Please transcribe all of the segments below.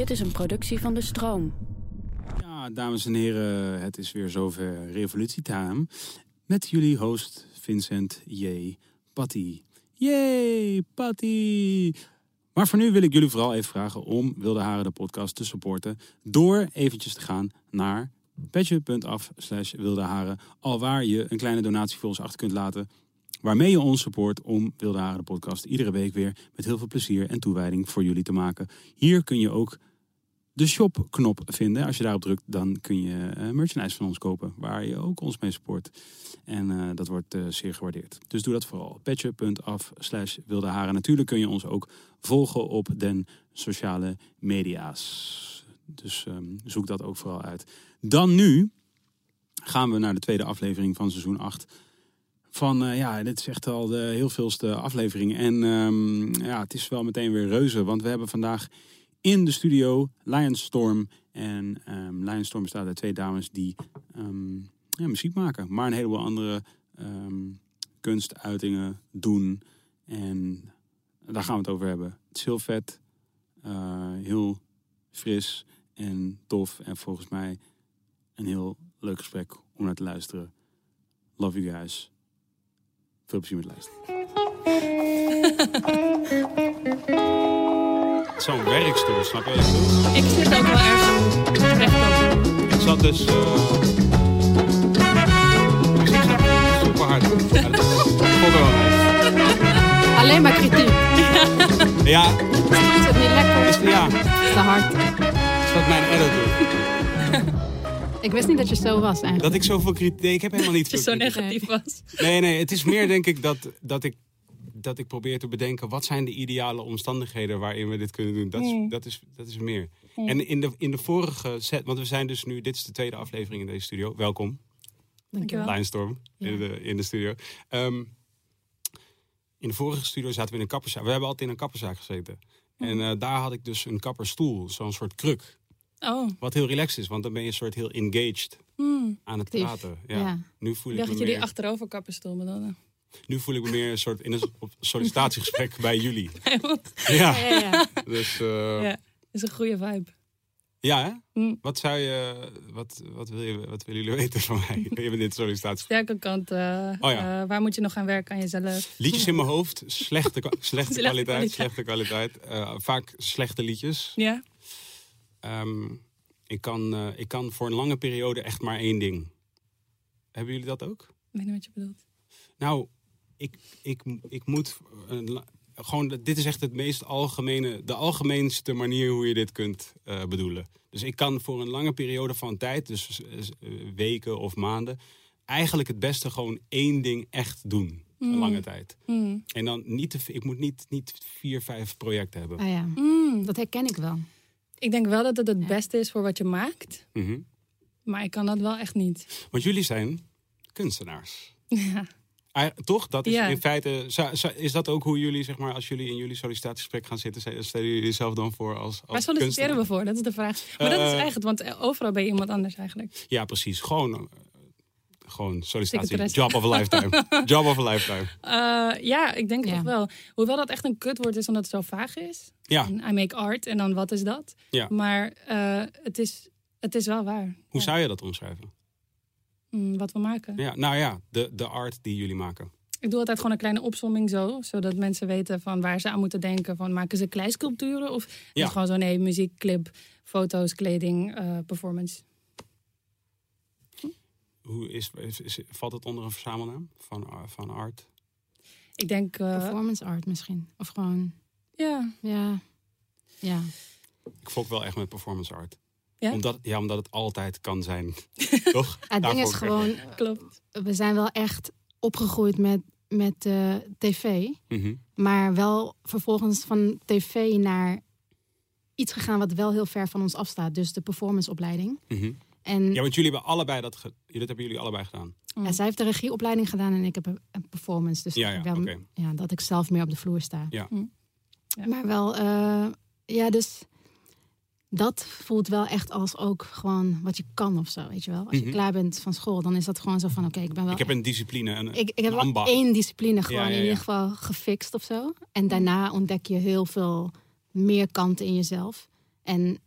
Dit is een productie van De Stroom. Ja, dames en heren, het is weer zover revolutietime. Met jullie host Vincent J. Patty. Yay, Patty! Maar voor nu wil ik jullie vooral even vragen om Wilde Haren de podcast te supporten. Door eventjes te gaan naar petje.af slash wilde haren. Alwaar je een kleine donatie voor ons achter kunt laten. Waarmee je ons support om Wilde Haren de podcast iedere week weer met heel veel plezier en toewijding voor jullie te maken. Hier kun je ook de shop-knop vinden. Als je daarop drukt, dan kun je eh, merchandise van ons kopen. Waar je ook ons mee support. En eh, dat wordt eh, zeer gewaardeerd. Dus doe dat vooral. Petje.af slash wilde haren. Natuurlijk kun je ons ook volgen op den sociale media's. Dus ehm, zoek dat ook vooral uit. Dan nu gaan we naar de tweede aflevering van seizoen 8. Van ja, dit is echt al de heel veelste aflevering. En ehm, ja, het is wel meteen weer reuze. Want we hebben vandaag in de studio Lionstorm. En um, Lionstorm bestaat uit twee dames die ehm, ja, muziek maken. Maar een heleboel andere kunstuitingen doen. En daar gaan we het over hebben. Het is heel vet. eh, heel fris en tof. En volgens mij een heel leuk gesprek om naar te luisteren. Love you guys. Veel plezier met luisteren. Zo'n werkstoel, snap je? Ik zit ook wel erg. Ik zat dus. eh, ik zat super hard. Ja, dat vond wel. Alleen maar kritiek. Ja, Is het niet lekker? is, ja, Is te hard. is dat mijn editor? Ik wist niet dat je zo was eigenlijk. Dat ik zoveel kritiek. Nee, ik heb helemaal niet Dat je zo kritiek. negatief was. Nee, nee, het is meer denk ik dat, dat ik dat ik probeer te bedenken wat zijn de ideale omstandigheden waarin we dit kunnen doen. Dat is, dat is, dat is meer. En in de, in de vorige set, want we zijn dus nu, dit is de tweede aflevering in deze studio. Welkom, Dankjewel. Lionstorm, in, de, in de studio. Ehm, in de vorige studio zaten we in een kapperszaak. We hebben altijd in een kapperszaak gezeten. En eh, daar had ik dus een kapperstoel, zo'n soort kruk. Oh, Wat heel relaxed is, want dan ben je een soort heel engaged hmm. aan het Actief. praten. Ja. Ja. Nu voel ik ik dacht me dat jullie meer... achterover kappenstoel bedoelden. Nu voel ik me meer een soort in een sollicitatiegesprek bij jullie. Ja, ja, ja. dus uh, ja. ja, is een goede vibe. hè? Mm. Wat zou je, wat, wat, wil je, wat willen jullie weten van mij? Je bent dit sollicitatiegesprek. Sterke kant. eh, Oh ja. eh, waar moet je nog gaan werken aan jezelf? Liedjes in mijn hoofd, slechte, slechte, Slechte kwaliteit, kwaliteit. slechte kwaliteit. Vaak slechte liedjes. Ja? Ehm, ik, kan, ik kan voor een lange periode echt maar één ding. Hebben jullie dat ook? Ik weet niet wat je bedoelt. Nou, ik, ik, ik moet. een la- gewoon, dit is echt het meest algemene, de algemeenste manier hoe je dit kunt eh, bedoelen. Dus ik kan voor een lange periode van tijd, dus eh, weken of maanden, eigenlijk het beste gewoon één ding echt doen. Een lange tijd. Hmm. En dan niet, te, ik moet niet, niet vier, vijf projecten hebben. Ah ja, Hmm. dat herken ik wel. Ik denk wel dat het het Ja. beste is voor wat je maakt. Mhm. Maar ik kan dat wel echt niet. Want jullie zijn kunstenaars. Ja. Toch? Dat is Ja. in feite. is dat ook hoe jullie, zeg maar, als jullie in jullie sollicitatiegesprek gaan zitten, stellen jullie jezelf dan voor als. als Waar solliciteren we kunstenaar? voor? Dat is de vraag. Maar dat is Eh, echt, want overal ben je iemand anders eigenlijk. Ja, precies. Gewoon, eh, gewoon sollicitatie. Job of a lifetime. Job of a lifetime. Eh, ja, ik denk Ja. toch wel. Hoewel dat echt een kutwoord is omdat het zo vaag is. Ja, En I make art en dan wat is dat? Ja. Maar eh, het, is, het is wel waar. hoe Ja. zou je dat omschrijven? Mm, wat we maken. Ja, nou ja, de, de art die jullie maken. Ik doe altijd gewoon een kleine opsomming zo. Zodat mensen weten van waar ze aan moeten denken. Van maken ze kleisculpturen? Of Ja. gewoon zo nee, muziek, clip, foto's, kleding, eh, performance. Hoe is, is, is- valt het onder een verzamelnaam van, uh, van art? Ik denk, eh, Performance art misschien. Of gewoon, ja, ja. Ja, Ik fok wel echt met performance art. Ja? Omdat, ja, omdat het altijd kan zijn. Toch? het ding is gewoon, klopt. we zijn wel echt opgegroeid met, met eh, tv. Mhm. Maar wel vervolgens van tv naar iets gegaan wat wel heel ver van ons afstaat. Dus de performanceopleiding. Mhm. En Ja, want jullie hebben allebei dat, ge- dat hebben jullie allebei gedaan. ja, zij heeft de regieopleiding gedaan en ik heb een, performance. Dus Ja, ja, wel, ja, dat ik zelf meer op de vloer sta. Ja. Ja. Maar wel, eh, ja, dus dat voelt wel echt als ook gewoon wat je kan of zo, weet je wel. Als je Mhm. klaar bent van school, dan is dat gewoon zo van, oké, ik ben wel Ik heb een discipline, een, ik, ik heb wel één discipline gewoon Ja, ja, in ieder geval gefixt of zo. En daarna ontdek je heel veel meer kanten in jezelf. En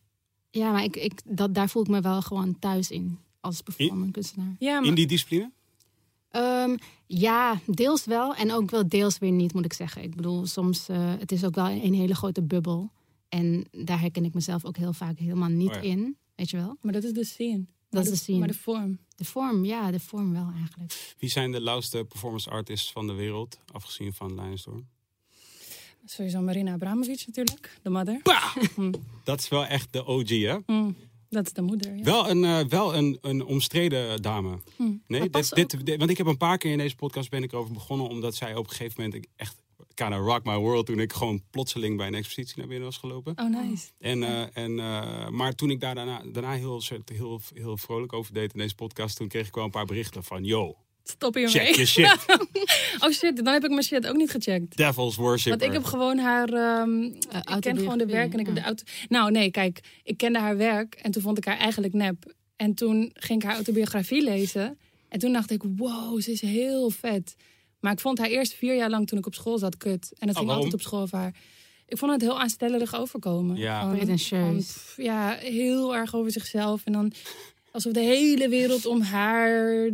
ja, maar ik, ik, dat, daar voel ik me wel gewoon thuis in als performance kunstenaar. Ja, maar In die discipline? Ehm, ja, deels wel en ook wel deels weer niet, moet ik zeggen. Ik bedoel, soms, eh het is ook wel een hele grote bubbel. En daar herken ik mezelf ook heel vaak helemaal niet Oh ja. in, weet je wel. Maar dat is de scene. Dat is de scene. Maar de vorm. De vorm, ja, de vorm wel eigenlijk. Wie zijn de lauwste performance artists van de wereld, afgezien van Lionstorm? Sowieso Marina Abramovic natuurlijk, de mother. Dat is wel echt de OG, hè? Mm, dat is de moeder. Ja. Wel een, eh, wel een, een omstreden dame. Hm. Nee, dit, dit, dit- want ik heb een paar keer in deze podcast ben ik erover begonnen, omdat zij op een gegeven moment echt kind of rock my world toen ik gewoon plotseling bij een expositie naar binnen was gelopen. Oh, nice. En, eh, en, eh, maar toen ik daar daarna, daarna heel, heel, heel vrolijk over deed in deze podcast, toen kreeg ik wel een paar berichten van, yo, Stop hiermee. check je shit. Oh shit, dan heb ik mijn shit ook niet gecheckt. Devil's worshipper. Want ik heb gewoon haar. ehm, ik ken gewoon de werk en ik heb de auto. Nou, nee, kijk, ik kende haar werk en toen vond ik haar eigenlijk nep. En toen ging ik haar autobiografie lezen. En toen dacht ik, wow, ze is heel vet. Maar ik vond haar eerst vier jaar lang toen ik op school zat kut. En dat ging waarom? altijd op school over haar. Ik vond het heel aanstellerig overkomen. Ja. Pretentieus. ja, heel erg over zichzelf. En dan alsof de hele wereld om haar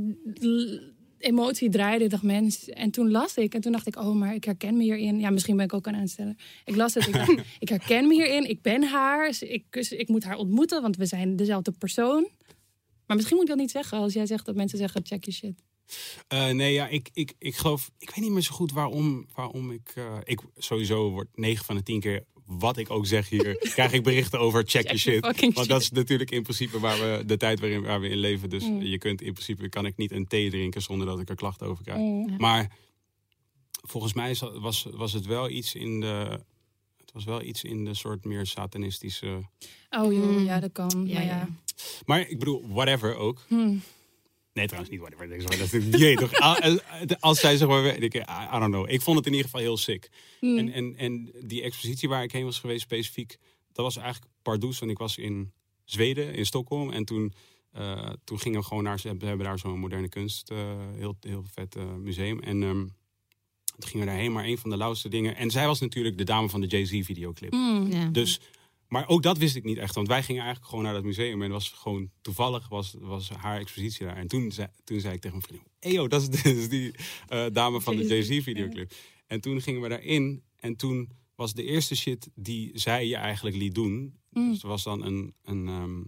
emotie draaide. Ik dacht, mens. En toen las ik. En toen dacht ik, oh, maar ik herken me hierin. Ja, misschien ben ik ook een aansteller. Ik las het. Ik dacht, ik herken me hierin. Ik ben haar. Ik, dus ik moet haar ontmoeten, want we zijn dezelfde persoon. Maar misschien moet ik dat niet zeggen als jij zegt dat mensen zeggen, check je shit. Eh, nee, ja, ik, ik, ik geloof, ik weet niet meer zo goed waarom, waarom ik, eh, ik sowieso word 9 van de 10 keer wat ik ook zeg hier, krijg ik berichten over check, Check je your shit. fucking Want shit. dat is natuurlijk in principe waar we de tijd waarin waar we in leven. Dus Mm. je kunt in principe kan ik niet een thee drinken zonder dat ik er klachten over krijg. Mm. Maar volgens mij was, was het wel iets in de. Het was wel iets in de soort meer satanistische. Oh joh, Mm. ja, dat kan. Ja, maar ja. ja. Maar ik bedoel, whatever ook. Hmm. Nee, trouwens niet whatever. Dat is- dat is- je weet toch? Als- zij zeg maar, ik, I I don't know. Ik vond het in ieder geval heel sick. Hmm. En, en, en die expositie waar ik heen was geweest specifiek, dat was eigenlijk Pardoes. Want ik was in Zweden, in Stockholm. En toen, eh, toen gingen we gewoon naar, ze hebben, hebben daar zo'n moderne kunst, eh, heel, heel vet eh, museum. En ehm, toen gingen we daarheen, maar een van de lauwste dingen. En zij was natuurlijk de dame van de Jay-Z videoclip. Hmm. Dus, maar ook dat wist ik niet echt. Want wij gingen eigenlijk gewoon naar dat museum. En het was gewoon toevallig was, was haar expositie daar. En toen zei, toen zei ik tegen mijn vriendin... Hey yo, dat is, is die eh, dame van de Jay-Z, videoclip. En toen gingen we daarin. En toen was de eerste shit die zij je eigenlijk liet doen... Mm. Dus er was dan een, een, ehm,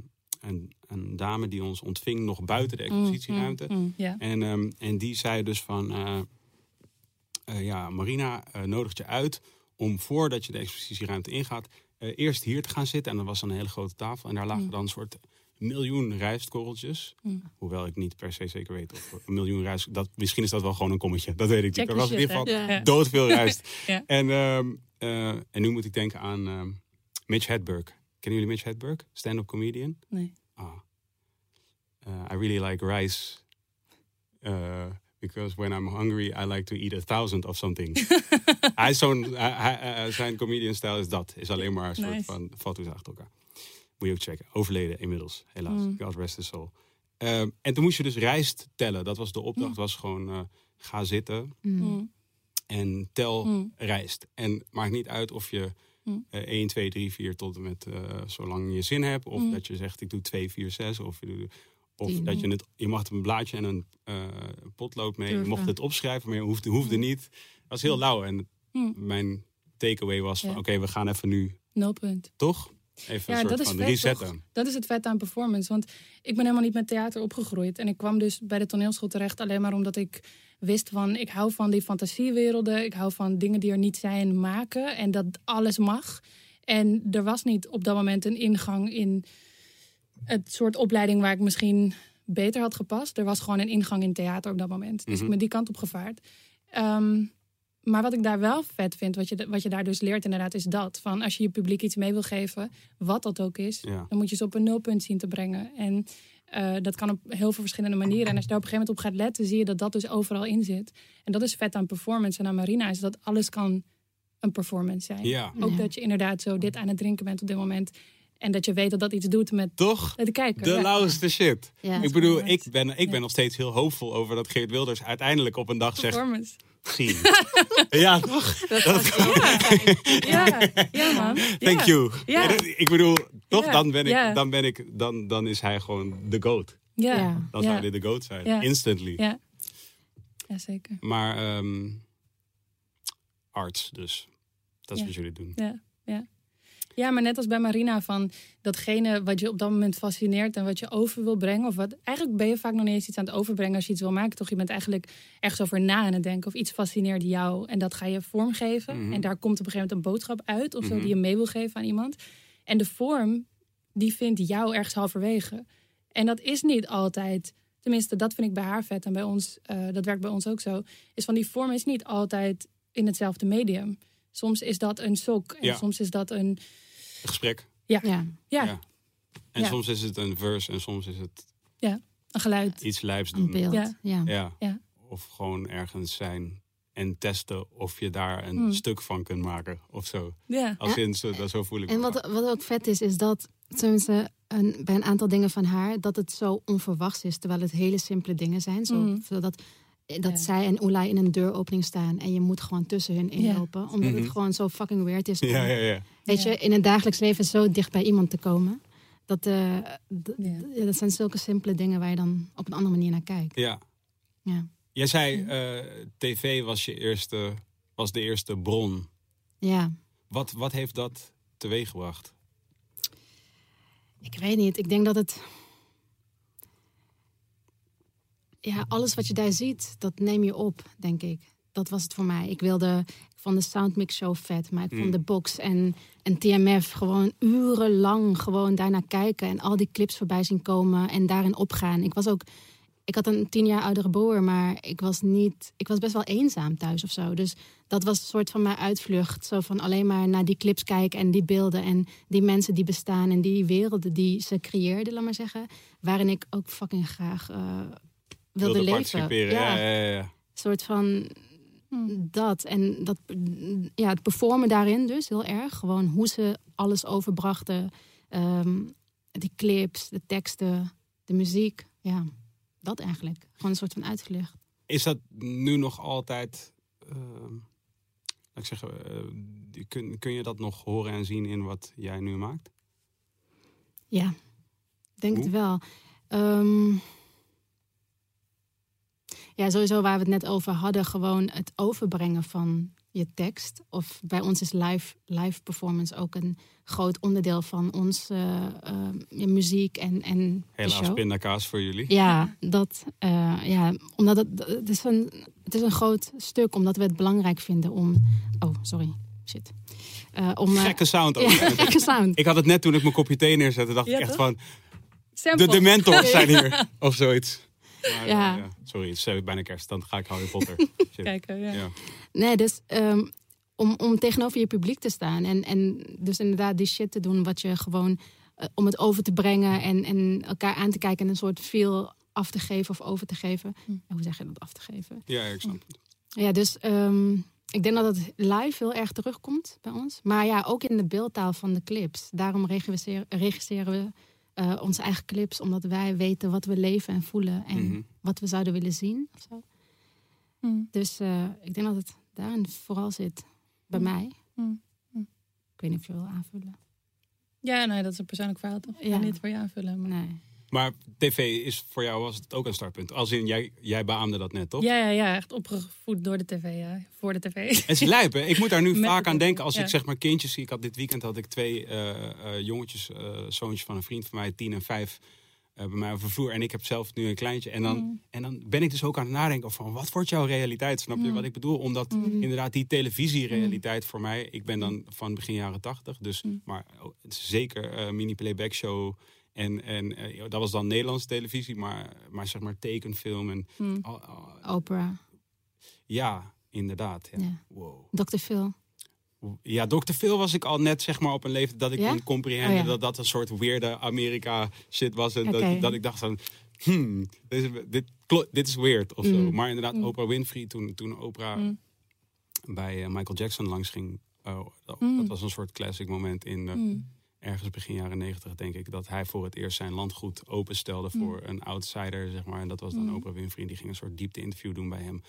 een, een dame die ons ontving nog buiten de expositieruimte. Mm, mm, ja. En, ehm, en die zei dus van... eh, eh, ja, Marina nodigt je uit om voordat je de expositieruimte ingaat... eh, eerst hier te gaan zitten. En er was dan een hele grote tafel. En daar lagen dan een soort miljoen rijstkorreltjes. Mm. Hoewel ik niet per se zeker weet of een miljoen rijst... Dat, misschien is dat wel gewoon een kommetje. Dat weet ik Check niet. Er was in ieder geval? Ja. doodveel rijst. Ja. en, ehm, eh, en nu moet ik denken aan ehm, Mitch Hedberg. Kennen jullie Mitch Hedberg? Stand-up comedian. Nee. Ah. Uh, I really like rice. Uh, because when I'm hungry, I like to eat a thousand of something. hij is zo'n, hij- hij- eh, zijn comedian stijl is dat. Is alleen maar een soort Nice. van foto's achter elkaar. Moet je ook checken. Overleden inmiddels, helaas. Mm. God rest his soul. Ehm, en toen moest je dus rijst tellen. Dat was de opdracht. Was gewoon eh, ga zitten Mm. Mm. en tel Mm. rijst. En maakt niet uit of je Mm. eh 1, 2, 3, 4 tot en met eh, zolang je zin hebt. Of Mm. dat je zegt ik doe 2, 4, 6. Of, je, doet- of dat je het, je mag een blaadje en een eh, potlood mee. Je mocht het opschrijven, maar je hoefde, hoefde niet. Dat was heel lauw. En mijn takeaway was van Ja. oké, we gaan even nu, Nul punt. toch? Even Ja, een dat soort is van vet, resetten. Dat is het vet aan performance. Want ik ben helemaal niet met theater opgegroeid. En ik kwam dus bij de toneelschool terecht alleen maar omdat ik wist van... ik hou van die fantasiewerelden. Ik hou van dingen die er niet zijn maken. En dat alles mag. En er was niet op dat moment een ingang in het soort opleiding... waar ik misschien beter had gepast. Er was gewoon een ingang in theater op dat moment. Dus Mhm. ik ben die kant op gevaard. Ehm, maar wat ik daar wel vet vind, wat je, wat je daar dus leert inderdaad, is dat. Van als je je publiek iets mee wil geven, wat dat ook is, Ja. dan moet je ze op een nulpunt zien te brengen. En eh, dat kan op heel veel verschillende manieren. En als je daar op een gegeven moment op gaat letten, zie je dat dat dus overal in zit. En dat is vet aan performance en aan Marina, is dat alles kan een performance zijn. Ja, Ook Ja. dat je inderdaad zo dit aan het drinken bent op dit moment. En dat je weet dat dat iets doet met toch? de kijker. De ja. lauwste shit. Ja. Ik bedoel, ik ben, ik ben nog steeds heel hoopvol over dat Geert Wilders uiteindelijk op een dag zegt... Performance. Misschien. ja, toch? Dat was Ja, ja man. Thank Ja. you. Ja. Ja, dat- Ik bedoel, toch? Ja, Dan, ben ik, dan, ben ik, dan, dan is hij gewoon de goat. Ja. Dan ja. zou hij de goat zijn. Ja. Instantly. Ja. ja, zeker. Maar ehm, arts dus. Dat is Ja. wat jullie doen. Ja, ja. maar net als bij Marina, van datgene wat je op dat moment fascineert en wat je over wil brengen. Of wat, eigenlijk ben je vaak nog niet eens iets aan het overbrengen als je iets wil maken. Toch, je bent eigenlijk ergens over na aan het denken. Of iets fascineert jou en dat ga je vormgeven. Mhm. En daar komt op een gegeven moment een boodschap uit of zo Mhm. die je mee wil geven aan iemand. En de vorm, die vindt jou ergens halverwege. En dat is niet altijd, tenminste dat vind ik bij haar vet en bij ons, eh, dat werkt bij ons ook zo. Is van die vorm is niet altijd in hetzelfde medium. Soms is dat een sok en Ja. soms is dat een, Een gesprek. Ja. ja, Ja. En Ja. soms is het een verse en soms is het een geluid. iets lijps Een doen. beeld. Ja. Ja. Ja. Ja. Of gewoon ergens zijn en testen of je daar een Hmm. stuk van kunt maken of zo. Ja, Als Ja. in, zo, dat zo voel ik En me. wat, wat ook vet is, is dat tenminste, een, bij een aantal dingen van haar, dat het zo onverwachts is, terwijl het hele simpele dingen zijn. Zo, Mhm. Zodat dat Ja. zij en Oelai in een deuropening staan en je moet gewoon tussen hun inlopen, omdat Mhm. het gewoon zo fucking weird is. om, Ja, ja, ja. Weet Ja. je, in het dagelijks leven zo dicht bij iemand te komen. Dat, eh, dat zijn zulke simpele dingen waar je dan op een andere manier naar kijkt. ja. Ja. Jij zei, eh, tv was, je eerste, was de eerste bron. ja, Wat, wat heeft dat teweeggebracht? ik weet niet. Ik denk dat het. Ja, alles wat je daar ziet, dat neem je op, denk ik. Dat was het voor mij. Ik wilde. Ik vond de Soundmix Show vet, maar ik Mm. vond de box en, en TMF gewoon urenlang gewoon daarnaar kijken. En al die clips voorbij zien komen en daarin opgaan. Ik was ook. Ik had een tien jaar oudere broer, maar ik was niet. Ik was best wel eenzaam thuis of zo. Dus dat was een soort van mijn uitvlucht. Zo van alleen maar naar die clips kijken en die beelden en die mensen die bestaan en die werelden die ze creëerden, laat maar zeggen. Waarin ik ook fucking graag eh, wilde, leven. participeren. Ja, ja, ja. ja. Een soort van dat. En dat, ja, het performen daarin dus heel erg. Gewoon hoe ze alles overbrachten. Ehm, die clips, de teksten, de muziek. Ja, dat eigenlijk. Gewoon een soort van uitgelegd. Is dat nu nog altijd... ehm, laat ik zeggen, eh, kun, kun je dat nog horen en zien in wat jij nu maakt? Ja, ik denk Hoe? het wel. Ehm, ja, sowieso waar we het net over hadden. Gewoon het overbrengen van je tekst. Of bij ons is live, live performance ook een groot onderdeel van ons eh, eh, muziek en, en de Helaas show. pindakaas voor jullie. Ja, dat, eh, ja, omdat het, het, is een, het is een groot stuk, omdat we het belangrijk vinden om. Oh, sorry, shit. Eh, om, Gekke sound ook. ja, gekke sound. Ik had het net toen ik mijn kopje thee neerzette, dacht Ja, ik echt toch? van... Sample. De Dementors zijn hier. Of zoiets. Maar, Ja. eh, sorry, het is eh, bijna kerst. Dan ga ik Harry Potter. Shit. Kijken, ja. Ja. Nee, dus ehm, om, om tegenover je publiek te staan. En, en dus inderdaad die shit te doen wat je gewoon... eh, om het over te brengen en, en elkaar aan te kijken... en een soort feel af te geven of over te geven. Hm. Hoe zeg je dat, af te geven? ja, ik snap het. Ja, dus ehm, ik denk dat het live heel erg terugkomt bij ons. Maar ja, ook in de beeldtaal van de clips. Daarom regisseren, regisseren we eh, onze eigen clips. Omdat wij weten wat we leven en voelen. En Mhm. wat we zouden willen zien. Of zo. Hm. Dus eh, ik denk dat het daarin vooral zit. Bij Hm. mij. Hm. Hm. Ik weet niet of je wil aanvullen. Ja, nee, dat is een persoonlijk verhaal toch? Ik Ja. ga niet voor je aanvullen. Maar... Nee. Maar tv is voor jou was het ook een startpunt. Als in, jij, jij beaamde dat net, toch? Ja, ja, ja, echt opgevoed door de tv, ja. Voor de tv. Het is lijp, hè? Ik moet daar nu Met vaak aan denken als ja. ik zeg maar kindjes zie. Ik had dit weekend had ik twee eh, eh, jongetjes, eh zoontjes van een vriend van mij, tien en vijf, bij mij over vloer. En ik heb zelf nu een kleintje. En dan, Mm. en dan ben ik dus ook aan het nadenken van wat wordt jouw realiteit? Snap je Mm. wat ik bedoel? Omdat Mm. inderdaad die televisierealiteit voor mij. Ik ben dan van begin jaren tachtig, dus maar oh, het is zeker mini playback show. En, en eh, dat was dan Nederlandse televisie, maar, maar zeg maar tekenfilm en Hm. al- al- Opera. ja, inderdaad. Ja. Ja. Wow. Dr. Phil. Ja, Dr. Phil was ik al net zeg maar op een leeftijd dat ik Ja? kon comprehenden Oh, ja. dat dat een soort weirde Amerika shit was. En dat, dat ik dacht van, hmm, dit, is, dit, dit is weird of zo. Mm. Maar inderdaad, Oprah Winfrey, toen, toen Oprah Mm. bij eh, Michael Jackson langs ging, oh, dat, dat was een soort classic moment in Mm. Ergens begin jaren negentig, denk ik, dat hij voor het eerst zijn landgoed openstelde voor een outsider, zeg maar. En dat was dan Mm. Oprah Winfrey, die ging een soort diepte-interview doen bij hem.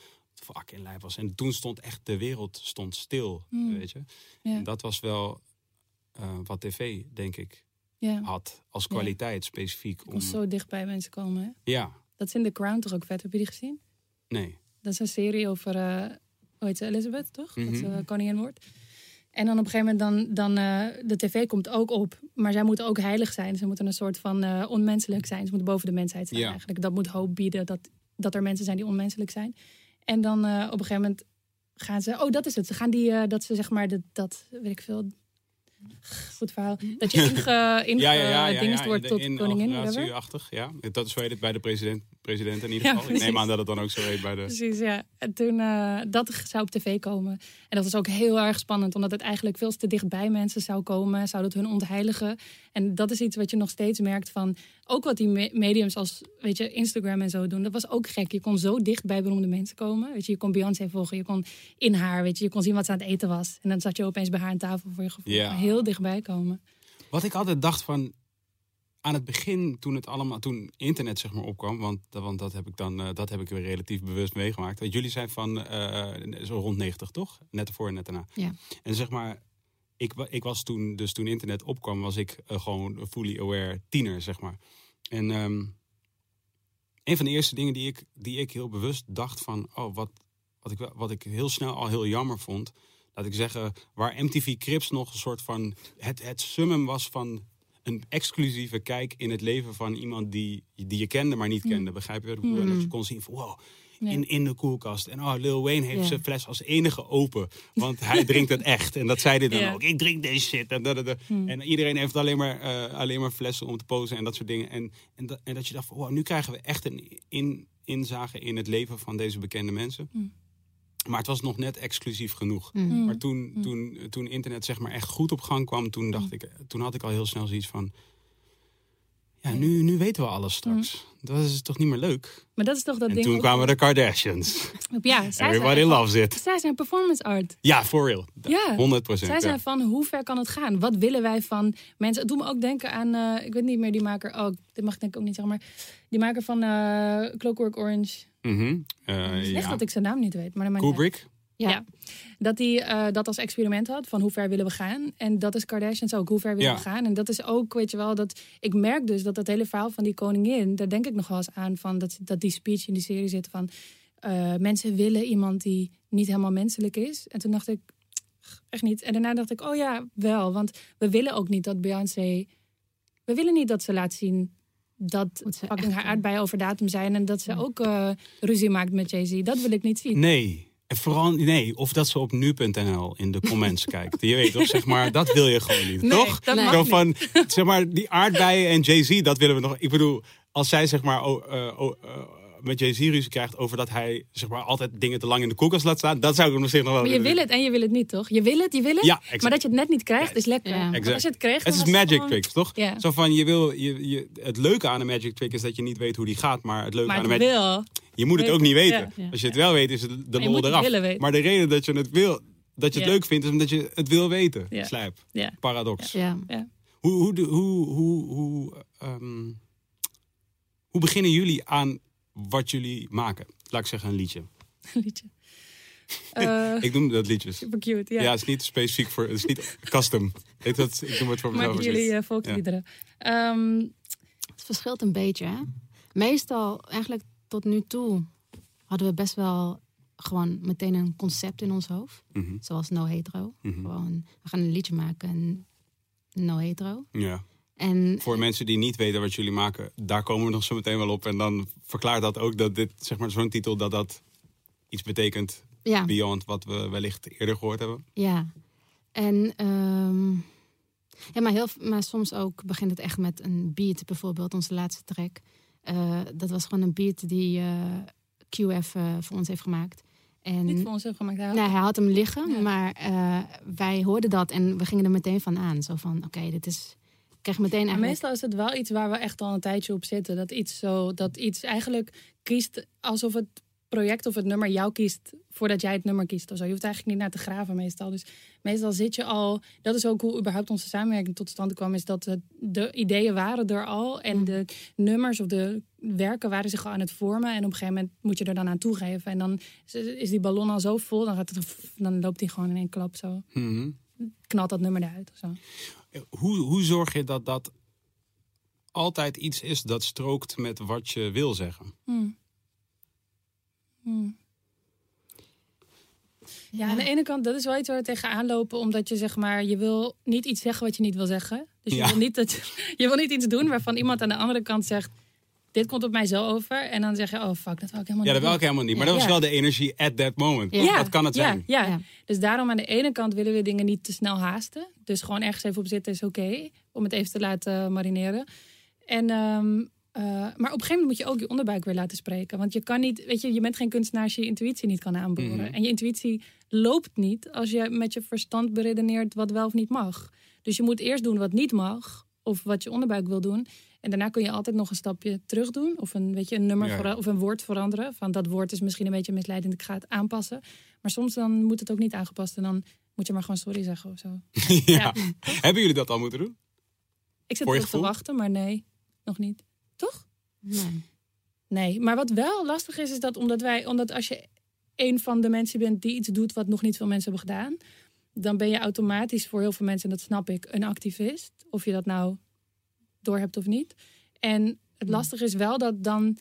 Wat fucking lijp was. En toen stond echt de wereld stond stil, Mm. weet je. Ja. En dat was wel eh, wat tv, denk ik, Ja. had als Ja. kwaliteit specifiek. Om, zo dicht bij mensen komen. Hè? Ja, Dat is in The Crown toch ook vet. Heb je die gezien? nee. Dat is een serie over, eh hoe heet ze, Elizabeth, toch? Dat ze Mhm. koningin wordt. En dan op een gegeven moment, dan, dan, eh, de tv komt ook op. Maar zij moeten ook heilig zijn. Ze moeten een soort van eh, onmenselijk zijn. Ze moeten boven de mensheid zijn Ja. eigenlijk. Dat moet hoop bieden, dat, dat er mensen zijn die onmenselijk zijn. En dan eh, op een gegeven moment gaan ze... Oh, dat is het. Ze gaan die, dat ze zeg maar, de, dat, weet ik veel... Goed verhaal. Dat je inge, inge Ja, ja, ja. ja, ja, wordt tot in koningin. inauguratie-achtig, ja. Dat is hoe heet het bij de president, president in ieder Ja, geval. ik neem aan dat het dan ook zo heet bij de... Precies, ja. En toen, eh, dat zou op tv komen. En dat was ook heel erg spannend, omdat het eigenlijk veel te dichtbij mensen zou komen. Zou dat hun ontheiligen. En dat is iets wat je nog steeds merkt van... Ook wat die me- mediums als, weet je, Instagram en zo doen. Dat was ook gek. Je kon zo dicht bij beroemde mensen komen. Weet je, je kon Beyoncé volgen. Je kon in haar, weet je. Je kon zien wat ze aan het eten was. En dan zat je opeens bij haar aan tafel voor je gevoel. Ja. Heel dichtbij komen. Wat ik altijd dacht van aan het begin, toen het allemaal, toen internet zeg maar opkwam, want, want dat heb ik dan, eh, dat heb ik weer relatief bewust meegemaakt. Want jullie zijn van eh, zo rond 90, toch? Net ervoor en net daarna. Ja. En zeg maar, ik, ik was toen, dus toen internet opkwam, was ik eh, gewoon fully aware tiener, zeg maar. En ehm, een van de eerste dingen die ik, die ik heel bewust dacht van, oh, wat, wat, ik, wat ik heel snel al heel jammer vond, laat ik zeggen, waar MTV Crips nog een soort van het, het summum was van een exclusieve kijk in het leven van iemand die, die je kende, maar niet kende. Begrijp je wat ik bedoel? En Dat je kon zien van, wow, in, in de koelkast. En oh, Lil Wayne heeft Ja. zijn fles als enige open. Want hij drinkt het echt. En dat zei hij dan Ja. ook. Ik drink deze shit. En, dat, dat, dat. en iedereen heeft alleen maar, eh, alleen maar flessen om te posen en dat soort dingen. En, en, dat, en dat je dacht van, wow, nu krijgen we echt een in, inzage in het leven van deze bekende mensen. Maar het was nog net exclusief genoeg. Mm. Maar toen, toen, toen internet zeg maar echt goed op gang kwam, toen, dacht ik, toen had ik al heel snel zoiets van... Ja, nu, nu weten we alles straks. Dat is toch niet meer leuk? Maar dat is toch dat En ding... toen ook- kwamen de Kardashians. Ja, zij Everybody zijn, loves it. zij zijn performance art. Ja, for real. Ja. 100 procent. Zij zijn van hoe ver kan het gaan? Wat willen wij van mensen? Het doet me ook denken aan, eh, ik weet niet meer die maker. Oh, dit mag ik denk ik ook niet zeggen, maar die maker van eh Clockwork Orange. Eh, Slecht dat ik zijn naam niet weet, maar Kubrick? Ja. Ja. Dat hij eh, dat als experiment had van hoe ver willen we gaan. En dat is Kardashians ook, hoe ver willen Ja. we gaan. En dat is ook, weet je wel, dat ik merk dus dat dat hele verhaal van die koningin, daar denk ik nog wel eens aan van dat, dat die speech in die serie zit van eh, mensen willen iemand die niet helemaal menselijk is. En toen dacht ik, echt niet. En daarna dacht ik, oh ja, wel. Want we willen ook niet dat Beyoncé, we willen niet dat ze laat zien dat ze fucking haar aardbeien over datum zijn en dat ze ook eh, ruzie maakt met Jay-Z. Dat wil ik niet zien. Nee. En vooral, nee, of dat ze op nu.nl in de comments kijkt. Je weet toch, zeg maar, dat wil je gewoon niet, Nee, toch? dat Nee. mag Zo niet. van, zeg maar, die aardbeien en Jay-Z, dat willen we nog. Ik bedoel, als zij zeg maar oh, eh, oh, eh, met Jay-Z ruzie krijgt over dat hij zeg maar altijd dingen te lang in de koelkast laat staan, dat zou ik hem op zich nog wel Maar je willen wil het en je wil het niet, toch? Je wil het, je wil het. Ja, exact. maar dat je het net niet krijgt, is lekker. Ja. Want Exact. Als je het kreeg, Het is magic gewoon- tricks, toch? Ja. Zo van, je wil, je, je, het leuke aan een magic trick is dat je niet weet hoe die gaat, maar het leuke Maar aan een magic wil. Je moet het ook niet weten. ja. Ja. Als je het wel weet, is het de je lol eraf. willen weten. Maar de reden dat je het wil, dat je het Ja. leuk vindt, is omdat je het wil weten. Ja. Slijp. Ja. Paradox. Ja. Hoe, hoe, hoe, hoe, hoe, ehm, hoe beginnen jullie aan wat jullie maken? Laat ik zeggen een liedje. Liedje. Eh, Ik noem dat liedjes. super cute, ja. Ja, het is niet specifiek voor, het is niet custom. Ik, dat, ik noem het voor mezelf. Maken als jullie eh, volksliederen. Ehm, Het verschilt een beetje. Hè? Meestal, eigenlijk tot nu toe, hadden we best wel gewoon meteen een concept in ons hoofd. Mhm, Zoals No Hetero. mhm. Gewoon, we gaan een liedje maken, en No Hetero. Ja. En Voor mensen die niet weten wat jullie maken, daar komen we nog zo meteen wel op. En dan verklaart dat ook dat dit, zeg maar, zo'n titel, dat dat iets betekent ja, beyond wat we wellicht eerder gehoord hebben. ja. En ehm, ja, maar, heel, maar soms ook begint het echt met een beat. Bijvoorbeeld onze laatste track. Eh, dat was gewoon een beat die eh, QF eh, voor ons heeft gemaakt. En Niet voor onszelf gemaakt. Hij nee, hij had hem liggen, Ja. maar eh, wij hoorden dat en we gingen er meteen van aan. Zo van, oké, dit is... Ik kreeg meteen Maar eigenlijk... meestal is het wel iets waar we echt al een tijdje op zitten. Dat iets, zo, dat iets eigenlijk kiest alsof het project of het nummer jou kiest voordat jij het nummer kiest. Of zo. Je hoeft eigenlijk niet naar te graven meestal. Dus meestal zit je al... Dat is ook hoe überhaupt onze samenwerking tot stand kwam. Is dat het- de ideeën waren er al. En de nummers of de werken waren zich al aan het vormen. En op een gegeven moment moet je er dan aan toegeven. En dan is- is die ballon al zo vol. Dan, gaat het, dan loopt die gewoon in één klap zo. Mhm. Knalt dat nummer eruit of zo. Hoe, hoe zorg je dat dat altijd iets is dat strookt met wat je wil zeggen? Hmm. Hmm. Ja, aan de ene kant, dat is wel iets waar we tegenaan lopen. Omdat je zeg maar, je wil niet iets zeggen wat je niet wil zeggen. Dus je, Ja. wil, niet dat, je wil niet iets doen waarvan iemand aan de andere kant zegt... Dit komt op mij zo over. En dan zeg je, oh fuck, dat wil ik helemaal Ja, dat niet wil ik helemaal niet. Maar dat was wel de energie at that moment. Ja. Dat kan het ja, zijn. Ja, Ja. dus daarom aan de ene kant willen we dingen niet te snel haasten. Dus gewoon ergens even op zitten is oké. om het even te laten marineren. En, ehm, eh, maar op een gegeven moment moet je ook je onderbuik weer laten spreken. Want je kan niet, weet je, je bent geen kunstenaar als je je intuïtie niet kan aanboren. Mhm. En je intuïtie loopt niet als je met je verstand beredeneert wat wel of niet mag. Dus je moet eerst doen wat niet mag. Of wat je onderbuik wil doen. En daarna kun je altijd nog een stapje terug doen. Of een, weet je, een nummer Ja. of een woord veranderen. Van dat woord is misschien een beetje misleidend. Ik ga het aanpassen. Maar soms dan moet het ook niet aangepast. En dan moet je maar gewoon sorry zeggen of zo. ja. Hebben jullie dat al moeten doen? Ik zit erop te wachten, maar nee, nog niet. Toch? Nee. Nee, maar wat wel lastig is, is dat omdat wij, omdat als je een van de mensen bent die iets doet wat nog niet veel mensen hebben gedaan, dan ben je automatisch voor heel veel mensen, en dat snap ik, een activist. Of je dat nou doorhebt of niet. En het lastige is wel dat dan.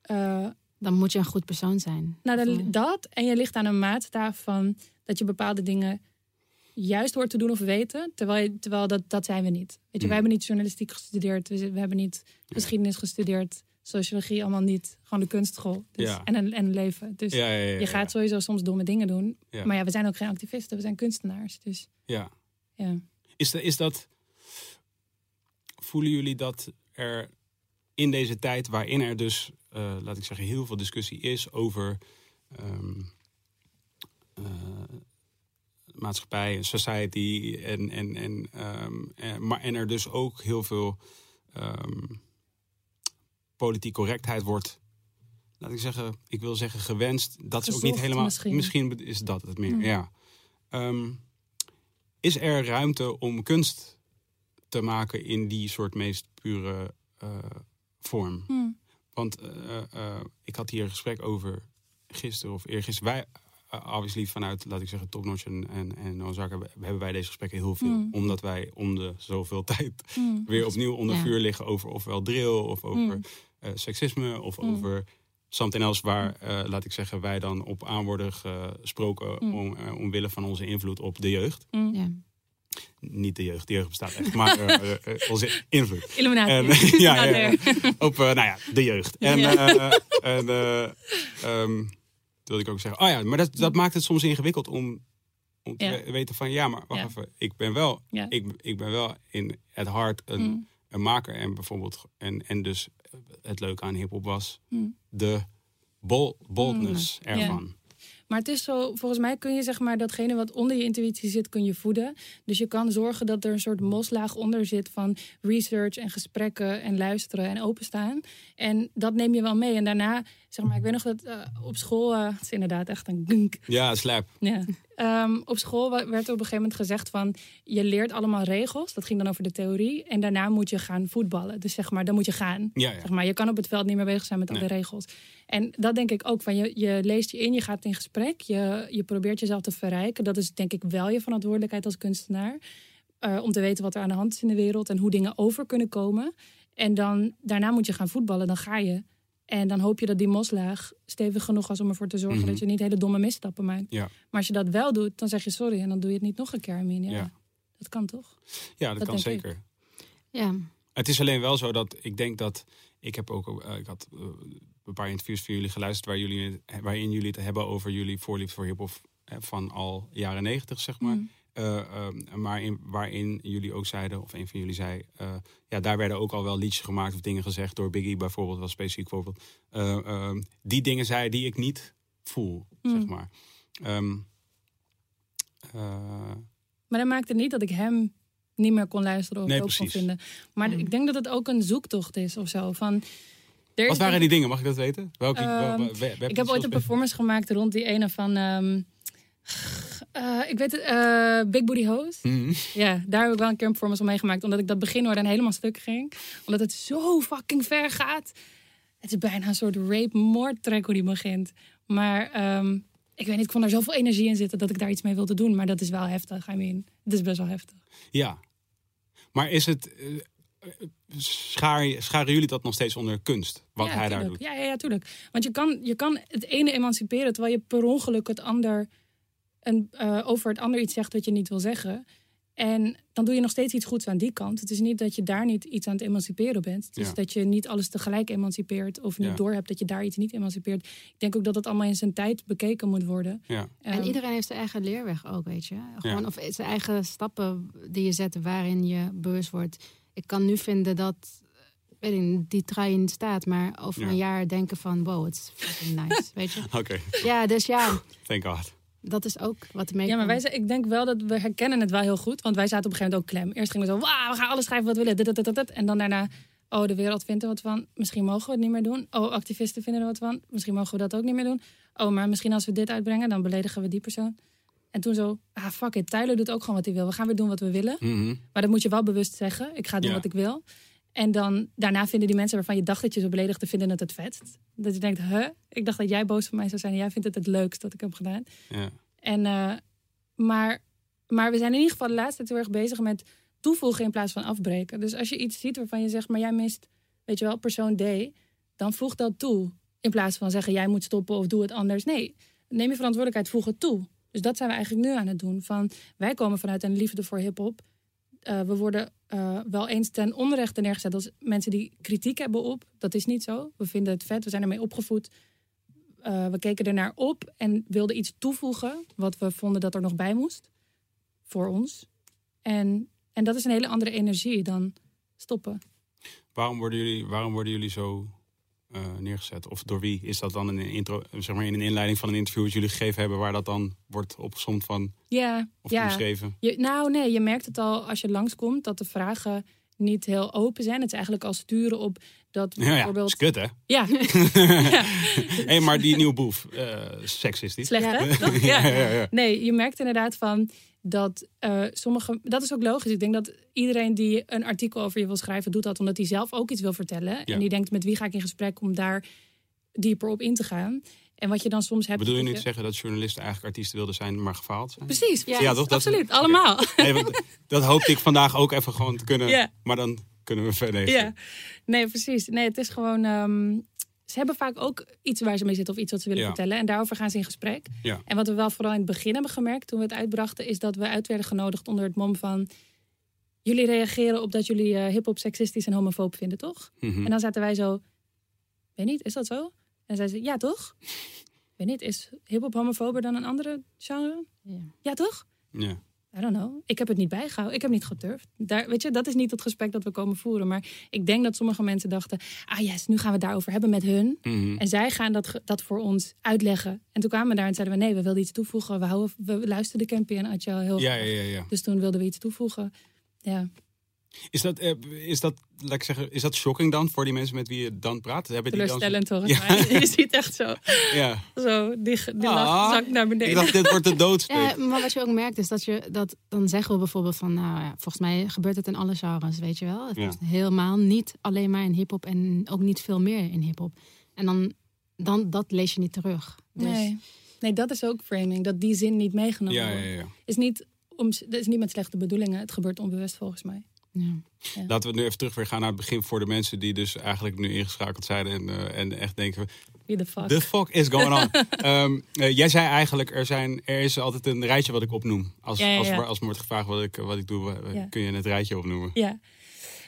eh, Dan moet je een goed persoon zijn. nou, Of- dat en je ligt aan een maatstaaf van dat je bepaalde dingen juist hoort te doen of weten, terwijl, je, terwijl dat, dat zijn we niet. Weet je, Mm. wij hebben niet journalistiek gestudeerd, we, we hebben niet geschiedenis gestudeerd, sociologie allemaal niet, gewoon de kunstschool dus, Ja. en, een, en een leven. Dus Ja, ja, ja, je gaat sowieso soms domme dingen doen, maar ja, we zijn ook geen activisten, we zijn kunstenaars. Dus Ja. ja. Is, de, is dat. Voelen jullie dat er in deze tijd, waarin er dus, eh, laat ik zeggen, heel veel discussie is over ehm, eh, maatschappij en society, en, en, en, ehm, en, maar, en er dus ook heel veel ehm, politiek correctheid wordt. Laat ik zeggen, ik wil zeggen gewenst. Dat is ook niet helemaal. misschien. Misschien is dat het meer. Hmm. Ja. Is er ruimte om kunst te maken in die soort meest pure eh, vorm? Hm. Want eh, eh, ik had hier een gesprek over gisteren of eergisteren. Wij, uh, obviously vanuit, laat ik zeggen, Topnotch en, en, en Ozark hebben, hebben wij deze gesprekken heel veel. Mm. Omdat wij om de zoveel tijd Hm. weer opnieuw onder Ja. vuur liggen over ofwel drill of over Mm. seksisme of Mm. over something else waar, eh, laat ik zeggen, wij dan op aan worden gesproken Mm. om, omwille van onze invloed op de jeugd. Hm. Niet de jeugd, de jeugd bestaat echt, maar eh, eh, onze invloed. Illuminati. En, ja, ja. Op, nou ja, de jeugd. En, en eh, ehm, wilde ik ook zeggen. Oh ja, maar dat, dat maakt het soms ingewikkeld om, om te weten van... Ja, maar wacht even. Ik ben wel, ik, ik ben wel in het hart een, Hm. een maker. En bijvoorbeeld... En, en dus het leuke aan hiphop was Hm. de bol, boldness ervan. Maar het is zo, volgens mij kun je zeg maar datgene wat onder je intuïtie zit, kun je voeden. Dus je kan zorgen dat er een soort moslaag onder zit van research en gesprekken en luisteren en openstaan. En dat neem je wel mee. En daarna, zeg maar, ik weet nog dat eh, op school, eh, het is inderdaad echt een gunk. Ja, slap. Ja. Ehm, op school werd er op een gegeven moment gezegd van... je leert allemaal regels, dat ging dan over de theorie... en daarna moet je gaan voetballen. Dus zeg maar, dan moet je gaan. Ja, ja. Zeg maar, je kan op het veld niet meer bezig zijn met al Nee. die regels. En dat denk ik ook, van je, je leest je in, je gaat in gesprek... Je, je probeert jezelf te verrijken. Dat is denk ik wel je verantwoordelijkheid als kunstenaar. eh, om te weten wat er aan de hand is in de wereld... en hoe dingen over kunnen komen. En dan, daarna moet je gaan voetballen, dan ga je... En dan hoop je dat die moslaag stevig genoeg was om ervoor te zorgen Mhm. dat je niet hele domme misstappen maakt. Ja. Maar als je dat wel doet, dan zeg je sorry en dan doe je het niet nog een keer, Amin. Ja, Ja. Dat kan toch? Ja, dat, Dat kan ik. zeker. Ja. Het is alleen wel zo dat ik denk dat. Ik heb ook. eh, ik had eh, een paar interviews van jullie geluisterd. Waar jullie, waarin jullie het hebben over jullie voorliefde voor hip-hop. eh, van al jaren negentig, zeg maar. Mm. Eh, eh, maar in, waarin jullie ook zeiden, of een van jullie zei. eh, ja, daar werden ook al wel liedjes gemaakt of dingen gezegd door Biggie bijvoorbeeld, was een specifiek voorbeeld. Die dingen zei die ik niet voel, Hmm. zeg maar. Eh, Maar dat maakte niet dat ik hem niet meer kon luisteren of Nee, ook kon vinden. Maar ik denk dat het ook een zoektocht is of zo. Van, wat waren die dingen? Mag ik dat weten? Welke? Ehm, wel- wel- Ik heb ooit een performance gemaakt rond die ene van... ehm, eh, ik weet het, eh, Big Booty Hose. Mhm. Ja, daar heb ik wel een keer een performance van meegemaakt. Omdat ik dat begin hoorde en helemaal stuk ging. Omdat het zo fucking ver gaat. Het is bijna een soort rape-moord track hoe die begint. Maar ehm, ik weet niet, ik vond er zoveel energie in zitten dat ik daar iets mee wilde doen. Maar dat is wel heftig, I mean. Het is best wel heftig. Ja. Maar is het... eh, schaar, scharen jullie dat nog steeds onder kunst? Wat ja, hij daar doet? Ja, ja, ja, tuurlijk. Want je kan, je kan het ene emanciperen terwijl je per ongeluk het ander een, eh, over het ander iets zegt wat je niet wil zeggen. En dan doe je nog steeds iets goeds aan die kant. Het is niet dat je daar niet iets aan het emanciperen bent. Het is Ja. dat je niet alles tegelijk emancipeert of niet Ja. doorhebt dat je daar iets niet emancipeert. Ik denk ook dat het allemaal in zijn tijd bekeken moet worden. Ja. En Ehm, iedereen heeft zijn eigen leerweg ook, weet je. Gewoon, Ja. Of zijn eigen stappen die je zet waarin je bewust wordt. Ik kan nu vinden dat weet ik, niet, die trui niet staat, maar over Ja. een jaar denken van wow, het is fucking nice, weet je. Oké, Ja, dus ja, thank God. Dat is ook wat ermee Ja, maar wij, ik denk wel dat we herkennen het wel heel goed. Want wij zaten op een gegeven moment ook klem. Eerst gingen we zo, wauw, we gaan alles schrijven wat we willen. Dit, dit, dit, dit. En dan daarna, oh, de wereld vindt er wat van. Misschien mogen we het niet meer doen. Oh, activisten vinden er wat van. Misschien mogen we dat ook niet meer doen. Oh, maar misschien als we dit uitbrengen, dan beledigen we die persoon. En toen zo, ah, fuck it. Tyler doet ook gewoon wat hij wil. We gaan weer doen wat we willen. Mhm. Maar dat moet je wel bewust zeggen. Ik ga doen Ja. wat ik wil. En dan daarna vinden die mensen waarvan je dacht dat je ze beledigde, vinden het het vetst. Dat je denkt, huh? Ik dacht dat jij boos van mij zou zijn. En jij vindt het het leukst dat ik heb gedaan. Ja. En, eh, maar, maar we zijn in ieder geval de laatste tijd heel erg bezig met toevoegen in plaats van afbreken. Dus als je iets ziet waarvan je zegt, maar jij mist, weet je wel, persoon D, dan voeg dat toe. In plaats van zeggen, jij moet stoppen of doe het anders. Nee, neem je verantwoordelijkheid, voeg het toe. Dus dat zijn we eigenlijk nu aan het doen. Van, wij komen vanuit een liefde voor hip-hop. Eh, we worden eh, wel eens ten onrechte neergezet als mensen die kritiek hebben op. Dat is niet zo. We vinden het vet, we zijn ermee opgevoed. Eh, we keken ernaar op en wilden iets toevoegen wat we vonden dat er nog bij moest voor ons. En, en dat is een hele andere energie dan stoppen. Waarom worden jullie, waarom worden jullie zo neergezet? Of door wie is dat dan in een, intro, zeg maar in een inleiding van een interview dat jullie gegeven hebben, waar dat dan wordt opgezomd van Ja, of ja. nou nee, je merkt het al als je langskomt dat de vragen niet heel open zijn. Het is eigenlijk al sturen op dat Ja, ja, bijvoorbeeld... is kut hè? Ja, ja. Hé, maar die nieuwe boef, eh seksistisch. slecht Ja. hè? Ja. Ja, ja, ja. Nee, je merkt inderdaad van dat eh, sommige. Dat is ook logisch. Ik denk dat iedereen die een artikel over je wil schrijven, doet dat omdat hij zelf ook iets wil vertellen. Ja. En die denkt: met wie ga ik in gesprek om daar dieper op in te gaan. En wat je dan soms hebt. Bedoel je nu te zeggen dat journalisten eigenlijk artiesten wilden zijn, maar gefaald zijn? Precies, Ja, Ja? Dat- absoluut. Allemaal. Nee, want dat hoopte ik vandaag ook even gewoon te kunnen. Maar dan kunnen we verder. Ja, nee, precies. Nee, het is gewoon. ehm, ze hebben vaak ook iets waar ze mee zitten of iets wat ze willen Ja. vertellen. En daarover gaan ze in gesprek. Ja. En wat we wel vooral in het begin hebben gemerkt toen we het uitbrachten, is dat we uit werden genodigd onder het mom van. Jullie reageren op dat jullie eh hip-hop seksistisch en homofoob vinden, toch? Mhm. En dan zaten wij zo. Weet niet, is dat zo? En zei ze: Ja, toch? Weet niet, is hip-hop homofober dan een andere genre? Ja. Ja, toch? ja. I don't know. Ik heb het niet bijgehouden. Ik heb niet geturfd. Daar, weet je, dat is niet het gesprek dat we komen voeren. Maar ik denk dat sommige mensen dachten... ah yes, nu gaan we het daarover hebben met hun. Mhm. En zij gaan dat, dat voor ons uitleggen. En toen kwamen we daar en zeiden we... nee, we wilden iets toevoegen. We, houden, we luisterden Campy en Atja heel ja, graag. ja, ja, ja. Dus toen wilden we iets toevoegen. Ja. Is dat, eh, is dat, laat ik zeggen, is dat shocking dan voor die mensen met wie je dan praat? Hebben die dan toch? Ja. Je ziet echt zo, Ja. zo die, die Ah, lach zakt naar Ik beneden. dacht, dit wordt de doodsteek. Ja, maar wat je ook merkt is dat je dat dan zeggen we bijvoorbeeld van, nou ja, volgens mij gebeurt het in alle genres, weet je wel. Het Ja. is helemaal niet alleen maar in hip-hop en ook niet veel meer in hip-hop. En dan, dan dat lees je niet terug. Dus, Nee. nee, dat is ook framing. Dat die zin niet meegenomen ja, wordt. ja, ja. Is niet, om, dat is niet met slechte bedoelingen. Het gebeurt onbewust volgens mij. Ja. Laten we nu even terug weer gaan naar het begin voor de mensen die dus eigenlijk nu ingeschakeld zijn en, eh, en echt denken, de fuck. the fuck is going on? Ehm, eh, jij zei eigenlijk, er, zijn, er is altijd een rijtje wat ik opnoem. Als, Ja, als, ja. als me wordt gevraagd wat ik, wat ik doe, eh, kun je het rijtje opnoemen. Ja.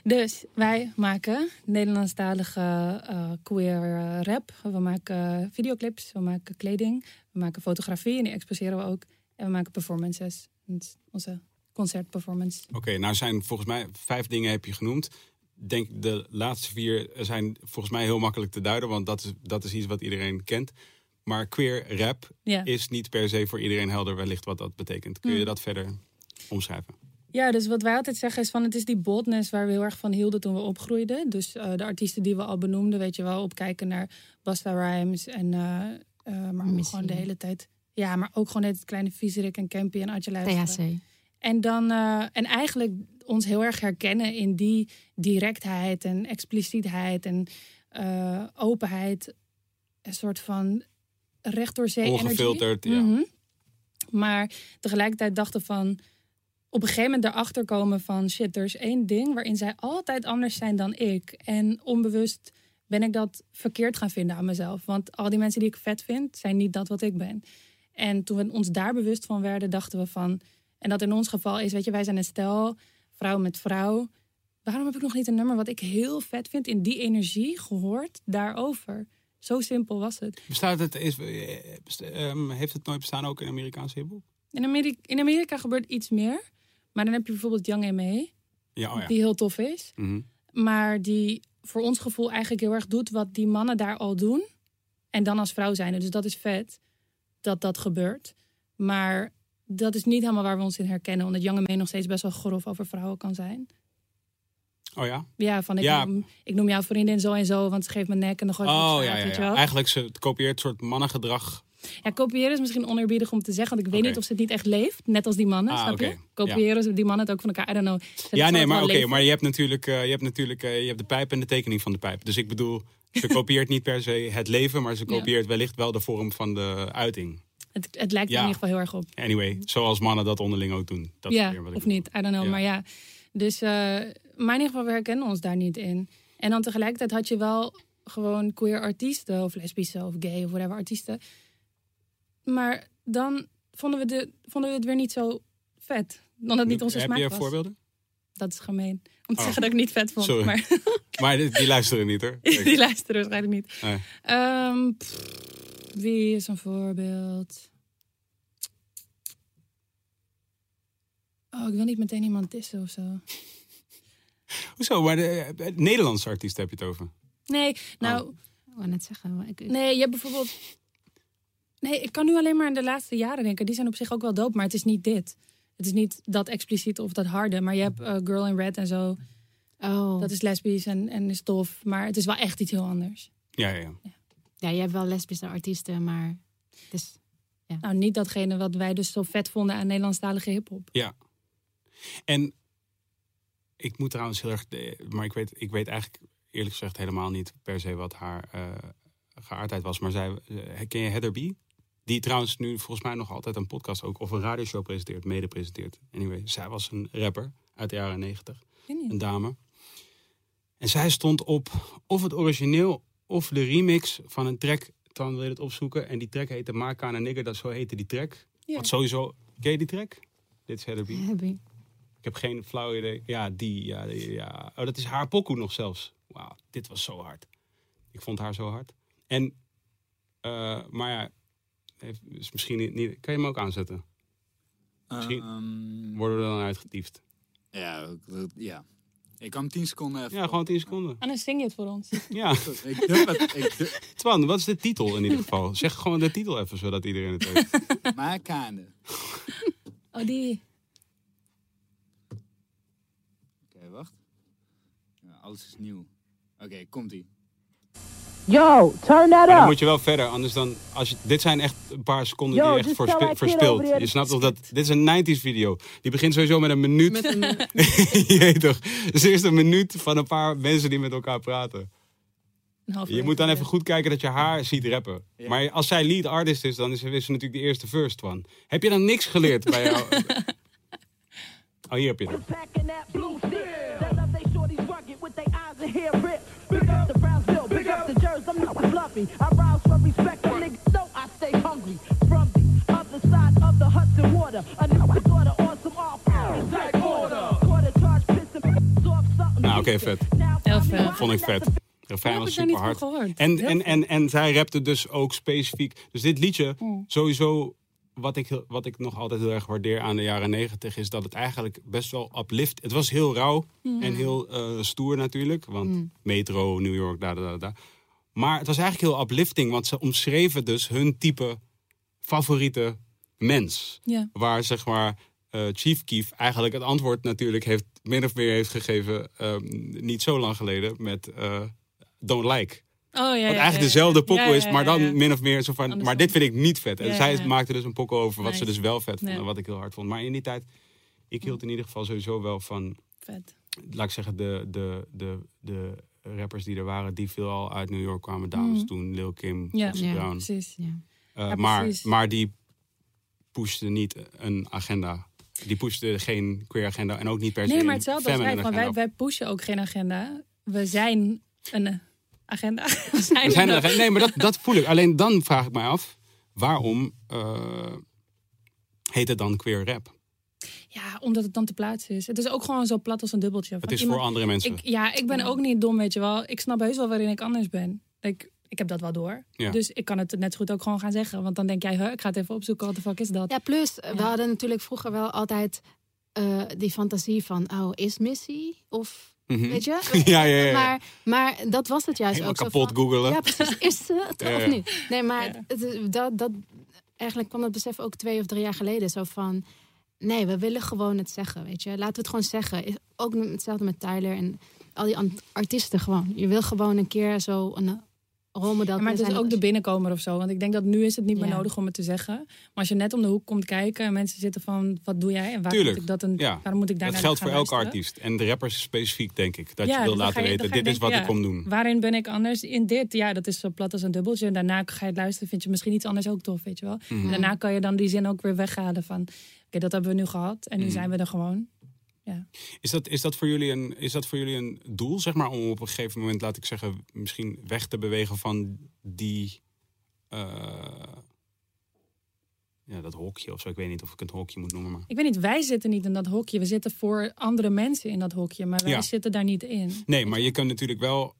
Dus wij maken Nederlandstalige queer rap. We maken videoclips, we maken kleding, we maken fotografie en die exposeren we ook. En we maken performances. Dat is onze concertperformance. Oké, nou zijn volgens mij vijf dingen heb je genoemd. Denk de laatste vier zijn volgens mij heel makkelijk te duiden, want dat is, dat is iets wat iedereen kent. Maar queer rap Ja. is niet per se voor iedereen helder wellicht wat dat betekent. Kun je Hmm. dat verder omschrijven? Ja, dus wat wij altijd zeggen is van het is die boldness waar we heel erg van hielden toen we opgroeiden. Dus eh, de artiesten die we al benoemden, weet je wel, opkijken naar Basta Rhymes en eh, eh, maar gewoon de hele tijd. Ja, maar ook gewoon het kleine Viezerik en Campy en Adje luisteren. THC. En dan eh, en eigenlijk ons heel erg herkennen in die directheid en explicietheid en eh, openheid. Een soort van recht door zee. Ongefilterd, ja. Mhm. Maar tegelijkertijd dachten van op een gegeven moment erachter komen van shit, er is één ding waarin zij altijd anders zijn dan ik. En onbewust ben ik dat verkeerd gaan vinden aan mezelf. Want al die mensen die ik vet vind, zijn niet dat wat ik ben. En toen we ons daar bewust van werden, dachten we van... En dat in ons geval is, weet je, wij zijn een stel, vrouw met vrouw. Waarom heb ik nog niet een nummer wat ik heel vet vind in die energie gehoord daarover? Zo simpel was het. Bestaat het, is, eh, ehm, heeft het nooit bestaan ook in Amerikaanse hiphop? In Amerika, in Amerika gebeurt iets meer. Maar dan heb je bijvoorbeeld Young M.A., Ja, oh ja. die heel tof is. Mhm. Maar die voor ons gevoel eigenlijk heel erg doet wat die mannen daar al doen. En dan als vrouw zijn. Dus dat is vet dat dat gebeurt. Maar dat is niet helemaal waar we ons in herkennen. Omdat Young M.A. nog steeds best wel grof over vrouwen kan zijn. Oh ja? Ja, van ik, Ja. Noem, ik noem jouw vriendin zo en zo, want ze geeft me nek en dan gooi ik Oh ja, ja, ja. wel. Eigenlijk ze het kopieert een soort mannengedrag. Ja, kopiëren is misschien oneerbiedig om te zeggen, want ik weet niet of ze het niet echt leeft. Net als die mannen, Ah, snap je? Kopiëren ze die mannen het ook van elkaar, I don't know. Ze Ja, nee, maar oké, maar je hebt natuurlijk, eh, je hebt natuurlijk eh, je hebt de pijp en de tekening van de pijp. Dus ik bedoel, ze kopieert niet per se het leven, maar ze Ja. kopieert wellicht wel de vorm van de uiting. Het, het lijkt er Ja. in ieder geval heel erg op. Anyway, zoals mannen dat onderling ook doen. Dat is ja, meer wat ik of niet, I don't know. Ja. Maar ja, dus, eh, maar in ieder geval, we herkennen ons daar niet in. En dan tegelijkertijd had je wel gewoon queer artiesten, of lesbische, of gay, of whatever artiesten. Maar dan vonden we, de, vonden we het weer niet zo vet. Dan het niet onze Heb smaak je was. voorbeelden? Dat is gemeen. Om te Oh. zeggen dat ik niet vet vond. Sorry. Maar Maar die, die luisteren niet hoor. die luisteren waarschijnlijk niet. Nee. Ehm, pff, wie is een voorbeeld? Oh, ik wil niet meteen iemand dissen of zo. Hoezo? Maar de, eh, Nederlandse artiest heb je het over. Nee, nou, Ik wou net zeggen. maar Ik, ik- nee, je hebt bijvoorbeeld... Nee, ik kan nu alleen maar aan de laatste jaren denken. Die zijn op zich ook wel dope, maar het is niet dit. Het is niet dat expliciet of dat harde. Maar je hebt eh, Girl in Red en zo. Oh, Dat is lesbisch en, en is tof. Maar het is wel echt iets heel anders. Ja, ja, ja. ja, je hebt wel lesbische artiesten, maar het is Nou, niet datgene wat wij dus zo vet vonden aan Nederlandstalige hiphop. Ja. En ik moet trouwens heel erg, maar ik weet, ik weet eigenlijk eerlijk gezegd helemaal niet per se wat haar eh, geaardheid was. Maar zij, eh, ken je Heather B? Die trouwens nu volgens mij nog altijd een podcast ook of een radioshow presenteert, mede presenteert. Anyway, zij was een rapper uit de jaren negentig, een dame. En zij stond op of het origineel of de remix van een track. Dan wil je het opzoeken. En die track heette Maak en Nigger, dat zo heette die track. Ja. Wat sowieso, ken je die track? Dit is heb ik. Heb geen flauw idee. Ja, die. Ja, die, ja. Oh, dat is haar pokoe nog zelfs. Wauw, dit was zo hard. Ik vond haar zo hard. En, eh, maar ja, heeft, is misschien niet, niet... Kan je hem ook aanzetten? Misschien- Ehm, Worden we er dan uitgediefd? ja, ja. Ik kan 10 seconden even. Ja, gewoon 10 seconden. En dan zing je het voor ons. Ja. Ik durf het. Ik durf, Twan, wat is de titel in ieder geval? Zeg gewoon de titel even, zodat iedereen het weet. maar kaande. Oh, die. Oké, wacht. Ja, alles is nieuw. Oké, komt ie. Yo, turn that Maar dan up. moet je wel verder, anders dan... Als je, dit zijn echt een paar seconden Yo, die je echt kid verspilt. Je snapt toch dat... Dit is een 90s video. Die begint sowieso met een minuut. Met een, je toch? Het is eerst een minuut van een paar mensen die met elkaar praten. Een half Je moet dan even goed kijken dat je haar ziet rappen. Ja. Maar als zij lead artist is, dan is ze is ze natuurlijk de eerste first van. Heb je dan niks geleerd bij jou? Oh, hier heb je het. Jersey, I'm not fluffy. I rouse for respect, the niggas know I stay hungry. From the other side of the Hudson water, a nigga daughter on some off type order. Quarter charge, pissing off something. Nou, oké, vet. Heel vet. Vond ik vet. De refrein was super hard. En, en, en, en zij rapte dus ook specifiek. Dus dit liedje, Mm. sowieso, wat ik, heel- wat ik nog altijd heel erg waardeer aan de jaren negentig, is dat het eigenlijk best wel uplift. Het was heel rauw Mm. en heel eh, stoer natuurlijk. Want metro, New York, daar, daar, daar. Maar het was eigenlijk heel uplifting, want ze omschreven dus hun type favoriete mens. Ja. Waar zeg maar eh, Chief Keef eigenlijk het antwoord natuurlijk heeft, min of meer heeft gegeven, ehm, niet zo lang geleden, met eh, Don't Like. Oh, ja, Wat ja, eigenlijk ja, dezelfde pokoe is, maar dan min of meer zo van, maar dit vind ik niet vet. En zij maakte dus een pokoe over wat ze dus wel vet vonden, wat ik heel hard vond. Maar in die tijd, ik hield in ieder geval sowieso wel van Vet. laat ik zeggen, de, de, de, de rappers die er waren, die veel al uit New York kwamen. Dames Mhm. toen, Lil Kim, Ja. Ja, Brown. Precies. Ja. Eh, Ja, maar, precies. maar die pushten niet een agenda. Die pushten geen queer agenda en ook niet per se Nee, maar hetzelfde als wij. Van wij, agenda. wij pushen ook geen agenda. We zijn een agenda. We zijn, We zijn een- geen- nee, maar dat, dat voel ik. Alleen dan vraag ik mij af, waarom eh, heet het dan queer rap? Ja, omdat het dan te plaatsen is. Het is ook gewoon zo plat als een dubbeltje. Het is iemand- voor andere mensen. Ik, ja, ik ben ook niet dom, weet je wel. Ik snap heus wel waarin ik anders ben. Ik, ik heb dat wel door. Ja. Dus ik kan het net zo goed ook gewoon gaan zeggen. Want dan denk jij, huh, ik ga het even opzoeken. Wat de fuck is dat? Ja, plus, we hadden natuurlijk vroeger wel altijd eh, die fantasie van, oh, is Missy? Of, Mhm. weet je? Ja, ja, ja. Maar, maar dat was het juist Helemaal ook. zo kapot van- googelen. Ja, precies. Is ze het Ja, of niet? Nee, maar Ja. het, het- dat, dat, eigenlijk kwam dat besef ook twee of drie jaar geleden. Zo van, nee, we willen gewoon het zeggen, weet je. Laten we het gewoon zeggen. Ook hetzelfde met Tyler en al die artiesten gewoon. Je wil gewoon een keer zo een rolmodel Ja, maar het is ook de binnenkomer of zo. Want ik denk dat nu is het niet meer Ja. nodig om het te zeggen. Maar als je net om de hoek komt kijken en mensen zitten van... wat doe jij en waarom Tuurlijk. moet ik, dat een, Ja. waarom moet ik daar Dat naar geldt voor elke artiest. En de rappers specifiek, denk ik. Dat Ja, je wil laten je- weten, dit is wat ik kom doen. Waarin ben ik anders? In dit, ja, dat is zo plat als een dubbeltje. En daarna ga je het luisteren, vind je misschien iets anders ook tof, weet je wel. Mhm. En daarna kan je dan die zin ook weer weghalen van... oké, dat hebben we nu gehad en nu Mhm. zijn we er gewoon. Is dat, is, dat voor jullie een, is dat voor jullie een doel, zeg maar, om op een gegeven moment, laat ik zeggen, misschien weg te bewegen van die. eh, ja, dat hokje of zo. Ik weet niet of ik het hokje moet noemen. Maar... Ik weet niet, wij zitten niet in dat hokje. We zitten voor andere mensen in dat hokje, maar wij Ja. zitten daar niet in. Nee, maar je kunt natuurlijk wel.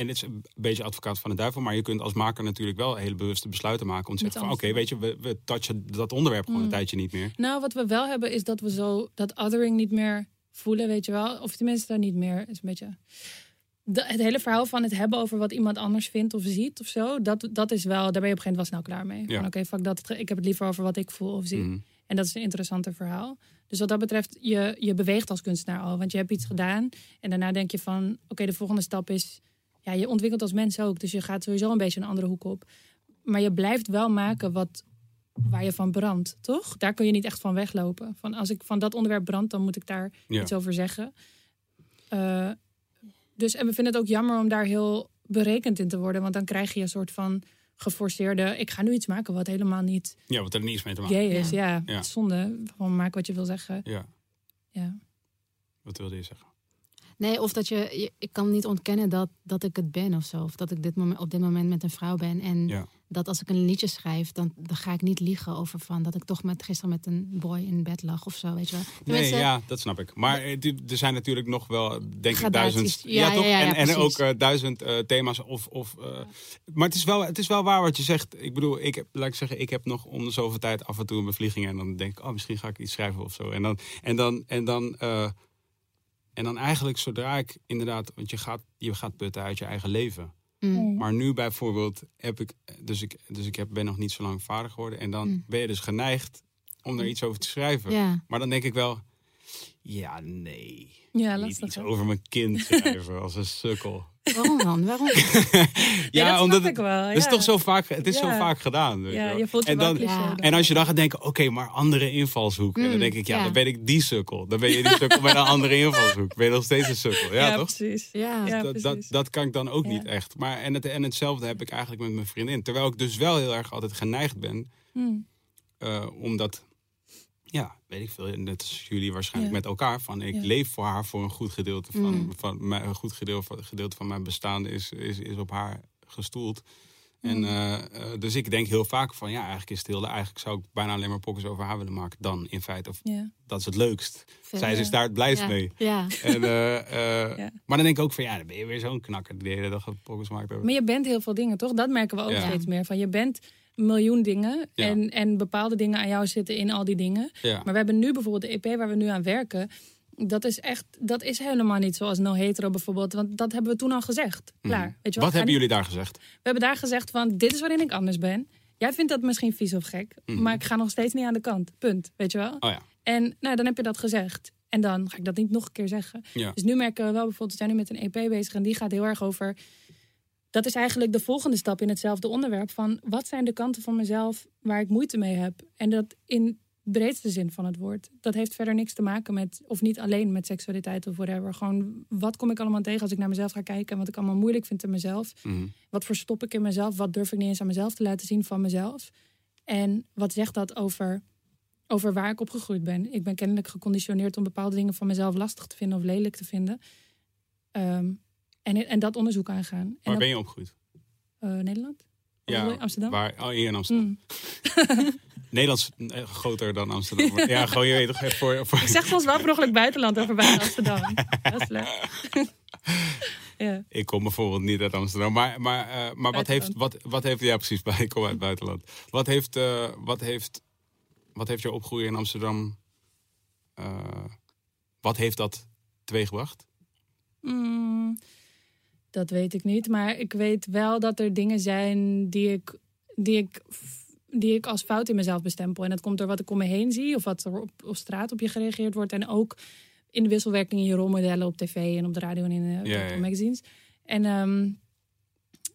En dit is een beetje advocaat van de duivel, maar je kunt als maker natuurlijk wel hele bewuste besluiten maken. Om te zeggen van oké, weet je, we, we touchen dat onderwerp gewoon een Mm. tijdje niet meer. Nou, wat we wel hebben is dat we zo dat othering niet meer voelen, weet je wel. Of tenminste niet meer. Is een beetje. De- het hele verhaal van het hebben over wat iemand anders vindt of ziet of zo, dat, dat is wel, daar ben je op een gegeven moment wel snel klaar mee. Ja. Van oké, fuck dat, ik heb het liever over wat ik voel of zie. Mhm. En dat is een interessanter verhaal. Dus wat dat betreft, je, je beweegt als kunstenaar al. Want je hebt iets gedaan en daarna denk je van... oké, de volgende stap is... ja, je ontwikkelt als mens ook. Dus je gaat sowieso een beetje een andere hoek op. Maar je blijft wel maken wat, waar je van brandt, toch? Daar kun je niet echt van weglopen. Van als ik van dat onderwerp brand, dan moet ik daar Ja. iets over zeggen. Eh, dus en we vinden het ook jammer om daar heel berekend in te worden. Want dan krijg je een soort van geforceerde... ik ga nu iets maken wat helemaal niet Ja, wat er niets mee te maken. is. Ja, Ja. zonde. Gewoon maak wat je wil zeggen. Ja, Ja. wat wilde je zeggen? Nee, of dat je, je- ik kan niet ontkennen dat, dat ik het ben of zo. Of dat ik dit moment, op dit moment met een vrouw ben. En Ja. dat als ik een liedje schrijf, dan, dan ga ik niet liegen over van dat ik toch met, gisteren met een boy in bed lag of zo, weet je wel. Nee, ja, dat snap ik. Maar eh, er zijn natuurlijk nog wel, denk ik, duizend. Ja, ja, toch? ja, en, en ook eh, duizend eh, thema's. Of, of, maar het is, wel, het is wel waar wat je zegt. Ik bedoel, ik heb, laat ik zeggen, ik heb nog om de zoveel tijd af en toe een bevlieging. En dan denk ik, oh, misschien ga ik iets schrijven of zo. En dan, en dan, en dan, en dan eigenlijk zodra ik inderdaad, want je gaat, je gaat putten uit je eigen leven. mm, Maar nu bijvoorbeeld heb ik, dus ik, dus ik heb, ben nog niet zo lang vader geworden. En dan Mm. ben je dus geneigd om er iets over te schrijven. ja. Maar dan denk ik wel, ja, nee. Ja, niet lastig. iets hè? over mijn kind schrijven als een sukkel. Waarom dan? Waarom? Ja, dat snap ik het, wel. het is toch zo vaak, het is zo vaak gedaan. Weet je Ja, je voelt je en, wel dan, cliché Ja. dan. en als je dan gaat denken, oké, maar andere invalshoek. En dan Mm, denk ik, ja, ja. dan ben ik die sukkel. Dan ben je die sukkel met een andere invalshoek. Ben je nog steeds een sukkel, ja, Ja, toch? precies. Ja. Dat, dat, precies. dat kan ik dan ook Ja. niet echt. Maar, en, het, en hetzelfde heb ik eigenlijk met mijn vriendin. Terwijl ik dus wel heel erg altijd geneigd ben Hm. eh, omdat, ja, weet ik veel, net als jullie waarschijnlijk Ja. met elkaar, van ik Ja. leef voor haar voor een goed gedeelte van, Mm. van mijn, een goed gedeelte, van- gedeelte van mijn bestaan is, is, is op haar gestoeld. En, Mm. eh, eh, dus ik denk heel vaak van, ja, eigenlijk is het heel, eigenlijk zou ik bijna alleen maar pokkers over haar willen maken dan in feite. Of dat is het leukst. Zij is daar het blijst ja. mee. Ja. En, eh. Maar dan denk ik ook van, ja, dan ben je weer zo'n knakker die de hele dag pokkers maakt. Maar je bent heel veel dingen, toch? Dat merken we ook steeds meer. Van je bent miljoen dingen. Ja. En, en bepaalde dingen aan jou zitten in al die dingen. Ja. Maar we hebben nu bijvoorbeeld de EP waar we nu aan werken. Dat is echt, dat is helemaal niet zoals no hetero bijvoorbeeld. Want dat hebben we toen al gezegd. Klaar. Mhm. Weet je? Wat Ga hebben jullie daar gezegd? We hebben daar gezegd van, dit is waarin ik anders ben. Jij vindt dat misschien vies of gek, Mhm. maar ik ga nog steeds niet aan de kant. Punt. Weet je wel? Oh ja. En nou, dan heb je dat gezegd. En dan ga ik dat niet nog een keer zeggen. Ja. Dus nu merken we wel bijvoorbeeld, we zijn nu met een EP bezig en die gaat heel erg over. Dat is eigenlijk de volgende stap in hetzelfde onderwerp. Van wat zijn de kanten van mezelf waar ik moeite mee heb? En dat in breedste zin van het woord. Dat heeft verder niks te maken met, of niet alleen met seksualiteit of whatever. Gewoon wat kom ik allemaal tegen als ik naar mezelf ga kijken en wat ik allemaal moeilijk vind in mezelf. Mhm. Wat verstop ik in mezelf? Wat durf ik niet eens aan mezelf te laten zien van mezelf? En wat zegt dat over, over waar ik opgegroeid ben? Ik ben kennelijk geconditioneerd om bepaalde dingen van mezelf lastig te vinden of lelijk te vinden. Ehm, en, en dat onderzoek aangaan. En Waar dat- ben je opgegroeid? eh, Nederland? Je Amsterdam? Waar, oh, hier in Amsterdam. Mm. Nederlands eh, groter dan Amsterdam. Ja, gewoon je weet toch voor... voor... Ik zeg soms wel per ongeluk buitenland over buiten Amsterdam. Dat is leuk. ja. Ik kom bijvoorbeeld niet uit Amsterdam. Maar, maar, eh, maar wat, heeft, wat, wat heeft... Ja, precies. Ik kom uit het buitenland. Wat heeft, eh, wat heeft, wat heeft jouw opgroeien in Amsterdam... wat heeft dat teweeggebracht? Mm, dat weet ik niet. Maar ik weet wel dat er dingen zijn die ik, die ik, die ik als fout in mezelf bestempel. En dat komt door wat ik om me heen zie. Of wat er op, op straat op je gereageerd wordt. En ook in de wisselwerking in je rolmodellen op tv en op de radio en in de Ja, ja, ja. magazines. En ehm,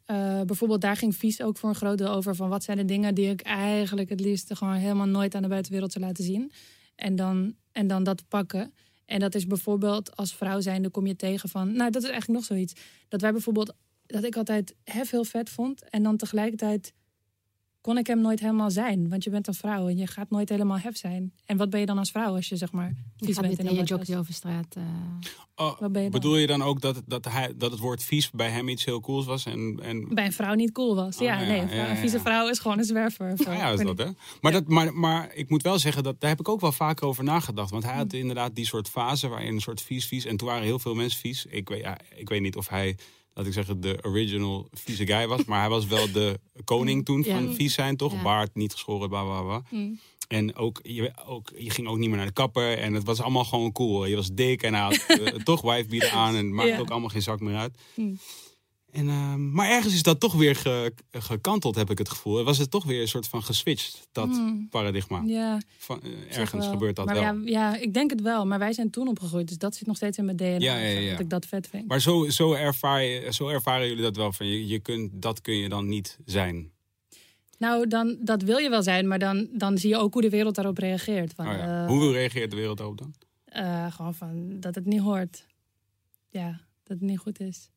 eh, bijvoorbeeld daar ging Vies ook voor een groot deel over. Van wat zijn de dingen die ik eigenlijk het liefst gewoon helemaal nooit aan de buitenwereld zou laten zien. En dan, en dan dat pakken. En dat is bijvoorbeeld als vrouw zijnde kom je tegen van... Nou, dat is eigenlijk nog zoiets. Dat wij bijvoorbeeld... Dat ik altijd hef heel vet vond. En dan tegelijkertijd kon ik hem nooit helemaal zijn. Want je bent een vrouw en je gaat nooit helemaal hef zijn. En wat ben je dan als vrouw als je zeg maar vies gaat bent een je jogje over straat. eh, Oh, Wat ben je bedoel je dan ook dat, dat, hij, dat het woord vies bij hem iets heel cools was? En, en... Bij een vrouw niet cool was. Oh, ja, ja, nee, een, ja, vrouw- ja, een vieze ja. vrouw is gewoon een zwerver. Voor- Nou ja, is dat hè. Maar, dat, maar, maar ik moet wel zeggen, dat, daar heb ik ook wel vaker over nagedacht. Want hij had Mm. inderdaad die soort fase waarin een soort vies, vies. En toen waren heel veel mensen vies. Ik weet, ja, ik weet niet of hij, laat ik zeggen, de original vieze guy was. Maar hij was wel de koning toen van vies zijn, toch? Ja. Baard, niet geschoren, bla bla bla. Mm. En ook je, ook, je ging ook niet meer naar de kapper. En het was allemaal gewoon cool. Je was dik en hij had eh, toch wifebeater aan. En maakte Ja. ook allemaal geen zak meer uit. Mm. En, ehm, maar ergens is dat toch weer ge- gekanteld, heb ik het gevoel. Was het toch weer een soort van geswitcht, dat Mm. paradigma. Ja, Van, eh, ergens gebeurt dat maar wel. Ja, ja, ik denk het wel. Maar wij zijn toen opgegroeid. Dus dat zit nog steeds in mijn DNA. Ja, ja. Dat ik dat vet vind. Maar zo, zo, ervaar je, zo ervaren jullie dat wel. Van je, je kunt, dat kun je dan niet zijn. Nou, dan, dat wil je wel zijn, maar dan, dan zie je ook hoe de wereld daarop reageert. Van, Oh eh, Hoe reageert de wereld daarop dan? eh, gewoon van dat het niet hoort. Ja, dat het niet goed is.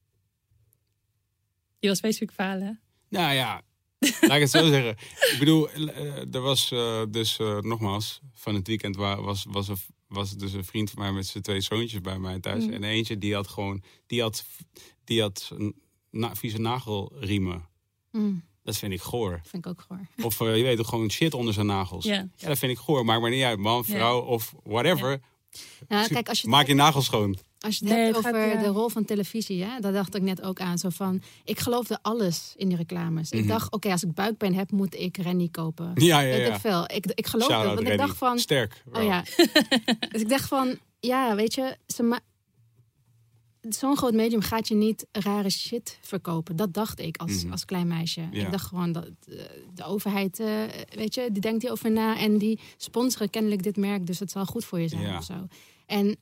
Je wil specifiek falen. Nou ja, laat ik het zo zeggen. Ik bedoel, eh, er was eh, dus eh, nogmaals, van het weekend wa- was, was, er, was dus een vriend van mij met zijn twee zoontjes bij mij thuis. Mm. En eentje die had gewoon, die had, die had een na, vieze nagelriemen. mm, Dat vind ik goor. vind ik ook goor. Of je weet toch gewoon shit onder zijn nagels. Ja. Ja, dat vind ik goor. Maakt maar niet uit, man, vrouw of whatever. Nou, kijk, als je, Maak je nagels schoon. Als je het Nee, hebt het gaat, over ja. de rol van televisie, hè, daar dacht ik net ook aan. Zo van, ik geloofde alles in die reclames. Mhm. Ik dacht, oké, als ik buikpijn heb, moet ik Rennie kopen. Ja, ja, Weet ja. ik veel. Ik, ik geloofde, want ik dacht van, Sterk. Oh ja. dus ik dacht van, ja, weet je, ze zo'n groot medium gaat je niet rare shit verkopen. Dat dacht ik als, Mhm. als klein meisje. Ja. Ik dacht gewoon dat eh, de overheid, eh, weet je, die denkt hierover na en die sponsoren kennelijk dit merk, dus het zal goed voor je zijn Ja. of zo. En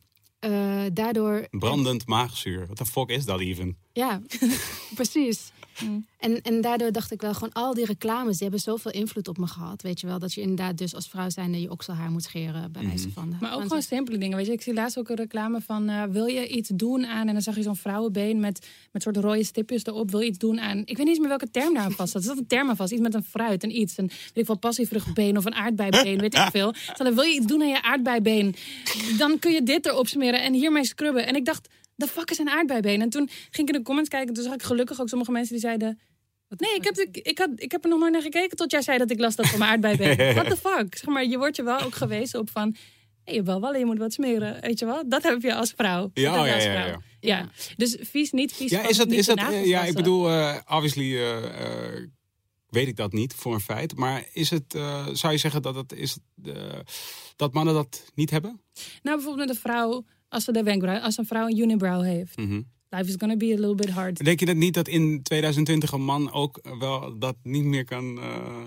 daardoor, Brandend maagzuur. Wat de fuck is dat even? ja, precies. Mm. En, en daardoor dacht ik wel, gewoon al die reclames, die hebben zoveel invloed op me gehad. Weet je wel, dat je inderdaad dus als vrouw zijnde je okselhaar moet scheren, bij wijze Mhm. van. Maar ook Gewoon simpele dingen. Weet je, ik zie laatst ook een reclame van: eh, wil je iets doen aan? En dan zag je zo'n vrouwenbeen met, met soort rode stipjes erop. Wil je iets doen aan? Ik weet niet eens meer welke term daar aan vast zat. Er zat een term aan vast. Iets met een fruit en iets. Een weet ik wel, passievruchtbeen of een aardbeibeen, weet ik veel. Hadden, wil je iets doen aan je aardbeibeen? Dan kun je dit erop smeren en hiermee scrubben. En ik dacht, de fuck is een aardbeibeen? En toen ging ik in de comments kijken. Toen zag ik gelukkig ook sommige mensen die zeiden. Nee, ik heb, ik, had, ik heb er nog nooit naar gekeken tot jij zei dat ik last had van mijn aardbeibeen. What the fuck? Zeg maar, je wordt je wel ook gewezen op van... Hey, je wel wel, je moet wat smeren, weet je wel? Dat heb je als vrouw. Ja, Dat je ja, als ja, vrouw. ja. Ja. dus vies, niet vies Ja, is dat, is dat, ja, ik bedoel, eh, obviously eh, eh, weet ik dat niet voor een feit. Maar is het, zou je zeggen dat, het is, dat mannen dat niet hebben? Nou, bijvoorbeeld met een vrouw, als de wenkbrauw, als een vrouw een unibrow heeft. Mhm. Life is gonna be a little bit hard. Denk je dat niet dat in 2020 een man ook wel dat niet meer kan... eh,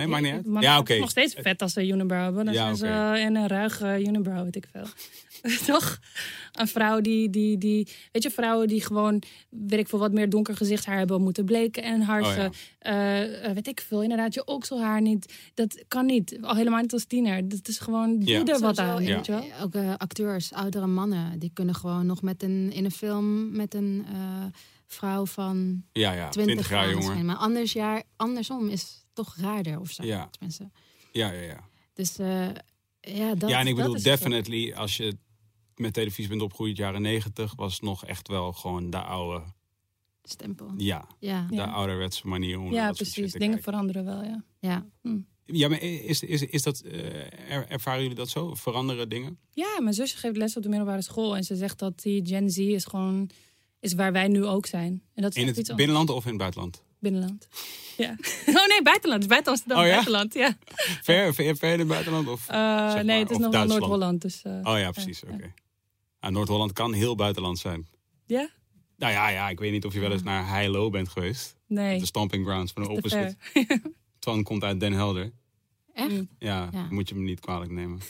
Nee, maakt niet uit. Maar Ja, het oké. is nog steeds vet als ze unibrow hebben. Dan Ja, zijn ze eh, in een ruige unibrow, weet ik veel. Toch? Een vrouw die, die, die... Weet je, vrouwen die gewoon, weet ik veel, wat meer donker gezichtshaar hebben moeten bleken en harsen. Oh, Eh, eh, weet ik veel, inderdaad, je okselhaar niet. Dat kan niet. Al helemaal niet als tiener. Dat is gewoon, doe Ja. er wat aan, Ja. weet je wel? Ook eh, acteurs, oudere mannen, die kunnen gewoon nog met een, in een film met een eh, vrouw van Ja, ja. 20, 20 jaar zijn. Maar anders jaar, andersom is toch raarder of zo. Ja. Tenminste. Ja, ja, ja. Dus eh, ja, dat ja, en ik bedoel, is definitely, als je met televisie bent opgegroeid, jaren 90, was nog echt wel gewoon de oude, Stempel. ja, Ja, de Ja. ouderwetse manier om Ja, dat soort shit precies. te Dingen kijken. veranderen wel, ja. ja. Ja, maar is, is, is dat, eh, er- ervaren jullie dat zo? Veranderen dingen? Ja, mijn zusje geeft les op de middelbare school. En ze zegt dat die Gen Z is gewoon... is waar wij nu ook zijn. En dat is In het binnenland of in het buitenland? Binnenland. Ja. Oh nee, buitenland. Het is buiten Amsterdam. Oh ja? Buitenland, ja. Ver, ver, ver in het buitenland? Of, Eh, nee, het is nog wel? Noord-Holland. Dus, eh, oh ja, precies. ja. Oké. Ah, Noord-Holland kan heel buitenland zijn. Ja? Nou ja, ja, ik weet niet of je wel eens naar Heilo bent geweest. Nee. De stomping grounds van de te opposite. Twan komt uit Den Helder. Echt? Mm. Ja, Ja. moet je hem niet kwalijk nemen.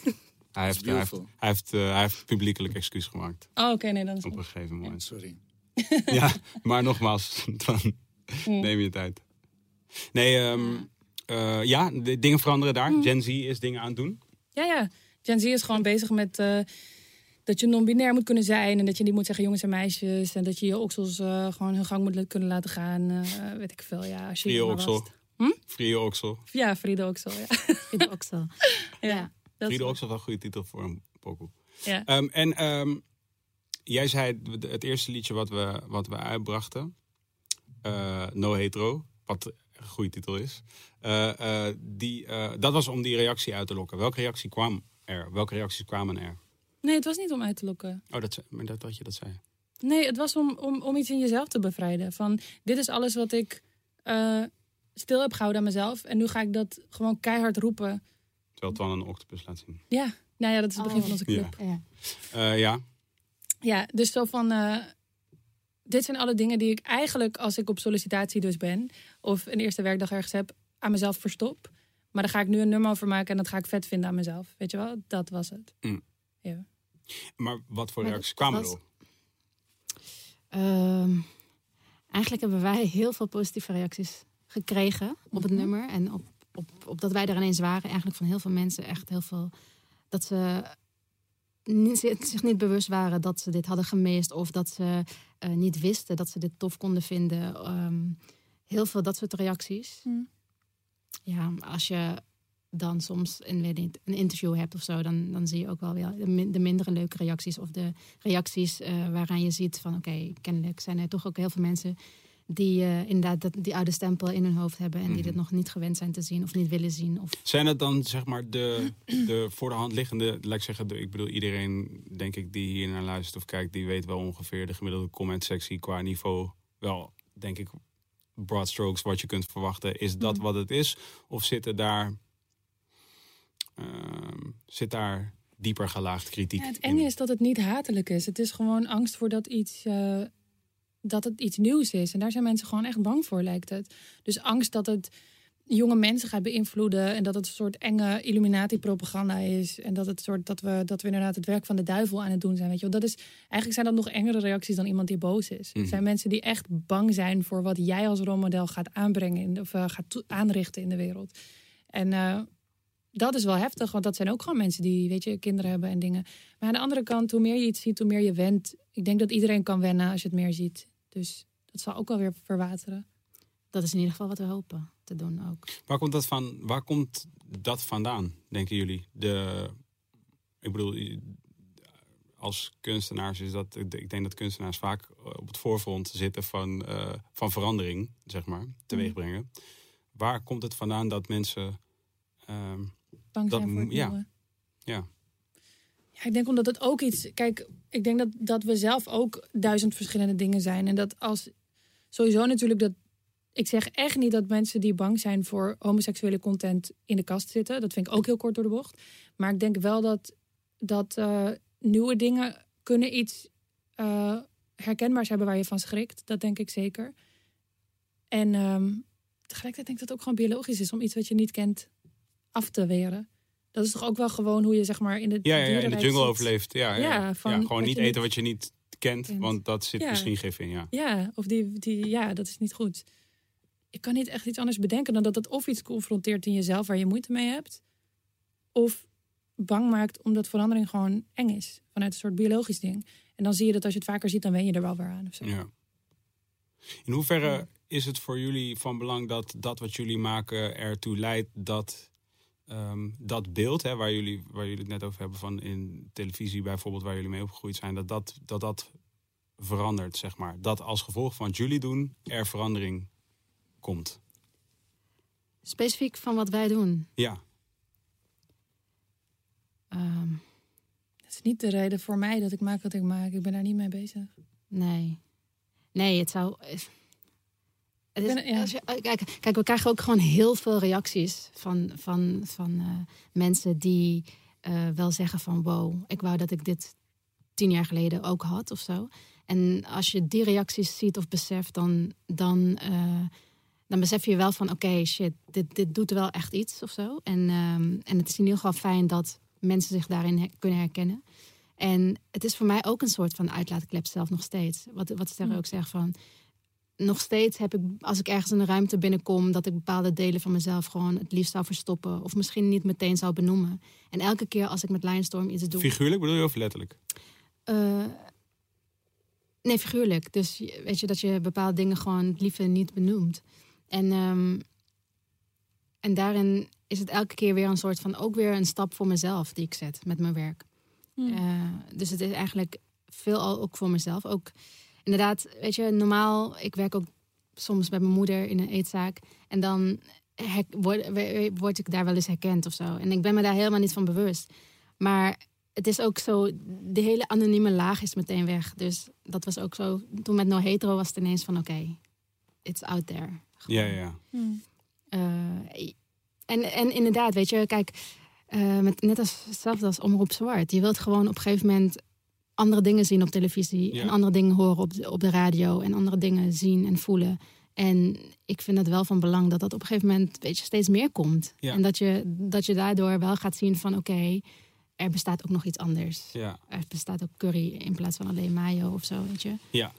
Hij heeft, hij heeft, hij heeft, eh, hij heeft publiekelijk excuus gemaakt. Oh, oké, nee, dan is Op een gegeven moment. Sorry. Ja, maar nogmaals, Twan. Neem je tijd. Nee, ehm, eh, ja, de dingen veranderen daar. Mm. Gen Z is dingen aan het doen. Ja, ja. Gen Z is gewoon bezig met eh, dat je non-binair moet kunnen zijn. En dat je niet moet zeggen jongens en meisjes. En dat je je oksels eh, gewoon hun gang moet kunnen laten gaan. eh, weet ik veel, ja. Als je Free oksel. Free Oksel. Ja, Friede oksel, ja. Ook zo. ja. wel- Oksel is wel een goede titel voor een pokoe. Ja. Ehm, en ehm, jij zei het- het eerste liedje wat we, wat we uitbrachten. Eh, no Hetero. Wat een goede titel is. eh, eh, die, eh, dat was om die reactie uit te lokken. Welke reactie kwam er? Welke reacties kwamen er? Nee, het was niet om uit te lokken. Oh, dat, maar dat, dat je dat zei. Nee, het was om, om, om iets in jezelf te bevrijden. Van, dit is alles wat ik eh, stil heb gehouden aan mezelf. En nu ga ik dat gewoon keihard roepen. Terwijl Twan een octopus laat zien. Ja, nou ja, dat is het begin Oh. van onze club. Ja. Eh, ja, Ja, dus zo van... eh, dit zijn alle dingen die ik eigenlijk, als ik op sollicitatie dus ben... of een eerste werkdag ergens heb, aan mezelf verstop. Maar daar ga ik nu een nummer over maken en dat ga ik vet vinden aan mezelf. Weet je wel? Dat was het. Mm. Ja. maar wat voor reacties kwamen was- erop? Ehm, eigenlijk hebben wij heel veel positieve reacties gekregen op het nummer. En op, op, op dat wij er ineens waren. Eigenlijk van heel veel mensen echt heel veel. Dat ze zich niet bewust waren dat ze dit hadden gemist. Of dat ze eh, niet wisten dat ze dit tof konden vinden. Ehm, heel veel dat soort reacties. Mm. Ja, als je dan soms een, weet niet, een interview hebt of zo, dan, dan zie je ook wel weer de, min- de mindere leuke reacties. Of de reacties eh, waaraan je ziet van oké, kennelijk zijn er toch ook heel veel mensen die eh, inderdaad dat, die oude stempel in hun hoofd hebben en die Mhm. dit nog niet gewend zijn te zien of niet willen zien. Of, Zijn het dan zeg maar de, de voor de hand liggende, laat ik zeggen, de, ik bedoel iedereen denk ik die hier naar luistert of kijkt, die weet wel ongeveer de gemiddelde comment sectie qua niveau wel, denk ik, broad strokes wat je kunt verwachten. Is dat Mhm. wat het is? Of zitten daar, ehm, zit daar dieper gelaagd kritiek Ja, het in? enge is dat het niet hatelijk is. Het is gewoon angst voor dat iets, eh, dat het iets nieuws is. En daar zijn mensen gewoon echt bang voor, lijkt het. Dus angst dat het jonge mensen gaat beïnvloeden. En dat het een soort enge Illuminati-propaganda is. En dat, het soort, dat, we, dat we inderdaad het werk van de duivel aan het doen zijn. Weet je wel. Dat is, eigenlijk zijn dat nog engere reacties dan iemand die boos is. Mhm. Het zijn mensen die echt bang zijn voor wat jij als rolmodel gaat aanbrengen. in de- Of eh, gaat aanrichten in de wereld. En eh, dat is wel heftig, want dat zijn ook gewoon mensen die, weet je, kinderen hebben en dingen. Maar aan de andere kant, hoe meer je iets ziet, hoe meer je went. Ik denk dat iedereen kan wennen als je het meer ziet. Dus dat zal ook wel weer verwateren. dat is in ieder geval wat we hopen te doen ook. Waar komt dat van? Waar komt dat vandaan, denken jullie? De, ik bedoel, als kunstenaars is dat, ik denk dat kunstenaars vaak op het voorfront zitten van, eh, van verandering, zeg maar, teweeg brengen. Waar komt het vandaan dat mensen, ehm, Bang Dat voor ja. ja, Ja, ik denk omdat het ook iets. Kijk, ik denk dat, dat we zelf ook duizend verschillende dingen zijn. En dat als. Sowieso natuurlijk dat. Ik zeg echt niet dat mensen die bang zijn voor homoseksuele content in de kast zitten. Dat vind ik ook heel kort door de bocht. Maar ik denk wel dat, dat eh, nieuwe dingen kunnen iets eh, herkenbaars hebben waar je van schrikt. Dat denk ik zeker. En ehm, tegelijkertijd denk ik dat het ook gewoon biologisch is om iets wat je niet kent af te weren. Dat is toch ook wel gewoon hoe je zeg maar in de Ja, ja, in de dierenrijk jungle zit. overleeft. Ja, ja, van gewoon niet eten wat je niet kent, kent. want dat zit misschien gif in, ja. Ja, of die, die, ja, dat is niet goed. Ik kan niet echt iets anders bedenken dan dat het of iets confronteert in jezelf waar je moeite mee hebt, of bang maakt omdat verandering gewoon eng is vanuit een soort biologisch ding. En dan zie je dat als je het vaker ziet, dan wen je er wel weer aan. Of zo. Ja. In hoeverre is het voor jullie van belang dat dat wat jullie maken ertoe leidt dat ehm, dat beeld, hè, waar, jullie, waar jullie het net over hebben van in televisie bijvoorbeeld, waar jullie mee opgegroeid zijn, dat dat, dat, dat verandert, zeg maar. Dat als gevolg van wat jullie doen, er verandering komt. Specifiek van wat wij doen. Ja, Ehm, Dat is niet de reden voor mij dat ik maak wat ik maak. Ik ben daar niet mee bezig. nee. Nee, het zou. Ja. je- kijk, kijk, we krijgen ook gewoon heel veel reacties van, van, van eh, mensen die eh, wel zeggen van wow, ik wou dat ik dit tien jaar geleden ook had of zo. En als je die reacties ziet of beseft, dan, dan, eh, dan besef je wel van oké, shit, dit, dit doet wel echt iets of zo. En, ehm, en het is in ieder geval fijn dat mensen zich daarin her- kunnen herkennen. En het is voor mij ook een soort van uitlaatklep zelf nog steeds. Wat, wat Sterre ook zegt van... Nog steeds heb ik, als ik ergens in een ruimte binnenkom... dat ik bepaalde delen van mezelf gewoon het liefst zou verstoppen. Of misschien niet meteen zou benoemen. En elke keer als ik met Lionstorm iets doe... figuurlijk bedoel je of letterlijk? Eh, nee, figuurlijk. Dus weet je dat je bepaalde dingen gewoon het liever niet benoemt. En, ehm, en daarin is het elke keer weer een soort van ook weer een stap voor mezelf die ik zet met mijn werk. Hmm. Eh, dus het is eigenlijk veel al ook voor mezelf. Ook inderdaad, weet je, normaal, ik werk ook soms met mijn moeder in een eetzaak. En dan her- word, ik daar wel eens herkend of zo. En ik ben me daar helemaal niet van bewust. Maar het is ook zo, de hele anonieme laag is meteen weg. Dus dat was ook zo, toen met No Hetero was het ineens van oké, it's out there. Ja, ja, ja. Hmm. Eh, en, en inderdaad, weet je, kijk, eh, met, net als hetzelfde als Omroep Zwart. Je wilt gewoon op een gegeven moment andere dingen zien op televisie. Ja. En andere dingen horen op de, op de radio. En andere dingen zien en voelen. En ik vind het wel van belang dat dat op een gegeven moment weet je, steeds meer komt. Ja. En dat je, dat je daardoor wel gaat zien van oké, er bestaat ook nog iets anders. ja. Er bestaat ook curry in plaats van alleen mayo of zo, weet je. Ja.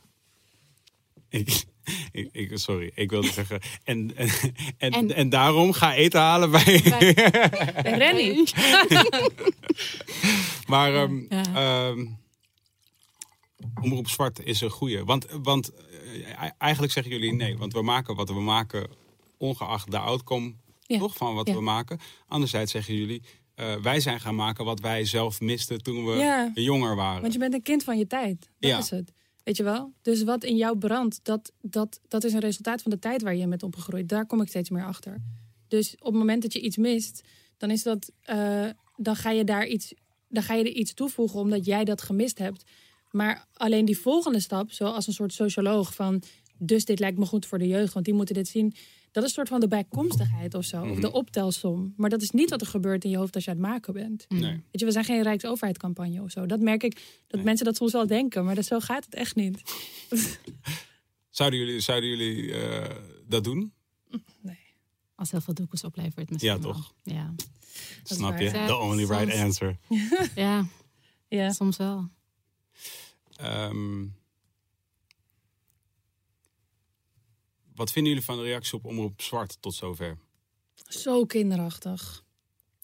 Ik, ik, ik- sorry, ik wilde zeggen. En, en, en, en, En- daarom ga eten halen bij. Rennie. maar ehm, Ja. ehm, Omroep Zwart is een goeie. Want, want eh, eigenlijk zeggen jullie nee, want we maken wat we maken, ongeacht de outcome Ja. toch, van wat Ja. we maken. Anderzijds zeggen jullie, eh, wij zijn gaan maken wat wij zelf misten toen we Ja. jonger waren. Want je bent een kind van je tijd. Dat is het. Weet je wel? Dus wat in jou brandt, dat, dat, dat is een resultaat van de tijd waar je bent opgegroeid. Daar kom ik steeds meer achter. Dus op het moment dat je iets mist, dan is dat. eh, dan ga je daar iets. Dan ga je er iets toevoegen omdat jij dat gemist hebt. Maar alleen die volgende stap, zoals een soort socioloog van. Dus dit lijkt me goed voor de jeugd, want die moeten dit zien. Dat is een soort van de bijkomstigheid of zo. Of de optelsom. Maar dat is niet wat er gebeurt in je hoofd als je aan het maken bent. Nee. Weet je, we zijn geen Rijksoverheidscampagne of zo. Dat merk ik, dat Nee. mensen dat soms wel denken. Maar dat, zo gaat het echt niet. Zouden jullie, zouden jullie eh, dat doen? Nee. Als heel veel doekens oplevert misschien Ja, wel. toch? Ja. Snap je? The only right soms. answer. ja, Ja. soms wel. Ehm, wat vinden jullie van de reactie op Omroep Zwart tot zover? Zo kinderachtig.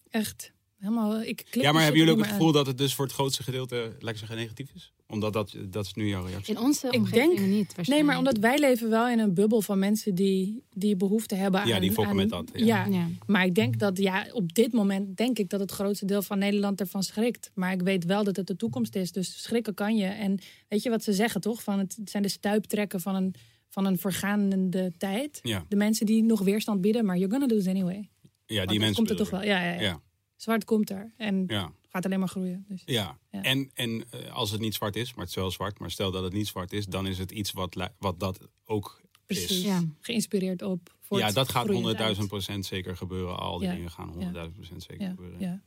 Echt. Helemaal, ik klik ja, maar die hebben jullie ook het gevoel dat het dus voor het grootste gedeelte, laat ik zeggen, negatief is? Omdat dat, dat is nu jouw reactie. In onze Ik omgeving denk- niet. Nee, maar omdat wij leven wel in een bubbel van mensen die, die behoefte hebben aan... Ja, die fokken aan- met dat, ja. Ja. Ja. maar ik denk dat, ja, op dit moment denk ik dat het grootste deel van Nederland ervan schrikt. Maar ik weet wel dat het de toekomst is, dus schrikken kan je. En weet je wat ze zeggen, toch? Van het, zijn de stuiptrekken van een, van een vergaande tijd. Ja, De mensen die nog weerstand bieden, maar you're gonna do it anyway. ja die mensen. komt er toch wel. ik. Ja, ja, ja. Zwart komt er. En ja, gaat alleen maar groeien. Dus. ja. Ja. En, en eh, als het niet zwart is, maar het is wel zwart, maar stel dat het niet zwart is, dan is het iets wat, wat dat ook Precies. is. Ja. Geïnspireerd op. Voor Ja, het dat gaat groeiend honderdduizend uit. procent zeker gebeuren. Al die Ja. dingen gaan honderdduizend procent zeker Ja, gebeuren. ja.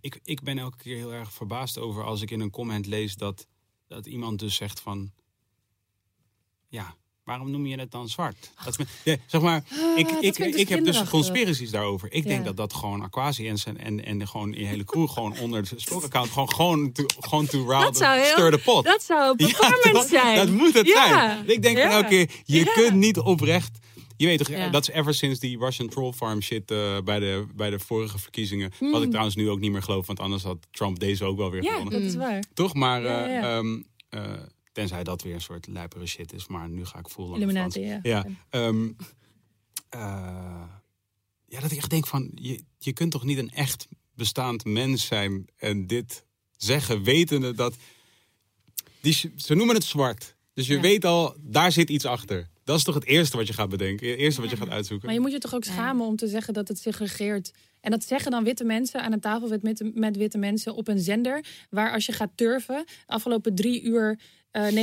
Ik, ik ben elke keer heel erg verbaasd over als ik in een comment lees dat dat iemand dus zegt van... Ja, waarom noem je het dan zwart? Dat is ja, zeg maar, ik, dat ik, ik dus ik heb dus kinderachtig. conspiracies daarover. Ik denk dat dat gewoon Aquasians en, en, en gewoon in hele crew gewoon onder het spookaccount... gewoon, gewoon, to, gewoon to round Dat stir the pot. Dat zou Ja, performance dat, zijn. dat moet het zijn. Ik denk van elke keer, je kunt niet oprecht... Je weet toch, Ja. dat is ever sinds die Russian troll farm shit eh, bij, de, bij de vorige verkiezingen. Wat Hmm. ik trouwens nu ook niet meer geloof, want anders had Trump deze ook wel weer Ja, gewonnen. dat is waar. Toch? Maar Ja, eh, ehm, eh, tenzij dat weer een soort lijpere shit is. Maar nu ga ik voelen. Illuminati, ja. Ja. ehm, eh, ja, dat ik echt denk van, je, je kunt toch niet een echt bestaand mens zijn en dit zeggen, wetende dat... Die, ze noemen het zwart. Dus je Ja. weet al, daar zit iets achter. Dat is toch het eerste wat je gaat bedenken. Het eerste wat je gaat uitzoeken. Maar je moet je toch ook Ja. schamen om te zeggen dat het segregeert. En dat zeggen dan witte mensen aan een tafel met, met, met witte mensen op een zender. Waar als je gaat turven, de afgelopen drie uur eh 99,9999%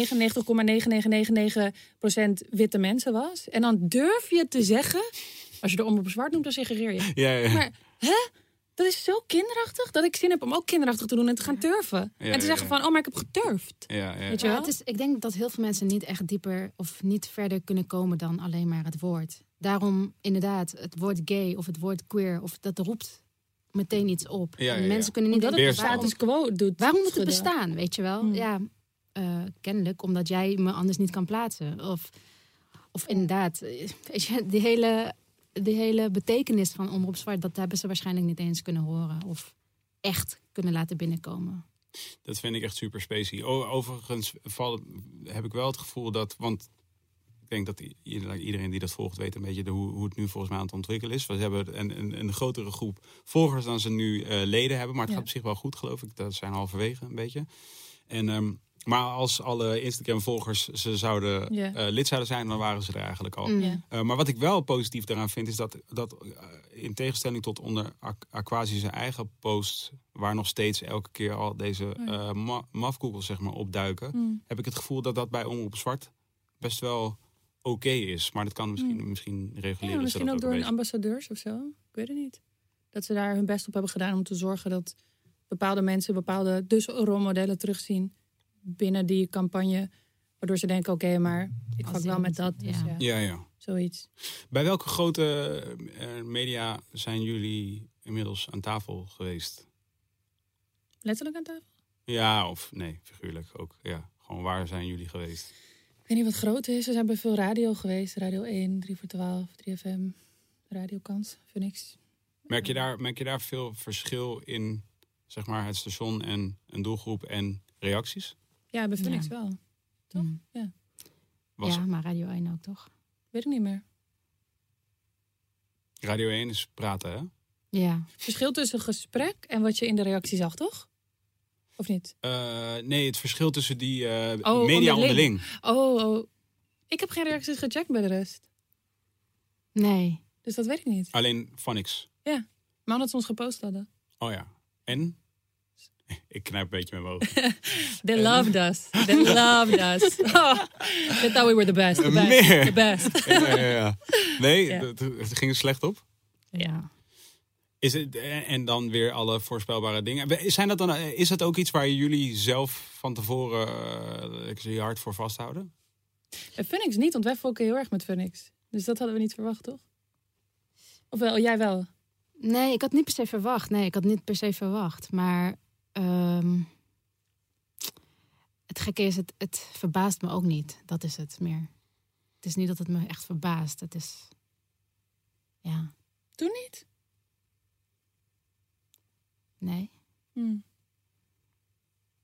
witte mensen was. En dan durf je te zeggen, als je de omroep zwart noemt, dan segregeer je. ja, ja. Maar, hè? Dat is zo kinderachtig dat ik zin heb om ook kinderachtig te doen en te gaan turven. Ja, en te ja, zeggen ja. van, oh, maar ik heb geturfd. ja, ja. Weet je Ja, wel? het is, ik denk dat heel veel mensen niet echt dieper of niet verder kunnen komen dan alleen maar het woord. Daarom inderdaad, het woord gay of het woord queer, of dat roept meteen iets op. Ja, En ja, mensen kunnen niet Omdat het status quo doet. waarom moet het bestaan, weet je wel? Hmm. Ja, eh, kennelijk omdat jij me anders niet kan plaatsen. Of, of inderdaad, eh, weet je, die hele, die hele betekenis van Omroep Zwart, dat hebben ze waarschijnlijk niet eens kunnen horen. Of echt kunnen laten binnenkomen. Dat vind ik echt super specie. Overigens val, heb ik wel het gevoel dat, want ik denk dat iedereen die dat volgt weet een beetje de, hoe, hoe het nu volgens mij aan het ontwikkelen is. We hebben een, een, een grotere groep volgers dan ze nu eh, leden hebben, maar het Ja. gaat op zich wel goed, geloof ik. Dat zijn halverwege een beetje. En, ehm, maar als alle Instagram-volgers ze zouden eh, lid zouden zijn, dan waren ze er eigenlijk al. Mm. Uh, maar wat ik wel positief daaraan vind, is dat, dat uh, in tegenstelling tot onder Aqu- Aquasi zijn eigen post, waar nog steeds elke keer al deze uh, ma mafgoogles zeg maar, opduiken, Hmm. heb ik het gevoel dat dat bij Omroep Zwart best wel oké is. Maar dat kan misschien, misschien reguleren. Ja, misschien dat ook door een hun ambassadeurs of zo. Ik weet het niet. Dat ze daar hun best op hebben gedaan om te zorgen dat bepaalde mensen bepaalde dus rolmodellen terugzien binnen die campagne. Waardoor ze denken, oké, maar ik vak wel met dat. Dus ja. ja, zoiets. Bij welke grote eh, media zijn jullie inmiddels aan tafel geweest? Letterlijk aan tafel. Ja, of nee, figuurlijk ook. Ja, gewoon waar zijn jullie geweest? Ik weet niet wat groot is. We zijn bij veel radio geweest. Radio 1, 3 voor 12, 3FM, Radiokans, Phoenix. Merk je daar, merk je daar veel verschil in zeg maar, het station en een doelgroep en reacties? Ja, bij Phoenix Ja. wel. Toch? Mm. Ja. Was Ja, maar Radio 1 ook toch? Weet ik niet meer. Radio 1 is praten, hè? Ja. Verschil tussen gesprek en wat je in de reactie zag, toch? Of niet? Eh, nee, het verschil tussen die eh, Oh, media onderling. onderling. Oh, oh. Ik heb geen reacties gecheckt bij de rest. Nee. Dus dat weet ik niet. Alleen Phonics. Maar omdat ze ons gepost hadden. Oh ja. En? Ik knijp een beetje met mijn ogen. They loved us. They loved us. Oh, they thought we were the best. The best. Meer. The best. ja, ja, ja. Nee, het, ging er slecht op. Ja. Is het, en dan weer alle voorspelbare dingen. Zijn dat dan, is dat ook iets waar jullie zelf van tevoren uh, je hard voor vasthouden? Phoenix niet, want wij fokken heel erg met Phoenix. Dus dat hadden we niet verwacht, toch? Of wel, jij wel? Nee, ik had niet per se verwacht. Nee, ik had niet per se verwacht. Maar ehm, het gekke is, het, het verbaast me ook niet. Dat is het meer. Het is niet dat het me echt verbaast. Het is. Ja, Toen niet? nee. Hm.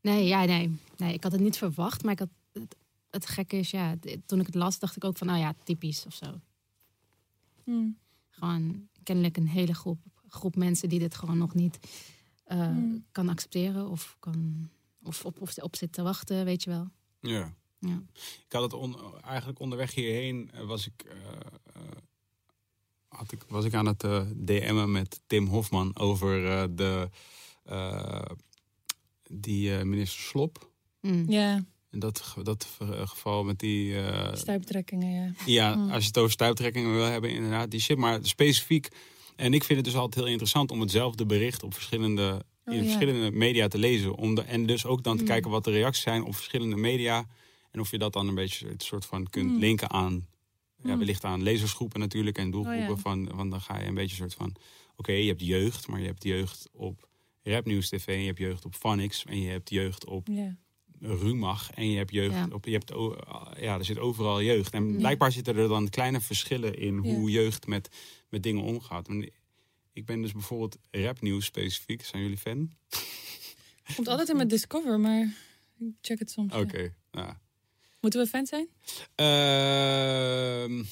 Nee, ja, nee. Nee, ik had het niet verwacht. Maar ik had, het, het gekke is, ja, toen ik het las, dacht ik ook van, nou ja, typisch of zo. Hm. Gewoon kennelijk een hele groep, groep mensen die dit gewoon nog niet eh, Hmm. kan accepteren of, kan, of op, of op zit te wachten, weet je wel. Ja. Ja. Ik had het on- eigenlijk onderweg hierheen eh, was ik, eh, eh, had ik, was ik aan het eh, DM'en met Tim Hofman over eh, de, eh, die eh, minister Slop. Mm. Ja, En dat, ge- dat ge- geval met die... eh, stuiptrekkingen, ja. ja, Mm. als je het over stuiptrekkingen wil hebben, inderdaad, die shit. Maar specifiek, en ik vind het dus altijd heel interessant om hetzelfde bericht op verschillende in Oh, ja. verschillende media te lezen. Om de, en dus ook dan te Mm. kijken wat de reacties zijn op verschillende media. En of je dat dan een beetje het soort van kunt Mm. linken aan, ja, Mm. wellicht aan lezersgroepen natuurlijk en doelgroepen. Oh, ja. van, van dan ga je een beetje soort van, oké, je hebt jeugd, maar je hebt jeugd op Rapnieuws TV, en je hebt jeugd op Phonics en je hebt jeugd op. Rumach en je hebt jeugd Ja. op, je hebt, ja, er zit overal jeugd. En Ja. blijkbaar zitten er dan kleine verschillen in Ja. hoe jeugd met, met dingen omgaat. Ik ben dus bijvoorbeeld rapnieuws specifiek. Zijn jullie fan? Komt altijd in mijn Discover, maar ik check het soms. ja. Oké. nou. Moeten we fan zijn? Ehm,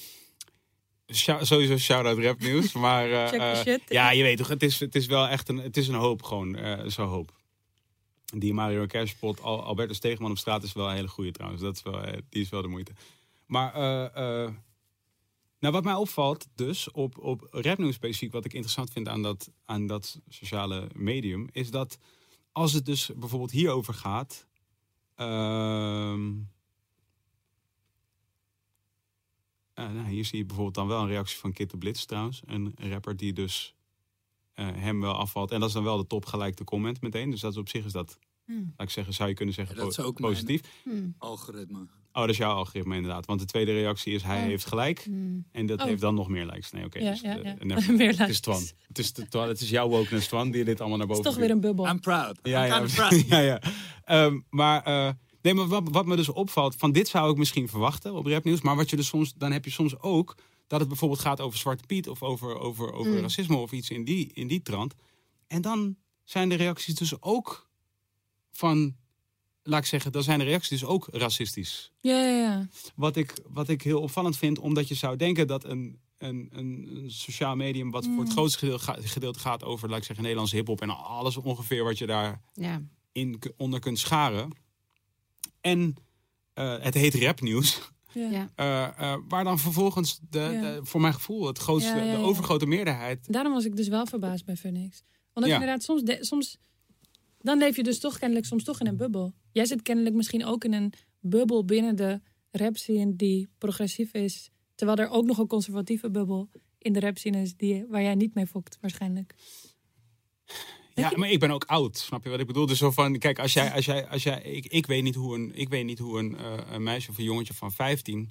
sowieso shout-out rapnieuws. maar eh, Check eh, shit. ja, je weet toch, het is, het is wel echt een, het is een hoop gewoon. eh Zo'n hoop. Die Mario Al Albertus Stegeman op straat is wel een hele goede trouwens. Dat is wel, eh, die is wel de moeite. Maar eh, eh, nou, wat mij opvalt dus op, op rapnieuws specifiek, wat ik interessant vind aan dat, aan dat sociale medium, is dat als het dus bijvoorbeeld hierover gaat. ehm, eh, nou, hier zie je bijvoorbeeld dan wel een reactie van Kit de Blitz trouwens. Een rapper die dus hem wel afvalt. En dat is dan wel de top gelijkte comment meteen. Dus dat is op zich is dat, Hmm. laat ik zeggen, zou je kunnen zeggen Ja, dat is ook positief. Hmm. Algoritme. Oh, dat is jouw algoritme inderdaad. Want de tweede reactie is hij Oh. heeft gelijk. Hmm. En dat Oh. heeft dan nog meer likes. Nee, oké. ja, dus, ja, eh, ja. Meer Het is likes. Twan. Het is, de, Twan, het is jouw wokeness, Twan, die dit allemaal naar Het is boven toch weer een bubbel. I'm proud. Ja, I'm ja, proud. ja, ja. Ehm, maar, eh, nee, maar wat, wat me dus opvalt, van dit zou ik misschien verwachten op rapnieuws. Maar wat je dus soms, dan heb je soms ook dat het bijvoorbeeld gaat over Zwarte Piet of over, over, over Mm. racisme of iets in die, in die trant. En dan zijn de reacties dus ook van, laat ik zeggen, dan zijn de reacties dus ook racistisch. Ja, ja, ja. Wat ik, wat ik heel opvallend vind, omdat je zou denken dat een, een, een, een sociaal medium, wat voor het Mm. grootste gedeelte, ga- gedeelte gaat over, laat ik zeggen, Nederlandse hip-hop en alles ongeveer wat je daar Ja. in onder kunt scharen. En eh, het heet rapnieuws. Ja. Eh, eh, waar dan vervolgens, de, voor mijn gevoel, het grootste, de overgrote meerderheid. Daarom was ik dus wel verbaasd bij Phoenix. Omdat Ja. inderdaad soms, de- soms... Dan leef je dus toch kennelijk soms toch in een bubbel. Jij zit kennelijk misschien ook in een bubbel binnen de rap scene die progressief is. Terwijl er ook nog een conservatieve bubbel in de rap scene is die, waar jij niet mee fokt waarschijnlijk. Ja, maar ik ben ook oud, snap je wat ik bedoel? Dus zo van, kijk, als jij, als jij, als jij, ik, ik weet niet hoe een, ik weet niet hoe een, eh, een meisje of een jongetje van 15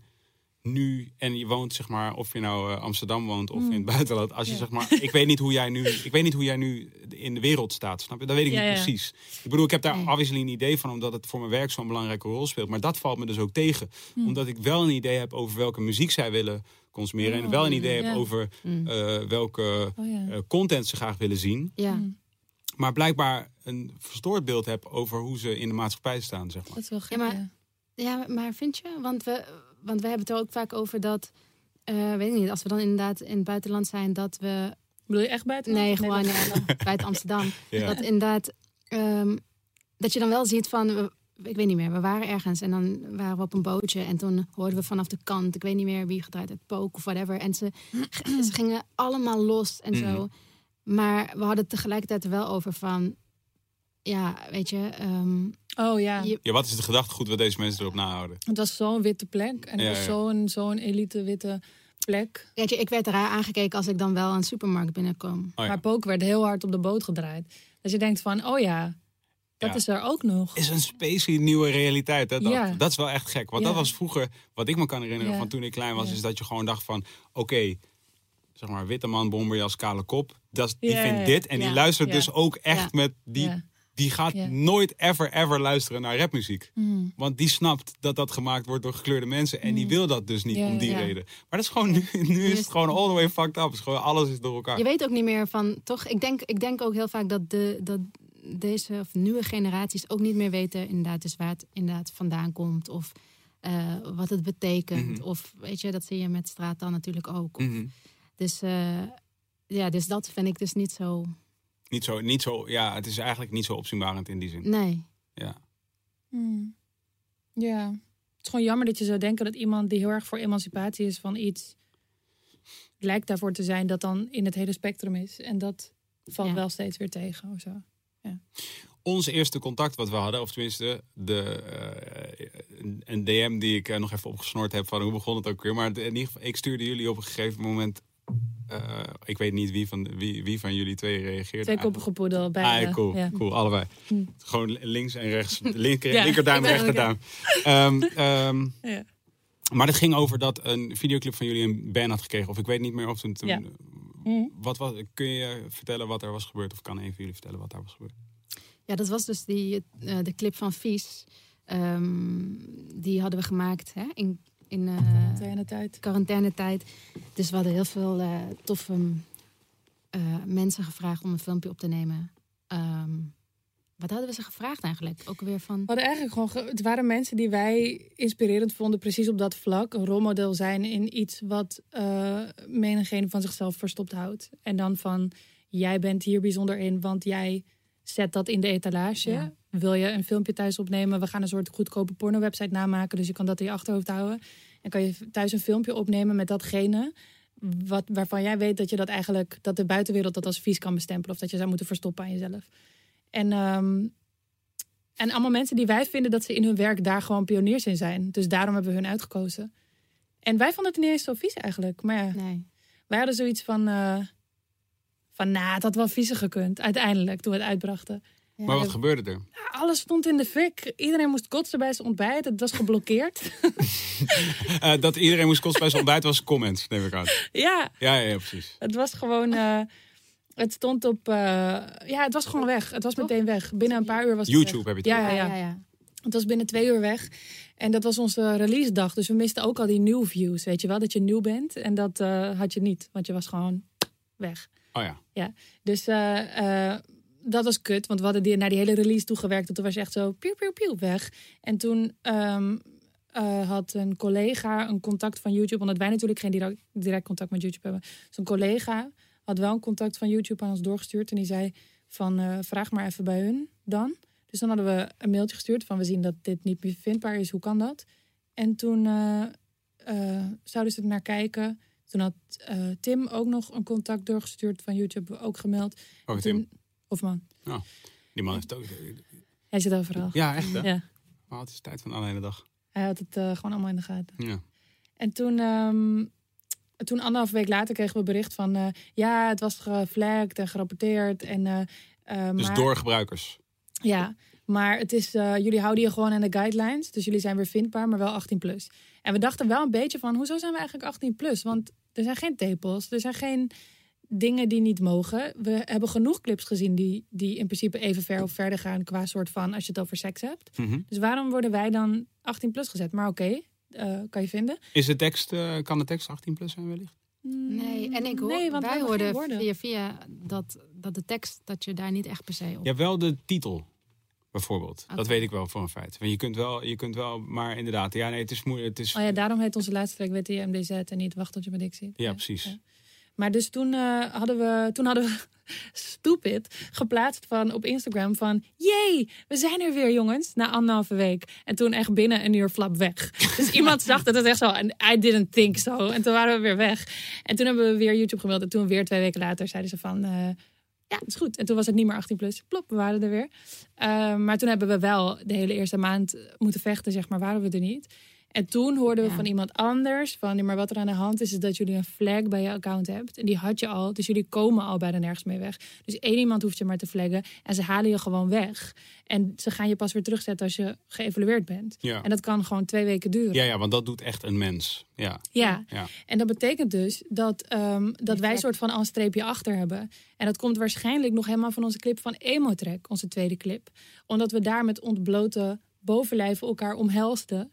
nu en je woont zeg maar, of je nou eh, Amsterdam woont of in het buitenland, als je Ja. zeg maar, ik weet niet hoe jij nu, ik weet niet hoe jij nu in de wereld staat, snap je? Dat weet ik Ja, niet ja. precies. Ik bedoel, ik heb daar Nee. obviously een idee van, omdat het voor mijn werk zo'n belangrijke rol speelt, maar dat valt me dus ook tegen, omdat ik wel een idee heb over welke muziek zij willen consumeren en Oh, wel een idee heb over Hmm. eh, welke Oh ja. eh, content ze graag willen zien Ja. Maar blijkbaar een verstoord beeld heb over hoe ze in de maatschappij staan, zeg maar. Dat is wel gek, Ja, maar- ja. Ja, maar vind je? Want we, want we hebben het er ook vaak over dat, eh, weet ik niet, als we dan inderdaad in het buitenland zijn, dat we, Bedoel je echt buiten? nee, gewoon eh, buiten Amsterdam, Ja. dat inderdaad, ehm, dat je dan wel ziet van, ik weet niet meer, we waren ergens en dan waren we op een bootje en toen hoorden we vanaf de kant, ik weet niet meer wie gedraaid het pook of whatever, en ze, ze gingen allemaal los en zo. Maar we hadden het tegelijkertijd er wel over van, ja, weet je, ehm, Oh ja. Je- Ja, wat is de gedachtegoed wat deze mensen erop nahouden? Het was zo'n witte plek. En het Ja, was ja. zo'n zo'n elite witte plek. weet je, ik werd raar aangekeken als ik dan wel een supermarkt binnenkom. Oh ja. Maar Pook werd heel hard op de boot gedraaid. Dus je denkt van, oh ja, dat Ja. is er ook nog. Is een specie nieuwe realiteit. Hè? Dat, Ja. dat is wel echt gek. Want Ja. dat was vroeger, wat ik me kan herinneren Ja. van toen ik klein was, Ja. is dat je gewoon dacht van, oké, zeg maar, witte man, bomberjas, kale kop. Dat die vindt dit en die luistert dus ook echt met, die, die gaat nooit ever, ever luisteren naar rapmuziek. Mm. Want die snapt dat dat gemaakt wordt door gekleurde mensen. En die wil dat dus niet om die reden. Maar dat is gewoon, nu, nu is het gewoon all the way fucked up. Is gewoon, alles is door elkaar. Je weet ook niet meer van, toch? Ik denk, ik denk ook heel vaak dat, de, dat deze of nieuwe generaties ook niet meer weten inderdaad dus waar het inderdaad vandaan komt. Of eh, wat het betekent. Mhm. Of weet je, dat zie je met straat dan natuurlijk ook. Of- Mhm. Dus eh, ja, dus dat vind ik dus niet zo. Niet zo, niet zo, ja, het is eigenlijk niet zo opzienbarend in die zin. Nee. Ja. Mm. Ja. Het is gewoon jammer dat je zou denken dat iemand die heel erg voor emancipatie is van iets, lijkt daarvoor te zijn dat dan in het hele spectrum is. En dat valt Ja. wel steeds weer tegen of zo. Ons eerste contact wat we hadden, of tenminste de, eh, een- een DM die ik eh, nog even opgesnord heb van hoe begon het ook weer. Maar in ieder geval, ik stuurde jullie op een gegeven moment eh, ik weet niet wie van, wie, wie van jullie twee reageert. Twee koppige poedel. Bij, Ah, cool, ja. cool, allebei. Hm. Gewoon links en rechts. Linker, Ja, linkerduim, rechterduim. Ehm, ehm, Ja. Maar het ging over dat een videoclip van jullie een ban had gekregen. Of ik weet niet meer of toen... toen Ja. Hm. wat was, kun je vertellen wat er was gebeurd? Of kan een van jullie vertellen wat daar was gebeurd? Ja, dat was dus die, eh, de clip van Vies. Ehm, die hadden we gemaakt hè, in, in eh, Tegen tijd. quarantainetijd. Dus we hadden heel veel eh, toffe eh, mensen gevraagd om een filmpje op te nemen. Ehm, wat hadden we ze gevraagd eigenlijk? Ook weer van... We hadden eigenlijk gewoon. ge- Het waren mensen die wij inspirerend vonden, precies op dat vlak. Een rolmodel zijn in iets wat eh menigeen van zichzelf verstopt houdt. En dan van: jij bent hier bijzonder in, want jij zet dat in de etalage. Ja. Wil je een filmpje thuis opnemen? We gaan een soort goedkope porno-website namaken, dus je kan dat in je achterhoofd houden. En kan je thuis een filmpje opnemen met datgene. Wat, waarvan jij weet dat je dat eigenlijk, dat de buitenwereld dat als vies kan bestempelen. Of dat je zou moeten verstoppen aan jezelf. En ehm, en allemaal mensen die wij vinden dat ze in hun werk daar gewoon pioniers in zijn. Dus daarom hebben we hun uitgekozen. En wij vonden het niet eens zo vies eigenlijk. Maar ja, Nee. wij hadden zoiets van... eh, van, nou, het had wel viezer gekund. Uiteindelijk, toen we het uitbrachten. Ja, maar wat gebeurde er? Ja, Alles stond in de fik. Iedereen moest kotsen bij zijn ontbijt. Het was geblokkeerd. Eh, dat iedereen moest kosten bij zijn ontbijt was comments, neem ik aan. ja, Ja, ja, ja, precies. het was gewoon... eh, het stond op... eh, ja, het was gewoon weg. Het was meteen weg. Binnen een paar uur was het YouTube weg. heb je het Ja, ja, ja. ja. Het was binnen twee uur weg. En dat was onze release dag. Dus we misten ook al die nieuw views. Weet je wel, dat je nieuw bent. En dat eh, had je niet. Want je was gewoon weg. Oh ja. Dus eh, eh, dat was kut. Want we hadden die, naar die hele release toegewerkt. Toen was echt zo piu, piu, piu, weg. En toen ehm, eh, had een collega een contact van YouTube. Omdat wij natuurlijk geen direct, direct contact met YouTube hebben. Dus een collega had wel een contact van YouTube aan ons doorgestuurd. En die zei van vraag maar even bij hun dan. Dus dan hadden we een mailtje gestuurd van we zien dat dit niet meer vindbaar is. Hoe kan dat? En toen zouden ze er naar kijken. Toen had eh, Tim ook nog een contact doorgestuurd van YouTube, ook gemeld. Oh, Tim. Toen, of man, Die man heeft ook... hij zit overal. Ja, echt hè? Ja, Maar het is tijd van alleen de dag. hij had het eh, gewoon allemaal in de gaten. Ja. En toen, ehm, toen anderhalve week later kregen we bericht van... eh, ja, het was geflagd en gerapporteerd. En, Dus maar, door gebruikers. Ja, maar het is, jullie houden je gewoon aan de guidelines. Dus jullie zijn weer vindbaar, maar wel 18 plus. En we dachten wel een beetje van, hoezo zijn we eigenlijk 18 plus? Want er zijn geen tepels, er zijn geen dingen die niet mogen. We hebben genoeg clips gezien die, die in principe even ver of verder gaan... qua soort van, als je het over seks hebt. Mhm. Dus waarom worden wij dan 18 plus gezet? Maar oké, eh, kan je vinden. Is de tekst, eh, kan de tekst 18 plus zijn wellicht? Nee, en ik hoor, Nee, wij hoorden via, via dat, dat de tekst, dat je daar niet echt per se op... Je hebt wel de titel, bijvoorbeeld. Dat weet ik wel voor een feit. Want je kunt wel, je kunt wel maar inderdaad... Ja, nee, het is moeilijk. Het is, Oh ja, daarom heet onze laatste track WTMDZ en niet Wacht tot je met dik ziet. ja, precies. Ja. Maar dus toen, eh, hadden we, toen hadden we stupid geplaatst van, op Instagram van... Jee, we zijn er weer jongens, na anderhalve week. En toen echt binnen een uur flap weg. Dus iemand zag dat het echt zo en I didn't think so. En toen waren we weer weg. En toen hebben we weer YouTube gemeld. En toen weer twee weken later zeiden ze van... eh, ja, het is goed. En toen was het niet meer 18 plus. Plop, we waren er weer. Eh, maar toen hebben we wel de hele eerste maand moeten vechten, zeg maar, waren we er niet. En toen hoorden we Ja. van iemand anders van, "Nee, maar wat er aan de hand is, is dat jullie een flag bij je account hebt. En die had je al, dus jullie komen al bijna nergens mee weg. Dus één iemand hoeft je maar te flaggen en ze halen je gewoon weg. En ze gaan je pas weer terugzetten als je geëvalueerd bent. Ja. En dat kan gewoon twee weken duren. Ja, ja, want dat doet echt een mens. Ja, Ja, ja. en dat betekent dus dat, ehm, dat wij soort van al een streepje achter hebben. En dat komt waarschijnlijk nog helemaal van onze clip van Emotrek, onze tweede clip. Omdat we daar met ontblote bovenlijven elkaar omhelsden.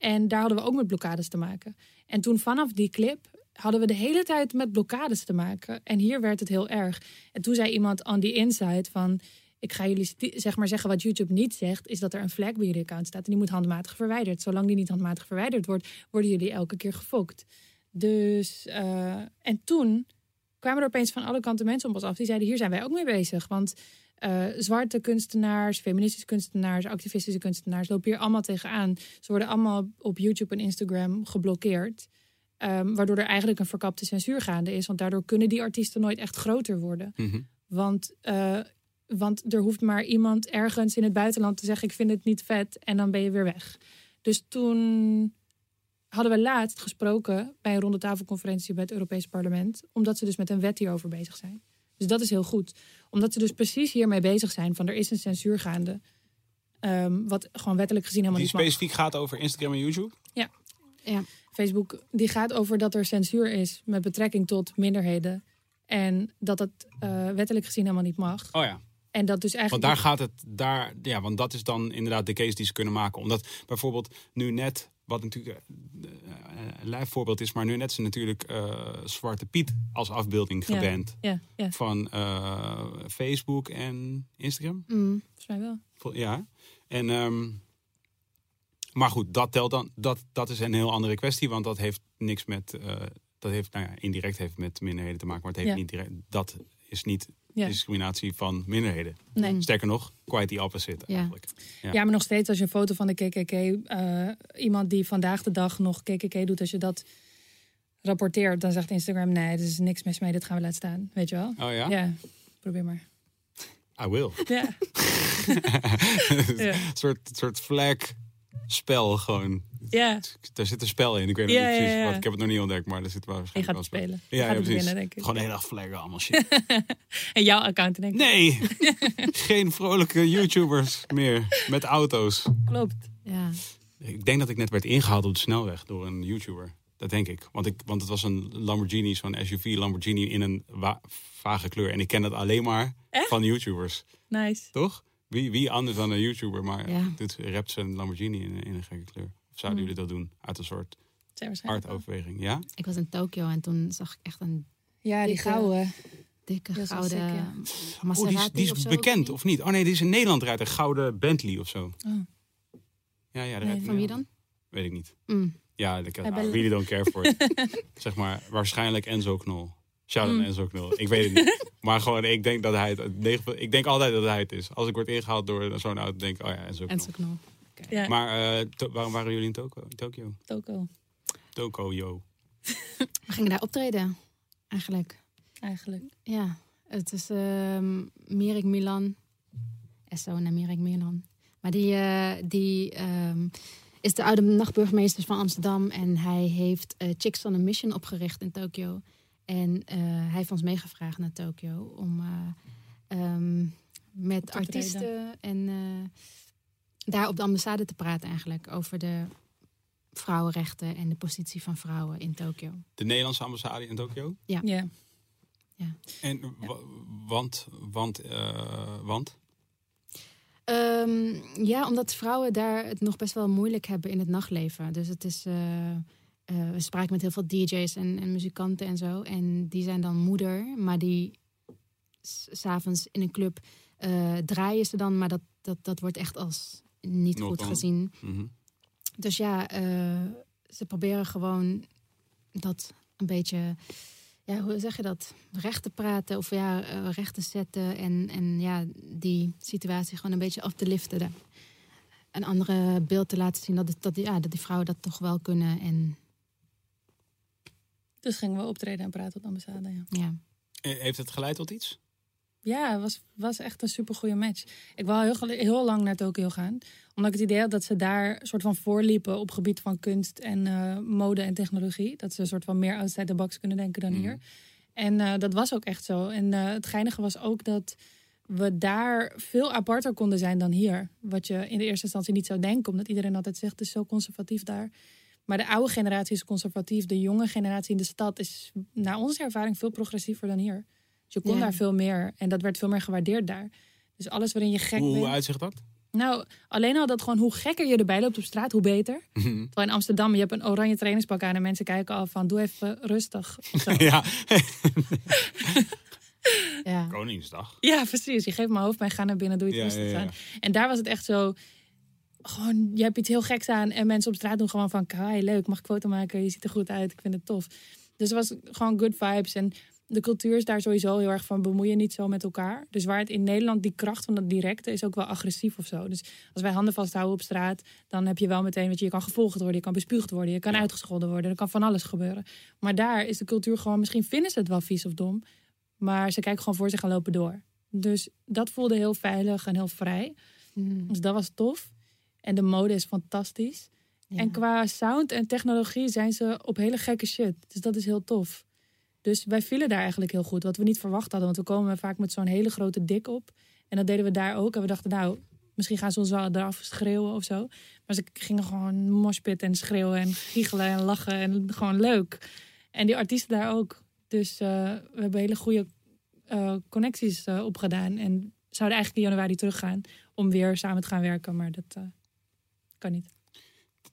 En daar hadden we ook met blokkades te maken. En toen vanaf die clip hadden we de hele tijd met blokkades te maken. En hier werd het heel erg. En toen zei iemand on the inside van... Ik ga jullie zeg maar zeggen wat YouTube niet zegt... is dat er een flag bij jullie account staat. En die moet handmatig verwijderd. Zolang die niet handmatig verwijderd wordt... worden jullie elke keer gefokt. Dus, eh, en toen kwamen er opeens van alle kanten mensen op ons af. Die zeiden, hier zijn wij ook mee bezig. Want eh, zwarte kunstenaars, feministische kunstenaars, activistische kunstenaars... lopen hier allemaal tegenaan. Ze worden allemaal op YouTube en Instagram geblokkeerd. Ehm, waardoor er eigenlijk een verkapte censuur gaande is. Want daardoor kunnen die artiesten nooit echt groter worden. Mhm. Want, eh, want er hoeft maar iemand ergens in het buitenland te zeggen: Ik vind het niet vet. En dan ben je weer weg. Dus toen hadden we laatst gesproken bij een rondetafelconferentie bij het Europees Parlement. Omdat ze dus met een wet hierover bezig zijn. Dus dat is heel goed. Omdat ze dus precies hiermee bezig zijn van er is een censuur gaande. ehm, wat gewoon wettelijk gezien helemaal Die niet mag. specifiek gaat over Instagram en YouTube? Ja. Facebook die gaat over dat er censuur is met betrekking tot minderheden. En dat het eh, wettelijk gezien helemaal niet mag. Oh ja. En dat dus Want eigenlijk. daar gaat het, daar, ja, want dat is dan inderdaad de case die ze kunnen maken. Omdat bijvoorbeeld nu net, wat natuurlijk eh, een lijf voorbeeld is, maar nu net is natuurlijk eh, Zwarte Piet als afbeelding geband Ja, ja, van eh, Facebook en Instagram. Mm. volgens mij wel. Ja. En, ehm, maar goed, dat telt dan. Dat, dat is een heel andere kwestie, want dat heeft niks met. dat heeft, nou ja, indirect heeft met minderheden te maken, maar het heeft niet direct. Dat is niet Ja. discriminatie van minderheden. Nee. Sterker nog, quite the opposite Ja. eigenlijk. Ja. Ja. maar nog steeds als je een foto van de KKK, eh, iemand die vandaag de dag nog KKK doet, als je dat rapporteert, dan zegt Instagram: nee, er is niks mis mee, dit gaan we laten staan. Weet je wel? Oh ja? Ja, probeer maar. I will. Ja, Ja. Een soort, soort flag spel gewoon. ja. Daar zit een spel in. Ik weet Ja, niet precies ja, ja. wat. Ik heb het nog niet ontdekt, maar er zit wel je waarschijnlijk gaat het wel een spelen. spel. Je Ja, gaat precies. winnen, denk ik. Gewoon de hele dag flaggen, allemaal shit. En jouw account, denk ik. Nee, geen vrolijke YouTubers meer met auto's. Klopt. Ja. Ik denk dat ik net werd ingehaald op de snelweg door een YouTuber. Dat denk ik. Want, ik, want het was een Lamborghini, zo'n SUV Lamborghini in een vage kleur. En ik ken dat alleen maar Echt? van YouTubers. Nice. Toch? Wie, wie anders dan een YouTuber, maar Ja. doet, rapt zijn Lamborghini in, in een gekke kleur. Of zouden Hmm. jullie dat doen? Uit een soort hartoverweging, ja? Ik was in Tokio en toen zag ik echt een Ja, die Dikke- gouden. dikke gouden sick, ja. Oh, Maserati die is, die is of zo, bekend, of niet? Oh nee, die is in Nederland rijdt een gouden Bentley of zo. Oh. Ja, ja, Nee, rijdt Van wie dan? Weet ik niet. Mm. Ja, ik I really don't care for it. zeg maar, waarschijnlijk Enzo Knol. Shout out Mm. Enzo Knol. Ik weet het niet. maar gewoon, ik denk dat hij het... Ik denk altijd dat hij het is. Als ik word ingehaald door zo'n auto, denk ik, oh ja, Enzo Knol. En zo knol. Ja, Maar eh, to- waarom waren jullie in Toko? Tokio? Toko. Toko, yo. We gingen daar optreden, eigenlijk. Eigenlijk. Ja, het is ehm Mirik Milan. Esso naar Mirik Milan. Maar die, eh, die ehm, is de oude nachtburgemeester van Amsterdam. En hij heeft eh, Chicks on a Mission opgericht in Tokio. En eh, hij heeft ons meegevraagd naar Tokio om eh, ehm, met te artiesten en eh, daar op de ambassade te praten eigenlijk over de vrouwenrechten en de positie van vrouwen in Tokio. De Nederlandse ambassade in Tokio? Ja. En wa- want, want, eh, want? Ehm, ja, omdat vrouwen daar het nog best wel moeilijk hebben in het nachtleven. Dus het is. Eh, we spraken met heel veel DJ's en, en muzikanten en zo. En die zijn dan moeder, maar die s- s'avonds in een club eh, draaien ze dan, maar dat, dat, dat wordt echt als niet goed gezien. Mhm. Dus ja, eh, ze proberen gewoon dat een beetje, ja, hoe zeg je dat? Recht te praten of ja, recht te zetten en, en ja, die situatie gewoon een beetje af te liften. Een andere beeld te laten zien dat, het- dat, die- ja, dat die vrouwen dat toch wel kunnen. En Dus gingen we optreden en praten op de ambassade. Ja, ja, Eh, Heeft het geleid tot iets? ja het was, was echt een super goede match. Ik wil heel, heel lang naar Tokio gaan. Omdat ik het idee had dat ze daar een soort van voorliepen op gebied van kunst en eh, mode en technologie. Dat ze een soort van meer outside the box kunnen denken dan Mhm. hier. En eh, dat was ook echt zo. En eh, het geinige was ook dat we daar veel aparter konden zijn dan hier. Wat je in de eerste instantie niet zou denken, omdat iedereen altijd zegt het is zo conservatief daar. Maar de oude generatie is conservatief. De jonge generatie in de stad is naar onze ervaring veel progressiever dan hier. Dus je kon Ja. daar veel meer. En dat werd veel meer gewaardeerd daar. Dus alles waarin je gek Hoe, hoe bent. uitzicht dat? Nou, alleen al dat gewoon hoe gekker je erbij loopt op straat, hoe beter. Terwijl in Amsterdam, je hebt een oranje trainingspak aan en mensen kijken al van doe even rustig. ja, ja. Koningsdag. Ja, precies. Je geeft me hoofdpijn, ga naar binnen, doe iets Ja, ja. aan. En daar was het echt zo... Gewoon, je hebt iets heel geks aan en mensen op straat doen gewoon van... Kai, leuk, mag ik foto maken? Je ziet er goed uit, ik vind het tof. Dus het was gewoon good vibes. En de cultuur is daar sowieso heel erg van bemoeien niet zo met elkaar. Dus waar het in Nederland, die kracht van dat directe is ook wel agressief of zo. Dus als wij handen vasthouden op straat, dan heb je wel meteen... Weet je, je kan gevolgd worden, je kan bespuugd worden, je kan uitgescholden worden. Er kan van alles gebeuren. Maar daar is de cultuur gewoon... Misschien vinden ze het wel vies of dom, maar ze kijken gewoon voor zich en lopen door. Dus dat voelde heel veilig en heel vrij. Mhm. Dus dat was tof. En de mode is fantastisch. En qua sound en technologie zijn ze op hele gekke shit. Dus dat is heel tof. Dus wij vielen daar eigenlijk heel goed. Wat we niet verwacht hadden. Want we komen vaak met zo'n hele grote dik op. En dat deden we daar ook. En we dachten, nou, misschien gaan ze ons wel eraf schreeuwen of zo. Maar ze gingen gewoon moshpitten en schreeuwen en giechelen en lachen. En gewoon leuk. En die artiesten daar ook. Dus eh, we hebben hele goede eh, connecties eh, opgedaan. En zouden eigenlijk in januari teruggaan om weer samen te gaan werken. Maar dat kan niet.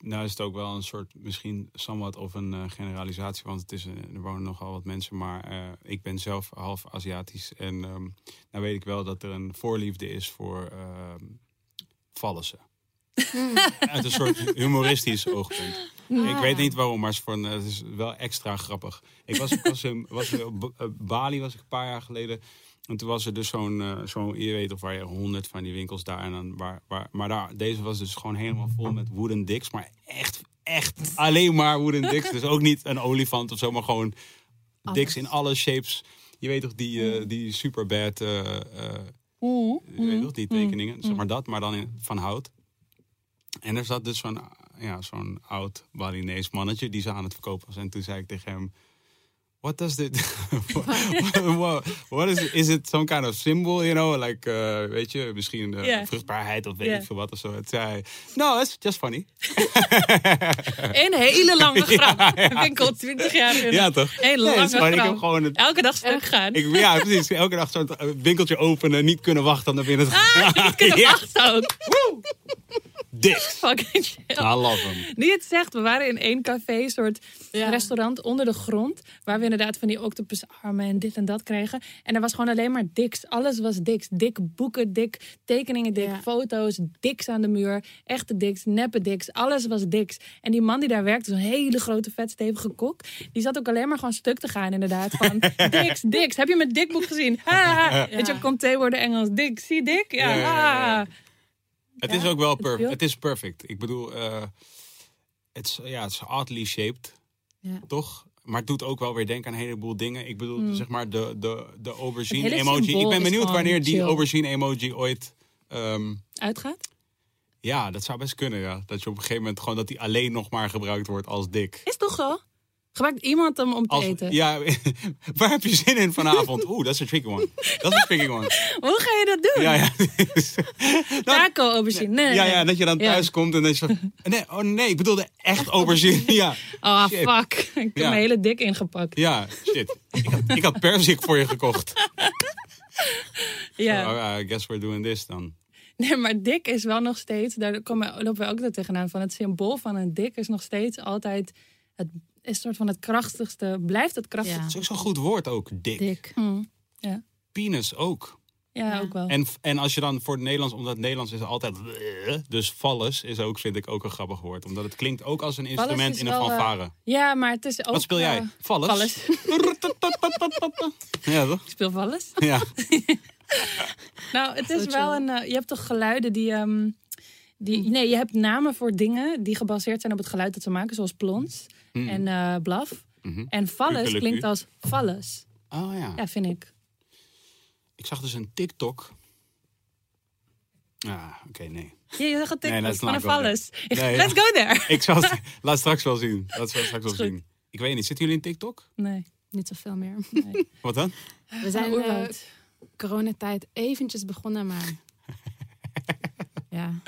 Nou is het ook wel een soort, misschien somewhat of een eh, generalisatie, want het is, eh, er wonen nogal wat mensen, maar eh, ik ben zelf half Aziatisch en ehm nou weet ik wel dat er een voorliefde is voor ehm vallissen. Uit een soort humoristisch oogpunt. Ik weet niet waarom, maar het is, voor een- het is wel extra grappig. Ik was, ik was, in- was in- op B- Bali was ik een paar jaar geleden. En toen was er dus zo'n, eh, zo'n je weet of waar je honderd van die winkels daar. En dan waar, waar, maar daar, deze was dus gewoon helemaal vol met wooden dicks. Maar echt, echt alleen maar wooden dicks. Dus ook niet een olifant of zo, maar gewoon dicks in alle shapes. Je weet toch die, eh, die superbad, je weet toch, die tekeningen, zeg maar dat, maar dan in, van hout. En er zat dus zo'n ja, zo'n oud Balinees mannetje die ze aan het verkopen was. En toen zei ik tegen hem... What does this... what, what is, is it some kind of symbol, you know? Like, eh, weet je, misschien eh, vruchtbaarheid of weet ik veel wat of zo. Het zei, no, it's just funny. Een hele lange grap. Ja, ik al twintig jaar in. Ja, toch? Hele Nee, lange ik heb gewoon het, Elke dag stuk gaan. ik, ja, precies. Elke dag zo'n eh, winkeltje openen, niet kunnen wachten om naar binnen te gaan. Ah, niet kunnen Ja. wachten ook. Dicks. Fucking chill. I love hem. Die het zegt, we waren in één café, een soort Ja. restaurant onder de grond. Waar we inderdaad van die octopusarmen en dit en dat kregen. En er was gewoon alleen maar diks. Alles was diks. Dik boeken, dik tekeningen, dik Ja. foto's, diks aan de muur. Echte diks, neppe diks. Alles was diks. En die man die daar werkte, zo'n hele grote vetstevige kok. Die zat ook alleen maar gewoon stuk te gaan inderdaad. Van diks, diks. Heb je mijn dikboek gezien? Ha! Weet je, komt worden Engels. Dik, zie dik? Ja, Ja, ja, ja, ja. ha. Het Ja, is ook wel perfect. Het is perfect. Ik bedoel, eh, het is ja, het is oddly shaped, Ja. toch? Maar het doet ook wel weer denken aan een heleboel dingen. Ik bedoel, zeg maar de, de, de aubergine hele emoji. Ik ben benieuwd wanneer die chill. aubergine emoji ooit. ehm, Uitgaat? ja, dat zou best kunnen, ja. Dat je op een gegeven moment gewoon dat die alleen nog maar gebruikt wordt als dik. Is toch zo? Gebruikt iemand hem om te Als, eten? ja, waar heb je zin in vanavond? Oeh, dat is een tricky one. Dat is een tricky one. Hoe ga je dat doen? Ja, ja. Nou, Taco aubergine. Nee, ja, ja, dat je dan Ja. thuis komt en dat je. Nee, oh nee, ik bedoelde echt aubergine. Ja. Oh, Shit. fuck. Ik heb Ja. mijn hele dik ingepakt. Ja, shit. Ik had, ik had perzik voor je gekocht. Ja. Ja, I guess we're doing this dan. Nee, maar dik is wel nog steeds... Daar komen, lopen we ook er tegenaan van. Het symbool van een dik is nog steeds altijd... Het is een soort van het krachtigste... Blijft het krachtigste. Dat is ook zo'n goed woord ook, dik. Dik. Hm. Ja. Penis ook. Ja, Ja. ook wel. En, en als je dan voor het Nederlands, omdat het Nederlands is altijd... Dus vallus is ook, vind ik, ook een grappig woord. Omdat het klinkt ook als een instrument in een eh, fanfare. Ja, maar het is ook... Wat speel jij? eh, Vallus? Valles. Ja, toch? Ik speel valles. Ja. Nou, het is wel een. eh, je hebt toch geluiden die. ehm, die nee, je hebt namen voor dingen die gebaseerd zijn op het geluid dat ze maken, zoals plons Mm. en eh blaf. Mhm. En valles Ukeleku. klinkt als valles. Oh ja. Ja, vind ik. Ik zag dus een TikTok. Ah, oké, nee. Ja, je het Nee, TikTok let's van not een. Nee. Let's go there. Ik zal het, laat straks wel zien. Laat straks wel goed. zien. Ik weet niet, zitten jullie in TikTok? Nee. Niet zoveel meer. Wat dan? We zijn eh, oud? coronatijd eventjes begonnen, maar... ja.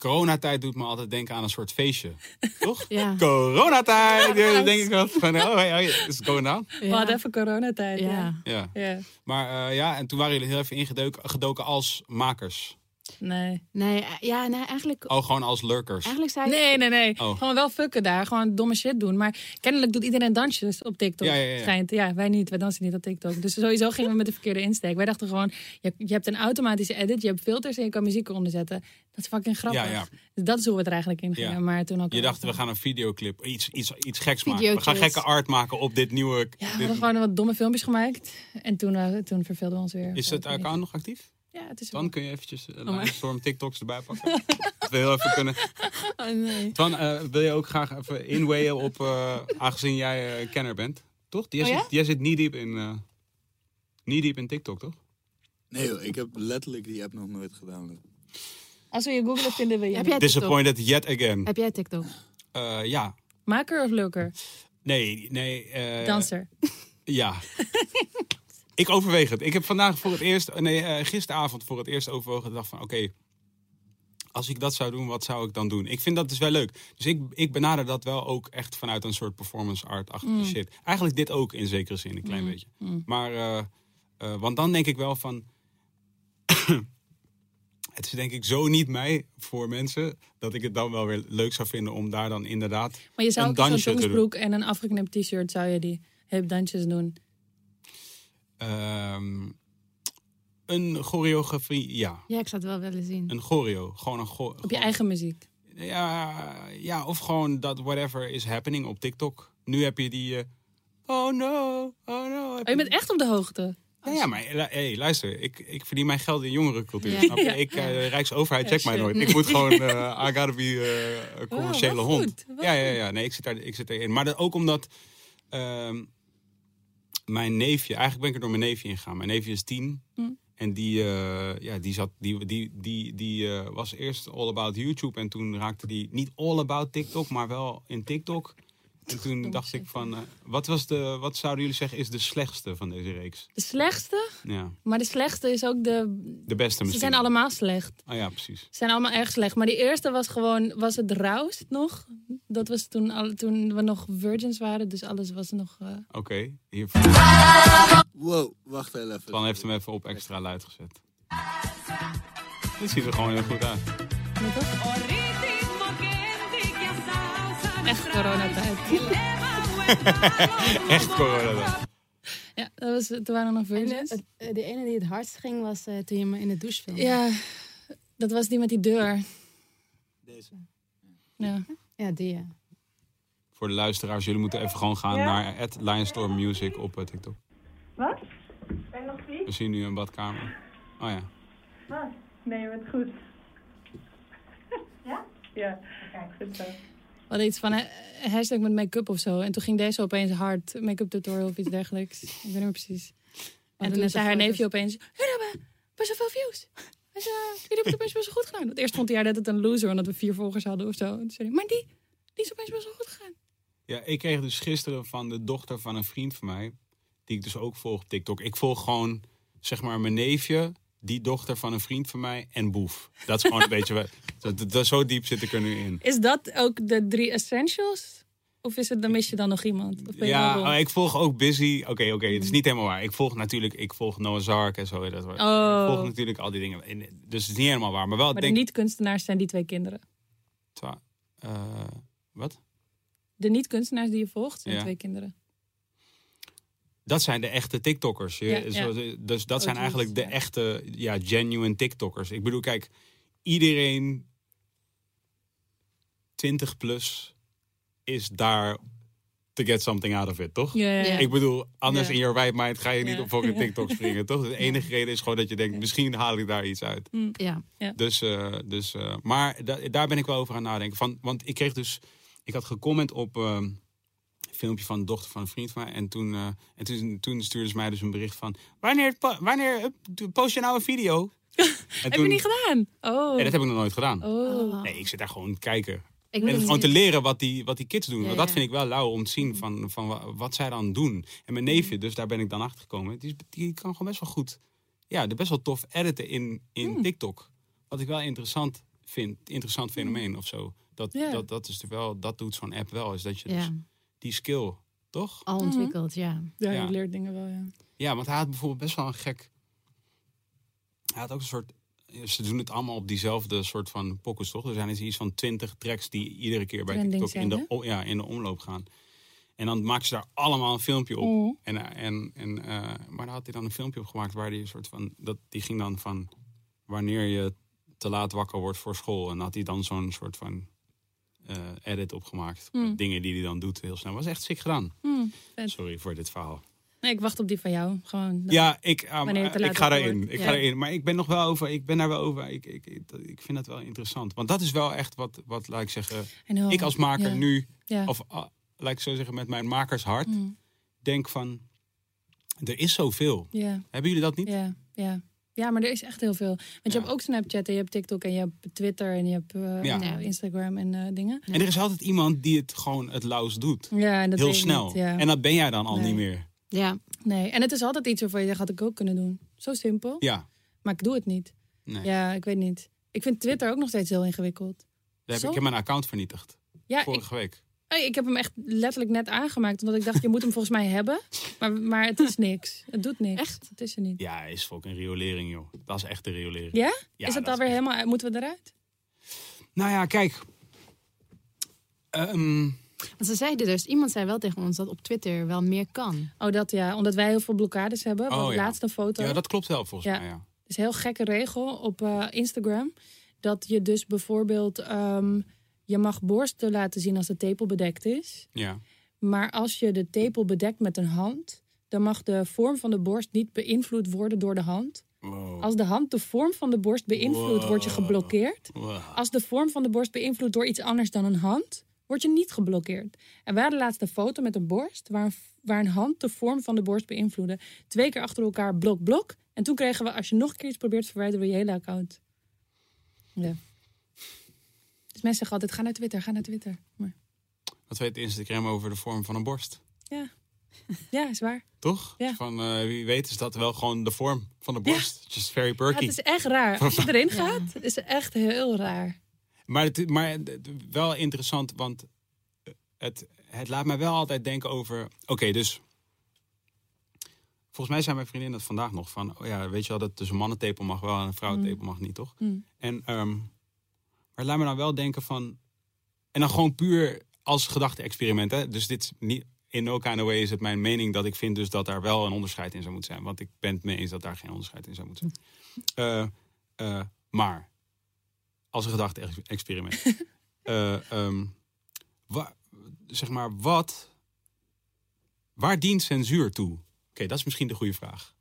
Coronatijd doet me altijd denken aan een soort feestje. Toch? Ja. Coronatijd! Ja, dan denk ik wel van, oh, hey, hey, is het going down? We hadden even coronatijd. Ja. Ja. Ja. ja. Maar eh, ja, en toen waren jullie heel even ingedoken gedoken als makers. Nee. Nee, eh, ja, nee, eigenlijk, Oh, gewoon als lurkers. eigenlijk zei ik... Nee, nee, nee. Oh. Gewoon wel fucken daar. Gewoon domme shit doen. Maar kennelijk doet iedereen dansjes op TikTok. Ja, ja, ja. Schijnt. Ja, wij niet. Wij dansen niet op TikTok. Dus sowieso gingen we met de verkeerde insteek. Wij dachten gewoon, je, je hebt een automatische edit. Je hebt filters en je kan muziek eronder zetten. Dat is fucking grappig. Ja, ja. Dus dat is hoe we het er eigenlijk in gingen. Ja. Maar toen ook Je dacht, we gaan een videoclip, iets, iets, iets geks maken. We gaan gekke art maken op dit nieuwe... Ja, we dit- hadden gewoon wat domme filmpjes gemaakt. En toen, eh, toen verveelden we ons weer. is het account nog actief? Ja, het is Dan kun je eventjes uh. Storm TikToks erbij pakken. Dat we heel even kunnen. Oh, nee. Twan, eh, wil je ook graag even inwayen op, eh, aangezien jij kenner bent? Toch? Jij, Oh ja? zit, jij zit niet diep in, eh niet diep in TikTok, toch? Nee joh, ik heb letterlijk die app nog nooit gedaan. Als we je googlen, vinden we je. Heb jij TikTok? Disappointed yet again. Heb jij TikTok? Eh, ja. Maker of lurker? Nee, nee. eh, Danser. Ja. ik overweeg het. Ik heb vandaag voor het eerst, nee, eh, gisteravond voor het eerst overwogen. en dacht van, oké, als ik dat zou doen, wat zou ik dan doen? Ik vind dat dus wel leuk. Dus ik, ik benader dat wel ook echt vanuit een soort performance art-achtige shit. Eigenlijk dit ook in zekere zin, een klein beetje. Maar, eh, eh, want dan denk ik wel van... het is denk ik zo niet mij voor mensen... dat ik het dan wel weer leuk zou vinden om daar dan inderdaad... Maar je zou een ook zo'n jongensbroek en een afgeknipt t-shirt... zou je die hip dansjes doen. Ehm, een choreografie, ja. Ja, ik zou het wel willen zien. Een choreo. Gewoon een cho- Op je gewoon- eigen muziek. Ja, ja, of gewoon dat whatever is happening op TikTok. Nu heb je die... eh, oh no, oh no. Oh, je bent echt op de hoogte. Ja, ja, maar eh, hey, luister. Ik, ik verdien mijn geld in jongerencultuur. Ja. Ik, eh, Rijksoverheid checkt mij nooit. Ik moet gewoon... eh I gotta be een commerciële hond. goed, Ja, ja, ja. Nee, ik zit, daar, ik zit erin. Maar dat ook omdat... ehm, mijn neefje... Eigenlijk ben ik er door mijn neefje ingegaan. Mijn neefje is tien. Hm. En die, eh, ja, die, zat, die, die, die, die eh, was eerst all about YouTube. En toen raakte die niet all about TikTok, maar wel in TikTok. En toen dacht ik van... eh, wat, was de, wat zouden jullie zeggen is de slechtste van deze reeks? De slechtste, Ja, maar de slechtste is ook de... de beste Ze misschien. zijn allemaal slecht. Oh ja, precies. Ze zijn allemaal erg slecht. Maar die eerste was gewoon... Was het rauwst nog? Dat was toen, al, toen we nog virgins waren. Dus alles was nog... eh, Oké, hier. Wow, wacht even. Van heeft hem even op extra luid gezet. Dit ziet er gewoon heel goed uit. Echt coronatijd. Echt corona dan. Ja, dat was, toen waren we nog En de, virgins. het- eh, de ene die het hardst ging was eh, toen je me in de douche filmde. Ja, dat was die met die deur. Deze. Ja. Ja, die ja. Voor de luisteraars, jullie moeten even gewoon gaan naar Lionstorm Music op eh, TikTok. Wat? Ben je nog vies? We zien nu een badkamer. Oh ja. Wat? Nee, je bent goed. ja? Ja. Goed zo. Hadden iets van een hashtag met make-up of zo. En toen ging deze opeens hard. Make-up tutorial of iets dergelijks. Ik weet niet meer precies. En toen toen zei haar neefje opeens... Hebben best wel veel views. Hij zei, jullie hebben het opeens best wel goed gedaan. Want eerst vond hij haar dat het een loser, omdat we vier volgers hadden of zo. En toen zei hij, maar die, die is opeens best wel goed gegaan. Ja, ik kreeg dus gisteren van de dochter van een vriend van mij, die ik dus ook volg op TikTok. Ik volg gewoon, zeg maar, mijn neefje, die dochter van een vriend van mij en Boef. Dat is gewoon een beetje, dat, zo diep zit ik er nu in. Is dat ook de drie essentials? Of is het, dan mis je dan nog iemand? Of Ja, ik volg ook Busy. Oké, oké, het is niet helemaal waar. Ik volg natuurlijk, ik volg Noah's Ark en zo. Dat, Ik Oh. volg natuurlijk al die dingen. En- Dus het is niet helemaal waar. Maar wel, Maar denk de niet-kunstenaars zijn die twee kinderen. Twa- eh, wat? De niet-kunstenaars die je volgt zijn Ja. twee kinderen. Dat zijn de echte TikTokkers. Ja, Dus dat zijn OG's, eigenlijk de echte, ja, genuine TikTokkers. Ik bedoel, kijk, iedereen 20 plus is daar to get something out of it, toch? Ja, ja, ja. Ik bedoel, anders Ja. in your right mind ga je niet Ja. op fucking TikTok springen, toch? De enige reden is gewoon dat je denkt, misschien haal ik daar iets uit. Ja. Dus, eh, dus eh, maar da- daar ben ik wel over aan nadenken. Van, want ik kreeg dus, ik had gecomment op eh, een filmpje van de dochter van een vriend van mij. En toen, eh, en toen, toen stuurde ze mij dus een bericht van, wanneer, po- wanneer post je nou een video? Heb je niet gedaan? Oh. Nee, dat heb ik nog nooit gedaan. oh. Nee, ik zit daar gewoon te kijken. Ik En gewoon te leren wat die, wat die kids doen. Ja, Want dat ja. vind ik wel lauw om te zien van, van wa- wat zij dan doen. En mijn neefje, dus daar ben ik dan achter gekomen. Die, kan gewoon best wel goed. Ja, de best wel tof editen in, in Mm. TikTok. Wat ik wel interessant vind. Interessant fenomeen of zo. Dat, Ja. dat, dat, is er wel, dat doet zo'n app wel. Is dat je dus die skill, toch? al ontwikkeld, ja. Ja, Ja. je leert dingen wel, ja. Ja, want hij had bijvoorbeeld best wel een gek. Hij had ook een soort. Ze doen het allemaal op diezelfde soort van pockets, toch? Er zijn dus iets van twintig tracks die iedere keer bij Trending TikTok in de, ja, in de omloop gaan. En dan maken ze daar allemaal een filmpje op. Oh. En, eh, en, en, eh, maar daar had hij dan een filmpje op gemaakt waar die een soort van. Dat, die ging dan van wanneer je te laat wakker wordt voor school. En dan had hij dan zo'n soort van edit opgemaakt. Hmm. Dingen die hij dan doet heel snel. Was echt sick gedaan. Hmm. Sorry voor dit verhaal. Nee, ik wacht op die van jou. Gewoon. Ja, ik, um, te ik ga wordt. Ik Ja. ga erin. Maar ik ben nog wel over. Ik ben daar wel over. Ik, ik, ik, ik vind dat wel interessant. Want dat is wel echt wat, wat laat ik zeggen. Know. Ik als maker nu, of uh, laat ik zo zeggen, met mijn makershart, Mm. denk van. Er is zoveel. Hebben jullie dat niet? ja, ja. Ja, maar er is echt heel veel. Want je hebt ook Snapchat en je hebt TikTok en je hebt Twitter en je hebt eh, Ja. nou, Instagram en eh, dingen. En er is altijd iemand die het gewoon het lauws doet. Ja, en dat Heel snel. niet, ja. En dat ben jij dan al Nee. niet meer. Ja, Nee, en het is altijd iets waarvan je zegt, had ik ook kunnen doen. Zo simpel. Ja. Maar ik doe het niet. Nee. Ja, ik weet niet. Ik vind Twitter ook nog steeds heel ingewikkeld. Daar heb ik, Zo? ik heb mijn account vernietigd. Ja, ik, Vorige week. Ik heb hem echt letterlijk net aangemaakt. Omdat ik dacht, je moet hem volgens mij hebben. Maar, maar het is niks. Het doet niks. Echt? Het is er niet. Ja, is fucking riolering, joh. Dat is echt de riolering. Ja? Ja, is het dat alweer echt- helemaal... Moeten we eruit? Nou ja, kijk. Ehm, want ze zeiden dus, iemand zei wel tegen ons dat op Twitter wel meer kan. Oh, dat ja. Omdat wij heel veel blokkades hebben. Oh, ja. laatste foto. ja, dat klopt wel volgens Ja. mij, ja. Het is een heel gekke regel op eh, Instagram. Dat je dus bijvoorbeeld... ehm, je mag borsten laten zien als de tepel bedekt is. Ja. Maar als je de tepel bedekt met een hand... dan mag de vorm van de borst niet beïnvloed worden door de hand. Wow. Als de hand de vorm van de borst beïnvloedt, word je geblokkeerd. Wow. Als de vorm van de borst beïnvloedt door iets anders dan een hand, word je niet geblokkeerd. En wij hadden laatst een foto met een borst waar een, waar een hand de vorm van de borst beïnvloedde. Twee keer achter elkaar blok, blok. En toen kregen we, als je nog een keer iets probeert, verwijderen we je hele account. Ja. Dus mensen zeggen altijd, ga naar Twitter, ga naar Twitter. Maar, Wat weet Instagram over de vorm van een borst? ja. ja, is waar. Toch? Ja. Van eh, wie weet is dat wel gewoon de vorm van de borst. Just very Ja, perky. het is echt raar. Als je erin gaat, is het echt heel raar. Maar, het, maar wel interessant, want het, het laat mij wel altijd denken over... Oké, dus... Volgens mij zei mijn vriendin dat vandaag nog. Van, oh ja, weet je wel, dat dus een mannentepel mag wel en een vrouwentepel mag niet, toch? Mm. En, ehm, maar laat me dan wel denken van... En dan gewoon puur als gedachte-experiment, hè? Dus dit is niet... In no kind of way is het mijn mening dat ik vind dus dat daar wel een onderscheid in zou moeten zijn. Want ik ben het mee eens dat daar geen onderscheid in zou moeten zijn. Eh, eh, maar, als een gedachte-experiment. Eh, ehm, zeg maar, wat... Waar dient censuur toe? Oké, dat is misschien de goede vraag.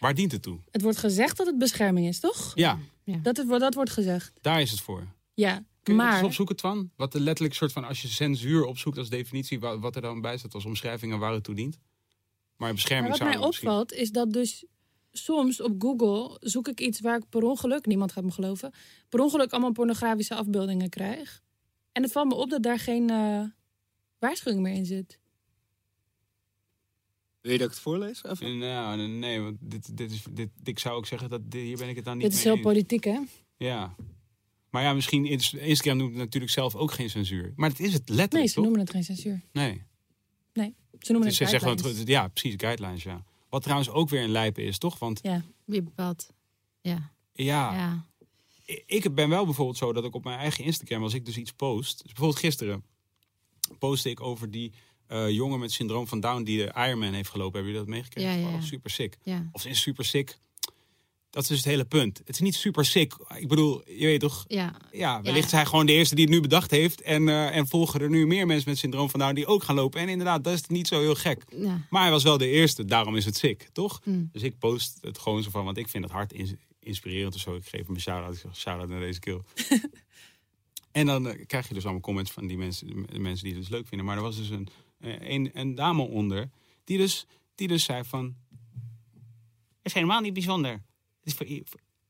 Waar dient het toe? Het wordt gezegd dat het bescherming is, toch? Ja, Dat, het, dat wordt gezegd. daar is het voor. Ja, Kun je maar... eens opzoeken, Twan? Wat de letterlijk soort van, als je censuur opzoekt als definitie, wa- wat er dan bij staat als omschrijving en waar het toe dient? Maar bescherming Maar wat zou mij misschien- opvalt is dat dus soms op Google zoek ik iets waar ik per ongeluk, niemand gaat me geloven, per ongeluk allemaal pornografische afbeeldingen krijg. En het valt me op dat daar geen eh, waarschuwing meer in zit. Wil je dat ik het voorlees? Even? Nou, nee, nee, want dit, dit is, dit, ik zou ook zeggen dat dit- hier ben ik het dan niet Dit is mee heel eens. politiek, hè? Ja. Maar ja, misschien Ins- Instagram noemt natuurlijk zelf ook geen censuur. Maar het is het letterlijk, Nee, ze toch? noemen het geen censuur. Nee. Nee, ze noemen Dus het ze zeggen guidelines. gewoon, ja, precies, guidelines, ja. Wat trouwens ook weer een lijpe is, toch? Want Ja, Wie bepaalt? Ja. ja, ik ben wel bijvoorbeeld zo dat ik op mijn eigen Instagram, als ik dus iets post, dus bijvoorbeeld gisteren postte ik over die eh, jongen met syndroom van Down die de Ironman heeft gelopen. Hebben jullie dat meegekregen? Ja, ja, ja. Oh, super sick. ja. Of is super sick. Dat is dus het hele punt. Het is niet super sick. Ik bedoel, je weet toch? ja. Ja, wellicht is hij gewoon de eerste die het nu bedacht heeft. En, eh, en volgen er nu meer mensen met syndroom van Down die ook gaan lopen. En inderdaad, dat is niet zo heel gek. Maar hij was wel de eerste, daarom is het sick, toch? Mm. Dus ik post het gewoon zo van, want ik vind het hard ins- inspirerend of zo. Ik geef hem een shout-out, ik zeg shout-out naar deze kill. en dan eh, krijg je dus allemaal comments van die mensen, de mensen die het dus leuk vinden. Maar er was dus een, een, een dame onder, die dus, die dus zei van... Het is helemaal niet bijzonder. Het is voor,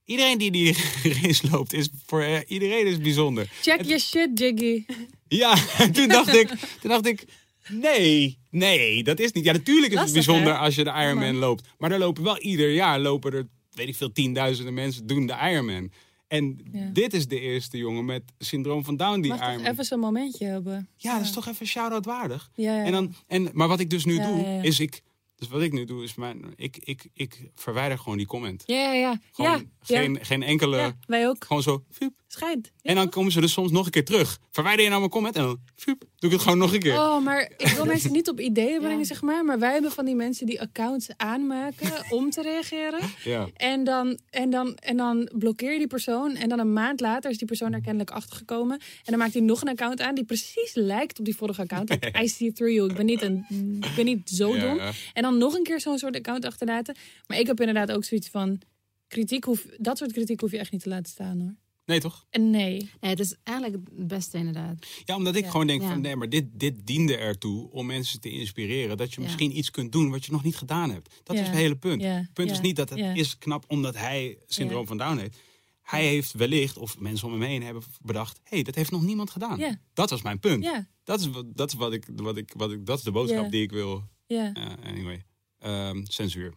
iedereen die die race loopt, is voor eh, iedereen is bijzonder. Check your shit, Jiggy. Ja, en toen dacht ik, toen dacht ik, nee, nee, dat is niet. Ja, natuurlijk is het bijzonder hè? als je de Ironman loopt. Maar er lopen wel ieder jaar, lopen er, weet ik veel, tienduizenden mensen doen de Ironman. En Ja. dit is de eerste jongen met syndroom van Down die Mag toch Ironman. even zo'n momentje hebben? Ja, dat is toch even shout-out waardig. Ja. En dan, en, maar wat ik dus nu doe, is ik... Dus wat ik nu doe, is mijn, ik, ik, ik verwijder gewoon die comment. Ja, ja, ja. Gewoon geen, geen enkele... Wij ook. Gewoon zo, fiep. Schijnt. Ja, En dan komen ze dus soms nog een keer terug. Verwijder je nou mijn comment en dan fiep, doe ik het gewoon nog een keer. Oh, maar ik wil mensen niet op ideeën brengen, Ja. zeg maar. Maar wij hebben van die mensen die accounts aanmaken om te reageren. Ja. En dan, en, dan, en dan blokkeer je die persoon. En dan een maand later is die persoon er kennelijk achtergekomen. En dan maakt hij nog een account aan die precies lijkt op die vorige account. Like, I see through you. Ik ben niet, een, ik ben niet zo Ja, dom. ja. En dan nog een keer zo'n soort account achterlaten. Maar ik heb inderdaad ook zoiets van... Kritiek hoef, dat soort kritiek hoef je echt niet te laten staan hoor. Nee, toch? Nee. Nee, het is eigenlijk het beste inderdaad. Ja, omdat ik Ja. gewoon denk Ja. van nee, maar dit, dit diende ertoe om mensen te inspireren. Dat je Ja. misschien iets kunt doen wat je nog niet gedaan hebt. Dat Ja. is het hele punt. Ja. Het punt Ja. is niet dat het Ja. is knap omdat hij syndroom Ja. van Down heeft. Hij heeft wellicht, of mensen om hem heen hebben bedacht... hé, hey, dat heeft nog niemand gedaan. Ja. Dat was mijn punt. Ja, Dat, is, wat- dat is wat ik, wat ik, wat ik, dat is de boodschap Ja. die ik wil. ja. eh, anyway, Ehm, censuur.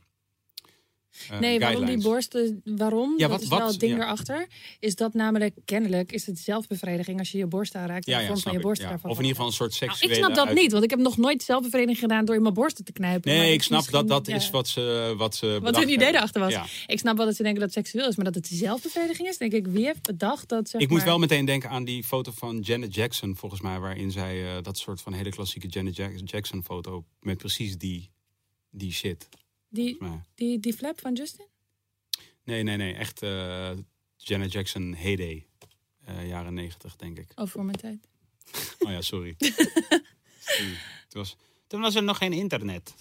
Eh, Nee, waarom die borsten, waarom? Ja, dat wat- is wat- wel het ding ja. erachter. Is dat namelijk, kennelijk, is het zelfbevrediging als je je borst aanraakt. Ja, ja, vorm van je borst daarvan Of in ieder geval een soort Nou, seksuele... ik snap dat uit- niet, want ik heb nog nooit zelfbevrediging gedaan door in mijn borsten te knijpen. Nee, dat ik snap dat dat is wat ze, wat ze Wat hun idee erachter was. Ik snap wel dat ze denken dat het seksueel is, maar dat het zelfbevrediging is, denk ik, wie heeft bedacht dat zeg Ik moet wel meteen denken aan die foto van Janet Jackson, volgens mij, waarin zij eh, dat soort van hele klassieke Janet Jack- Jackson foto met precies die, die shit. Die, die, die flap van Justin? Nee, nee, nee, echt eh, Janet Jackson heyday. Eh, jaren negentig, denk ik. Oh, voor mijn tijd. Oh ja, sorry. Toen, was, toen was er nog geen internet.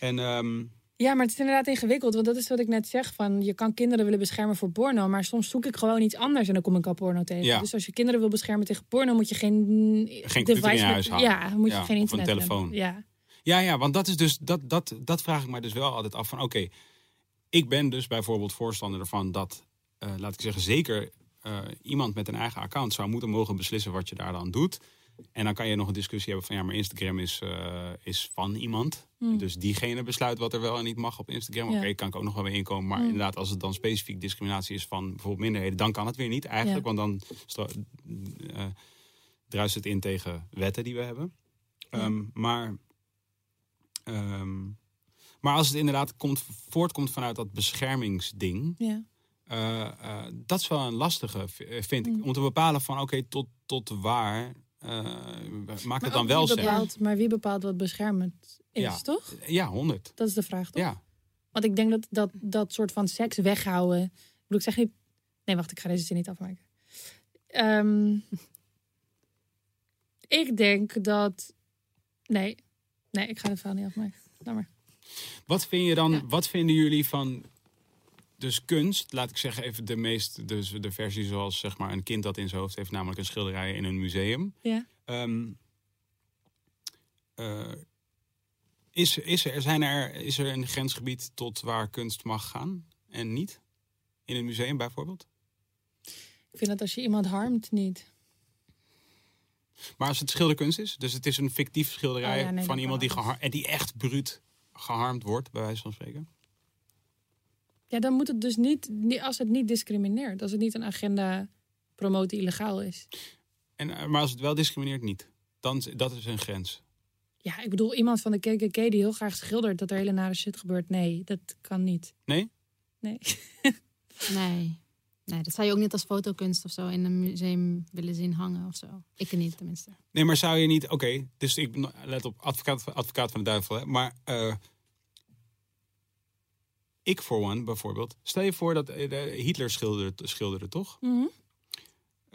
En ehm, Ja, maar het is inderdaad ingewikkeld. Want dat is wat ik net zeg. Van, je kan kinderen willen beschermen voor porno. Maar soms zoek ik gewoon iets anders en dan kom ik al porno tegen. Ja. Dus als je kinderen wil beschermen tegen porno, moet je geen, Geen computer in je met- huis houden. Ja, moet je geen of een internet telefoon. hebben. Ja. Ja, ja, want dat is dus dat, dat, dat vraag ik mij dus wel altijd af van oké, ik ben dus bijvoorbeeld voorstander ervan dat, eh, laat ik zeggen, zeker eh, iemand met een eigen account zou moeten mogen beslissen wat je daar dan doet. En dan kan je nog een discussie hebben van ja, maar Instagram is, eh, is van iemand. Hmm. Dus diegene besluit wat er wel en niet mag op Instagram. Ja. Oké, kan ik ook nog wel weer inkomen. Maar Hmm. inderdaad, als het dan specifiek discriminatie is van bijvoorbeeld minderheden, dan kan het weer niet eigenlijk. Ja. Want dan druist het in tegen wetten die we hebben. Ehm, maar, ehm, maar als het inderdaad komt, voortkomt vanuit dat beschermingsding, ja. eh, eh, dat is wel een lastige, eh, vind ik. Mm. Om te bepalen van oké, tot, tot waar eh, maakt Maar het dan wel zin? Maar wie bepaalt wat beschermend is, Ja. toch? Ja, honderd. Dat is de vraag, toch? Ja. Want ik denk dat, dat dat soort van seks weghouden... Ik bedoel, ik zeg niet... Nee, wacht, ik ga deze zin niet afmaken. Ehm, ik denk dat... Nee, nee, ik ga het verhaal niet afmaken. Laat maar. Wat vind je dan, Ja. wat vinden jullie van dus kunst? Laat ik zeggen even de meest, dus de versie zoals zeg maar een kind dat in zijn hoofd heeft, namelijk een schilderij in een museum. Ja. Ehm, eh, is, is, er, zijn er, is er een grensgebied tot waar kunst mag gaan en niet? In een museum bijvoorbeeld? Ik vind dat als je iemand harmt, niet. Maar als het schilderkunst is, dus het is een fictief schilderij Oh ja, nee, van iemand die, en die echt bruut geharmd wordt, bij wijze van spreken. Ja, dan moet het dus niet, niet... Als het niet discrimineert. Als het niet een agenda promoten die illegaal is. En, eh, maar als het wel discrimineert, niet. Dan, dat is een grens. Ja, ik bedoel, iemand van de KKK die heel graag schildert dat er hele nare shit gebeurt. Nee, dat kan niet. Nee? Nee. Nee. Nee, dat zou je ook niet als fotokunst of zo in een museum willen zien hangen of zo. Ik niet tenminste. Nee, maar zou je niet... Oké, dus ik let op, advocaat, advocaat van de duivel. Hè, maar eh, ik voor one bijvoorbeeld. Stel je voor dat eh, Hitler schilderde, schilderde toch? Mhm.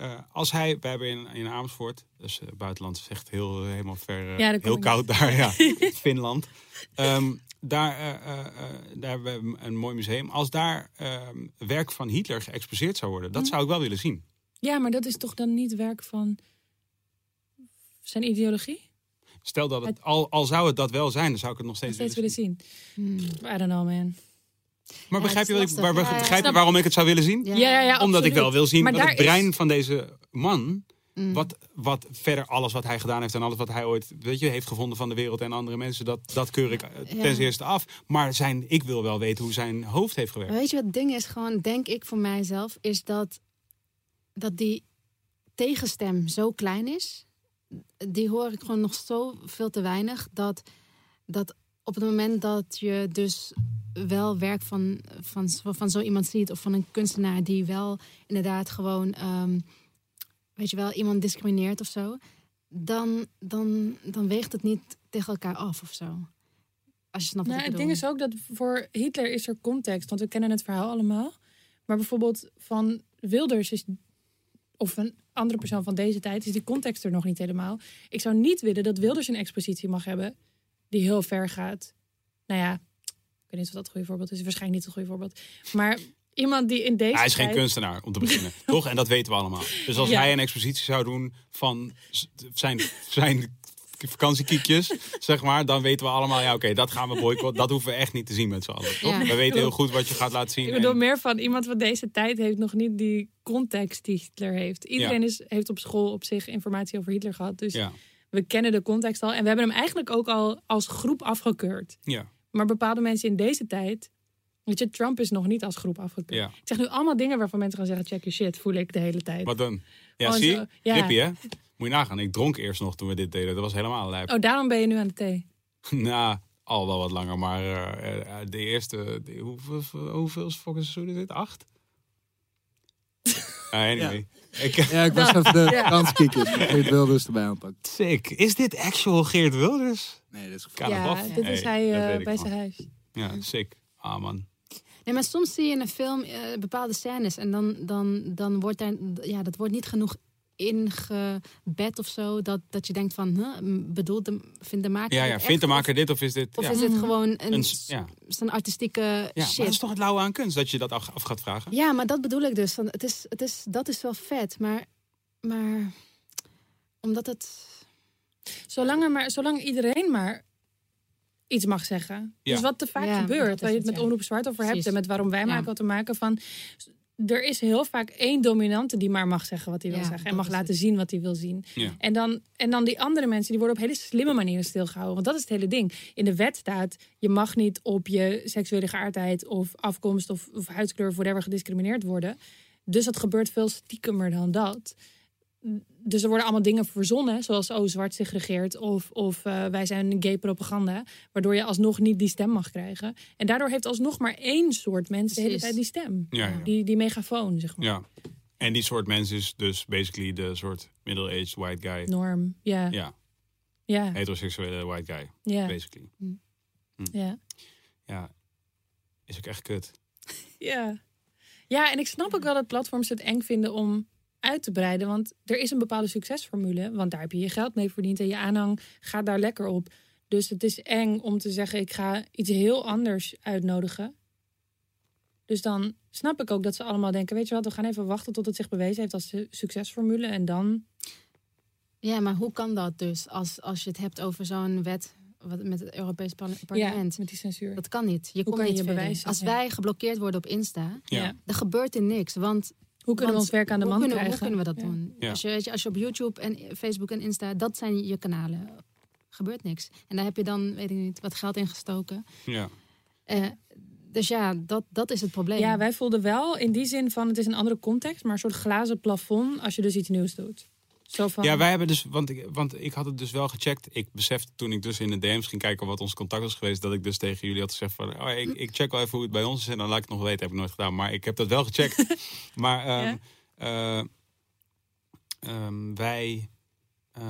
Eh, als hij, wij hebben in, in Amersfoort, dus eh, buitenland is echt heel, helemaal ver, eh, Ja, daar kom heel koud daar, ja, Finland. Ehm, daar, eh, eh, eh, daar hebben we een mooi museum. Als daar ehm, werk van Hitler geëxposeerd zou worden, dat zou ik wel willen zien. Ja, maar dat is toch dan niet werk van zijn ideologie? Stel dat het, al, al zou het dat wel zijn, dan zou ik het nog steeds, Steeds willen willen zien. zien. I don't know, man. Maar Ja, begrijp je, wat ik, waar, lastig. Ja, ja, begrijp je waarom ik het zou willen zien? Ja, Ja, ja, ja. Omdat ik wel wil zien Maar wat het brein van deze man, Mm. wat, wat verder alles wat hij gedaan heeft en alles wat hij ooit weet je, heeft gevonden van de wereld en andere mensen, dat, dat keur ik eh, Ja. ten eerste af. Maar zijn, ik wil wel weten hoe zijn hoofd heeft gewerkt. Weet je wat het ding is? Gewoon, denk ik voor mijzelf, is dat, dat die tegenstem zo klein is. Die hoor ik gewoon nog zo veel te weinig. Dat, dat op het moment dat je dus wel werk van, van, van zo iemand ziet... of van een kunstenaar die wel inderdaad gewoon... ehm, weet je wel, iemand discrimineert of zo... dan, dan, dan weegt het niet tegen elkaar af of zo. Als je snapt wat Nou, ik het ding is ook dat voor Hitler is er context, want we kennen het verhaal allemaal. Maar bijvoorbeeld van Wilders is, of een andere persoon van deze tijd, is die context er nog niet helemaal. Ik zou niet willen dat Wilders een expositie mag hebben die heel ver gaat. Nou ja, ik weet niet of dat het goede voorbeeld is, waarschijnlijk niet het goede voorbeeld. Maar iemand die in deze Hij is geen kunstenaar, om te beginnen. toch? En dat weten we allemaal. Dus als Ja. hij een expositie zou doen van zijn, zijn vakantiekiekjes, zeg maar, dan weten we allemaal, ja oké, dat gaan we boycotten. Dat hoeven we echt niet te zien met z'n allen. Toch? Ja. We weten heel goed wat je gaat laten zien. Ik bedoel en- meer van iemand van deze tijd heeft nog niet die context die Hitler heeft. Iedereen Ja. is, heeft op school op zich informatie over Hitler gehad. Dus ja, we kennen de context al. En we hebben hem eigenlijk ook al als groep afgekeurd. ja, Maar bepaalde mensen in deze tijd. Weet je, Trump is nog niet als groep afgekeurd. ja. Ik zeg nu allemaal dingen waarvan mensen gaan zeggen: check your shit, voel ik de hele tijd. Wat dan? Ja, Gewoon zie zo, je? ja. Hè? Moet je nagaan. Ik dronk eerst nog toen we dit deden. Dat was helemaal lijp. Oh, daarom ben je nu aan de thee. nou, al wel wat langer. Maar eh, eh, de eerste... De, hoeveel, hoeveel seizoen is dit? Acht? Ah, anyway. Ik, Ja, ik was even de Ja. kanskiekers. Geert Wilders erbij aanpakken. sick. Is dit actual Geert Wilders? Nee, dat is ja, dit is Hey, hij eh, ik bij zijn huis. Ja, sick. Ah, man. Nee, maar soms zie je in een film eh, bepaalde scènes en dan, dan, dan wordt daar, ja, dat wordt niet genoeg ingebed of zo. Dat, dat je denkt van, huh, bedoelt de, vindt de maker Ja, dit ja. Vindt de maker of- dit of is dit... Of ja. is het gewoon een, Een ja. zijn artistieke Ja, shit? dat is toch het lauwe aan kunst, dat je dat af, af gaat vragen? Ja, maar dat bedoel ik dus. Van, het is, het is, dat is wel vet, maar, maar omdat het... Zolang, er maar, zolang iedereen maar iets mag zeggen. Ja. Dus wat te vaak gebeurt, waar je het met ja. Omroep Zwart over hebt en met waarom wij Ja. maken wat te maken van. Er is heel vaak één dominante die maar mag zeggen wat hij wil zeggen. En mag laten het. zien wat hij wil zien. Ja. En, dan, en dan die andere mensen, die worden op hele slimme manieren stilgehouden. Want dat is het hele ding. In de wet staat, je mag niet op je seksuele geaardheid of afkomst of, of huidskleur of whatever gediscrimineerd worden. Dus dat gebeurt veel stiekemer dan dat. Dus er worden allemaal dingen verzonnen, zoals oh, zwart zich regeert of, of eh, wij zijn gay propaganda, waardoor je alsnog niet die stem mag krijgen. En daardoor heeft alsnog maar één soort mens de hele tijd die stem. Ja, ja. Die, die megafoon, zeg maar. Ja. En die soort mens is dus basically de soort middle-aged white guy. Norm. Ja. Ja, Ja. heteroseksuele white guy, Ja. basically. Ja. Ja, is ook echt kut. Ja. Ja, en ik snap ook wel dat platforms het eng vinden om uit te breiden. Want er is een bepaalde succesformule. Want daar heb je je geld mee verdiend en je aanhang gaat daar lekker op. Dus het is eng om te zeggen, ik ga iets heel anders uitnodigen. Dus dan snap ik ook dat ze allemaal denken, weet je wat, we gaan even wachten tot het zich bewezen heeft als de succesformule. En dan, Ja, maar hoe kan dat dus als, als je het hebt over zo'n wet wat, met het Europees parle- ja, parlement? met die censuur. Dat kan niet. Je komt kan niet je verder. bewijzen? Als Ja. wij geblokkeerd worden op Insta. Ja. dan gebeurt er niks. Want Hoe kunnen we ons werk aan de hoe man kunnen, krijgen? Hoe kunnen we dat Ja. doen? Ja. Als, je, weet je, als je op YouTube en Facebook en Insta, dat zijn je kanalen. Gebeurt niks. En daar heb je dan, weet ik niet, wat geld in gestoken. Ja. Eh, dus ja, dat, dat is het probleem. Ja, wij voelden wel in die zin van het is een andere context, maar een soort glazen plafond als je dus iets nieuws doet. Zo van, Ja, wij hebben dus, want ik, want ik had het dus wel gecheckt. Ik besefte toen ik dus in de DM's ging kijken wat ons contact was geweest, dat ik dus tegen jullie had gezegd van, oh, ik, ik check wel even hoe het bij ons is en dan laat ik het nog weten. Heb ik nooit gedaan, maar ik heb dat wel gecheckt. maar ehm, eh, ehm, wij, eh,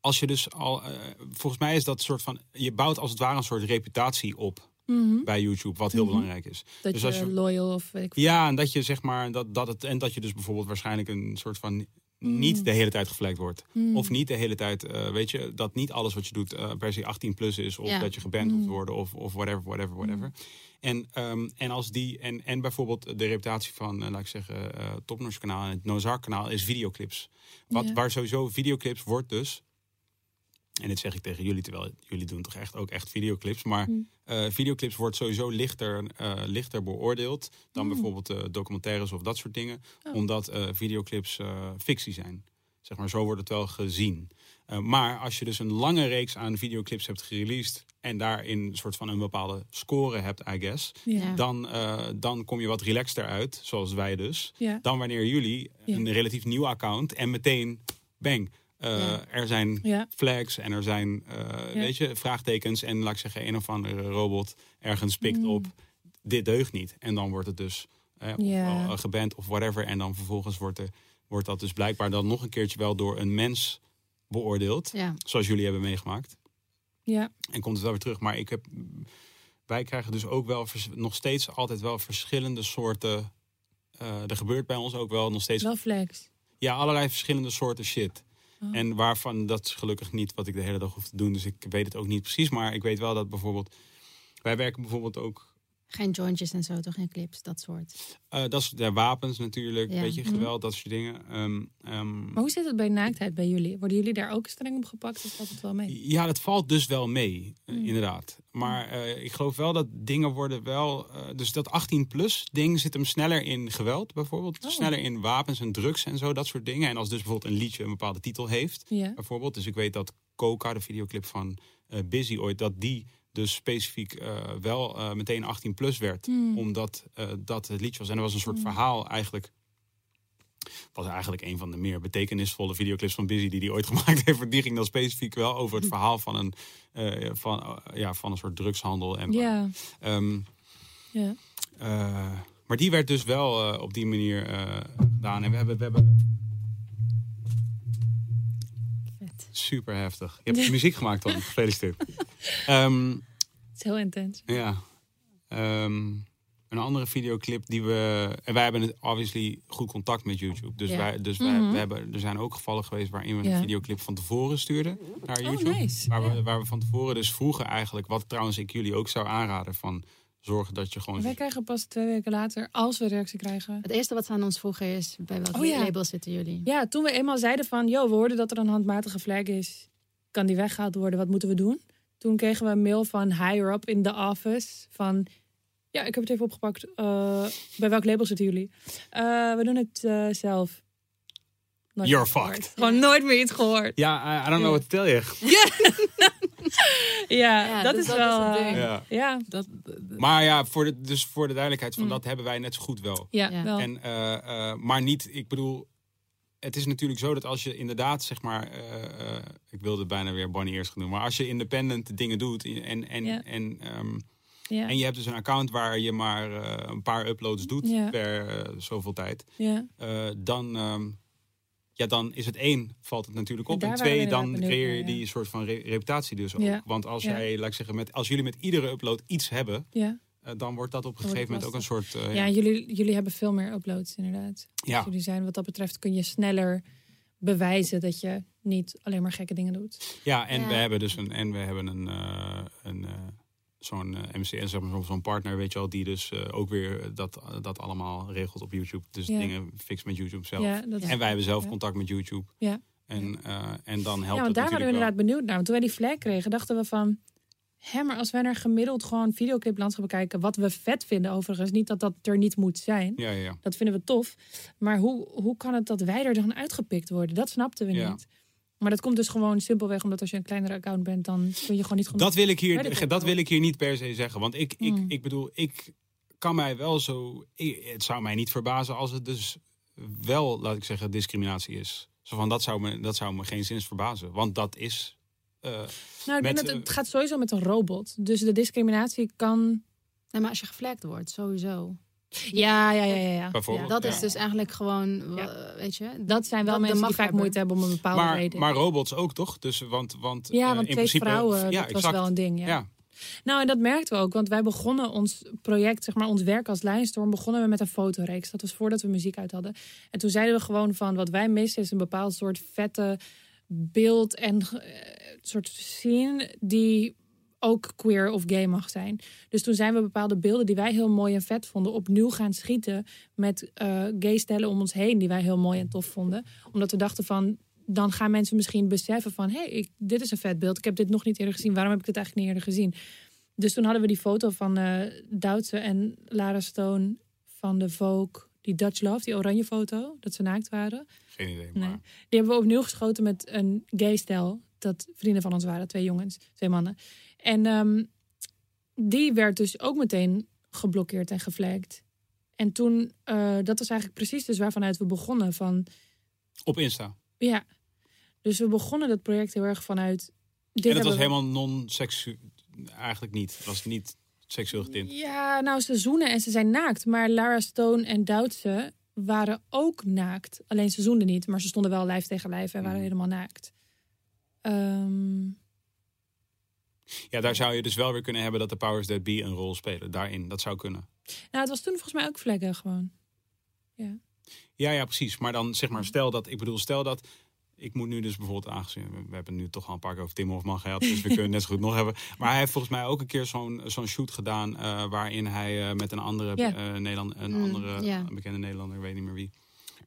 als je dus al, eh, volgens mij is dat soort van, je bouwt als het ware een soort reputatie op Mhm. bij YouTube, wat heel Mhm. belangrijk is. dat dus je, als je- loyal of weet ik. Ja, en dat je zeg maar dat, dat het en dat je dus bijvoorbeeld waarschijnlijk een soort van niet de hele tijd gevlekt wordt. Mm. Of niet de hele tijd, eh, weet je, dat niet alles wat je doet eh, per se 18 plus is. Of Ja. dat je geband Mm. worden of, of whatever, whatever, whatever. En, ehm, en als die, en, en bijvoorbeeld de reputatie van, eh, laat ik zeggen, Topnotch kanaal en het Nozar kanaal is videoclips. Wat, Ja. Waar sowieso videoclips wordt dus, en dit zeg ik tegen jullie, terwijl jullie doen toch echt ook echt videoclips. Maar Mm. eh, videoclips wordt sowieso lichter, eh, lichter beoordeeld dan Mm. bijvoorbeeld eh, documentaires of dat soort dingen. Oh. Omdat eh, videoclips eh, fictie zijn. Zeg maar, zo wordt het wel gezien. Eh, maar als je dus een lange reeks aan videoclips hebt gereleased en daarin een soort van een bepaalde score hebt, I guess, Ja. dan, eh, dan kom je wat relaxter uit, zoals wij dus. Ja. Dan wanneer jullie Ja. een relatief nieuw account en meteen, bang, eh, Ja. er zijn Ja. flags en er zijn, eh, weet je, vraagtekens en laat ik zeggen, een of andere robot ergens pikt Mm. op, dit deugt niet. En dan wordt het dus eh, geband of whatever. En dan vervolgens wordt, er, wordt dat dus blijkbaar dan nog een keertje wel door een mens beoordeeld. Zoals jullie hebben meegemaakt. Ja. En komt het wel weer terug. Maar ik heb, wij krijgen dus ook wel nog steeds altijd wel verschillende soorten. er gebeurt bij ons ook wel nog steeds Wel flex. ja, allerlei verschillende soorten shit. En waarvan, dat is gelukkig niet wat ik de hele dag hoef te doen. Dus ik weet het ook niet precies. Maar ik weet wel dat bijvoorbeeld... Wij werken bijvoorbeeld ook Geen jointjes en zo, toch? Geen clips, dat soort. Eh, dat is de wapens natuurlijk, Ja. weet je, Mhm. geweld, dat soort dingen. Ehm, ehm, Maar hoe zit het bij naaktheid bij jullie? Worden jullie daar ook streng op gepakt of valt het wel mee? Ja, dat valt dus wel mee, eh, Mm. inderdaad. Maar eh, ik geloof wel dat dingen worden wel... eh, dus dat 18-plus ding zit hem sneller in geweld bijvoorbeeld. Oh. Sneller in wapens en drugs en zo, dat soort dingen. En als dus bijvoorbeeld een liedje een bepaalde titel heeft, Ja. bijvoorbeeld. Dus ik weet dat Coca, de videoclip van eh Busy ooit, dat die dus specifiek eh, wel eh, meteen 18-plus werd. Hmm. Omdat eh, dat het liedje was. En er was een soort verhaal eigenlijk... was eigenlijk een van de meer betekenisvolle videoclips van Busy die hij ooit gemaakt heeft. Die ging dan specifiek wel over het verhaal van een, van, ja, van een soort drugshandel. En, Ja, Ehm, ja. eh, maar die werd dus wel op die manier gedaan. En we hebben, we hebben super heftig. Je hebt muziek gemaakt dan. Gefeliciteerd. Ehm, Het is heel intens. Ja. Ehm, een andere videoclip die we. En wij hebben obviously goed contact met YouTube. Dus, Ja. wij, dus wij, Mhm. we hebben, er zijn ook gevallen geweest waarin we Ja. een videoclip van tevoren stuurden naar Oh, YouTube. nice. Waar, we, waar we van tevoren dus vroegen eigenlijk, wat trouwens ik jullie ook zou aanraden van zorgen dat je gewoon. Wij krijgen pas twee weken later, als we reactie krijgen. Het eerste wat ze aan ons vroegen is, bij welk Oh ja. label zitten jullie? Ja, toen we eenmaal zeiden van, yo, we hoorden dat er een handmatige flag is. Kan die weggehaald worden? Wat moeten we doen? Toen kregen we een mail van higher up in the office. Van, ja, ik heb het even opgepakt. Eh, bij welk label zitten jullie? Eh, we doen het eh, zelf. Nooit You're fucked. Gewoon nooit meer iets gehoord. Ja, I, I don't know what to tell you. Ja, Ja, dat dus is dat wel... is ding. Ja. ja, Dat, Maar ja, voor de, dus voor de duidelijkheid van Mm. dat hebben wij net zo goed wel. ja, Ja. wel. En, eh, eh, maar niet, ik bedoel, het is natuurlijk zo dat als je inderdaad, zeg maar, eh, eh, ik wilde bijna weer Bonnie eerst genoemd, maar als je independent dingen doet en, en, Ja. en, ehm, ja. en je hebt dus een account waar je maar eh, een paar uploads doet Ja. per zoveel tijd, ja. eh, dan, ehm, ja, dan is het één, valt het natuurlijk op. En twee, dan creëer je ja. die soort van re- reputatie dus ook. Ja. Want als Ja. jij, laat ik zeggen, met, als jullie met iedere upload iets hebben, ja. eh, dan wordt dat op een gegeven moment ook een soort... eh, Ja, jullie, jullie hebben veel meer uploads inderdaad. ja. Dus jullie zijn wat dat betreft kun je sneller bewijzen dat je niet alleen maar gekke dingen doet. Ja, en Ja. we hebben dus een, en we hebben een, eh, een eh, zo'n eh, MCN, zeg maar, zo'n partner, weet je wel, die dus eh, ook weer dat, dat allemaal regelt op YouTube. Dus Ja. dingen fix met YouTube zelf. Ja, dat is, En wij hebben zelf contact met YouTube. Ja. En, eh, en dan helpt ja, want het daar waren we inderdaad benieuwd naar. Want toen wij die flag kregen, dachten we van... Hé, maar als wij naar gemiddeld gewoon videocliplandschap bekijken... wat we vet vinden overigens, niet dat dat er niet moet zijn. Ja, ja, ja. Dat vinden we tof. Maar hoe, hoe kan het dat wij er dan uitgepikt worden? Dat snapten we Ja. niet. Maar dat komt dus gewoon simpelweg omdat als je een kleinere account bent... dan kun je gewoon niet genoeg... Dat wil ik hier, dat wil ik hier niet per se zeggen. Want ik, ik, Mm. ik bedoel, ik kan mij wel zo... ik- het zou mij niet verbazen als het dus wel, laat ik zeggen, discriminatie is. Zo van, dat zou me, dat zou me geen zins verbazen. Want dat is... eh, nou, ik denk met, dat eh, het gaat sowieso met een robot. Dus de discriminatie kan... Nee, maar als je geflagd wordt, sowieso. Ja, ja, ja, ja. ja. bijvoorbeeld. Dat ja. is dus eigenlijk gewoon, Ja. eh, weet je... Dat zijn wel Dat mensen die vaak moeite hebben om een bepaalde maar, reden. maar robots ook, toch? Dus, want, want, ja, eh, want in twee principe, vrouwen, ja, dat was exact. wel een ding. Ja. Ja. Nou, en dat merkten we ook, want wij begonnen ons project, zeg maar ons werk als Lijnstorm, begonnen we met een fotoreeks. Dat was voordat we muziek uit hadden. En toen zeiden we gewoon van, wat wij missen is een bepaald soort vette beeld en eh, soort scene die ook queer of gay mag zijn. Dus toen zijn we bepaalde beelden die wij heel mooi en vet vonden opnieuw gaan schieten met eh gay stellen om ons heen die wij heel mooi en tof vonden. Omdat we dachten van, dan gaan mensen misschien beseffen van... hé, hey, ik- dit is een vet beeld. Ik heb dit nog niet eerder gezien. Waarom heb ik dit eigenlijk niet eerder gezien? Dus toen hadden we die foto van Duitse en Lara Stone van de Vogue... die Dutch Love, die oranje foto, dat ze naakt waren. Geen idee. Nee. Maar, Die hebben we opnieuw geschoten met een gay stel. Dat vrienden van ons waren, twee jongens, twee mannen. En ehm, die werd dus ook meteen geblokkeerd en geflagd. En toen, eh, dat was eigenlijk precies dus waarvanuit we begonnen. Van, op Insta. ja, dus we begonnen dat project heel erg vanuit... Dit en dat was we- helemaal non-seksueel. Eigenlijk niet. Het was niet seksueel getint. Ja, nou, ze zoenen en ze zijn naakt. Maar Lara Stone en Duitse waren ook naakt. Alleen ze zoenden niet, maar ze stonden wel lijf tegen lijf en waren Mhm. helemaal naakt. Ehm, Ja, daar zou je dus wel weer kunnen hebben dat de powers that be een rol spelen. Daarin, dat zou kunnen. nou, het was toen volgens mij ook vlekken gewoon. Ja, ja, precies. Maar dan zeg maar, stel dat, ik bedoel, stel dat ik moet nu dus bijvoorbeeld aangezien, we- hebben nu toch al een paar keer over Tim Hofman gehad, dus we kunnen net zo goed nog hebben. Maar hij heeft volgens mij ook een keer zo'n zo'n shoot gedaan eh, waarin hij eh, met een andere, Ja. eh, Nederland, een Mm, andere ja. bekende Nederlander, ik weet niet meer wie,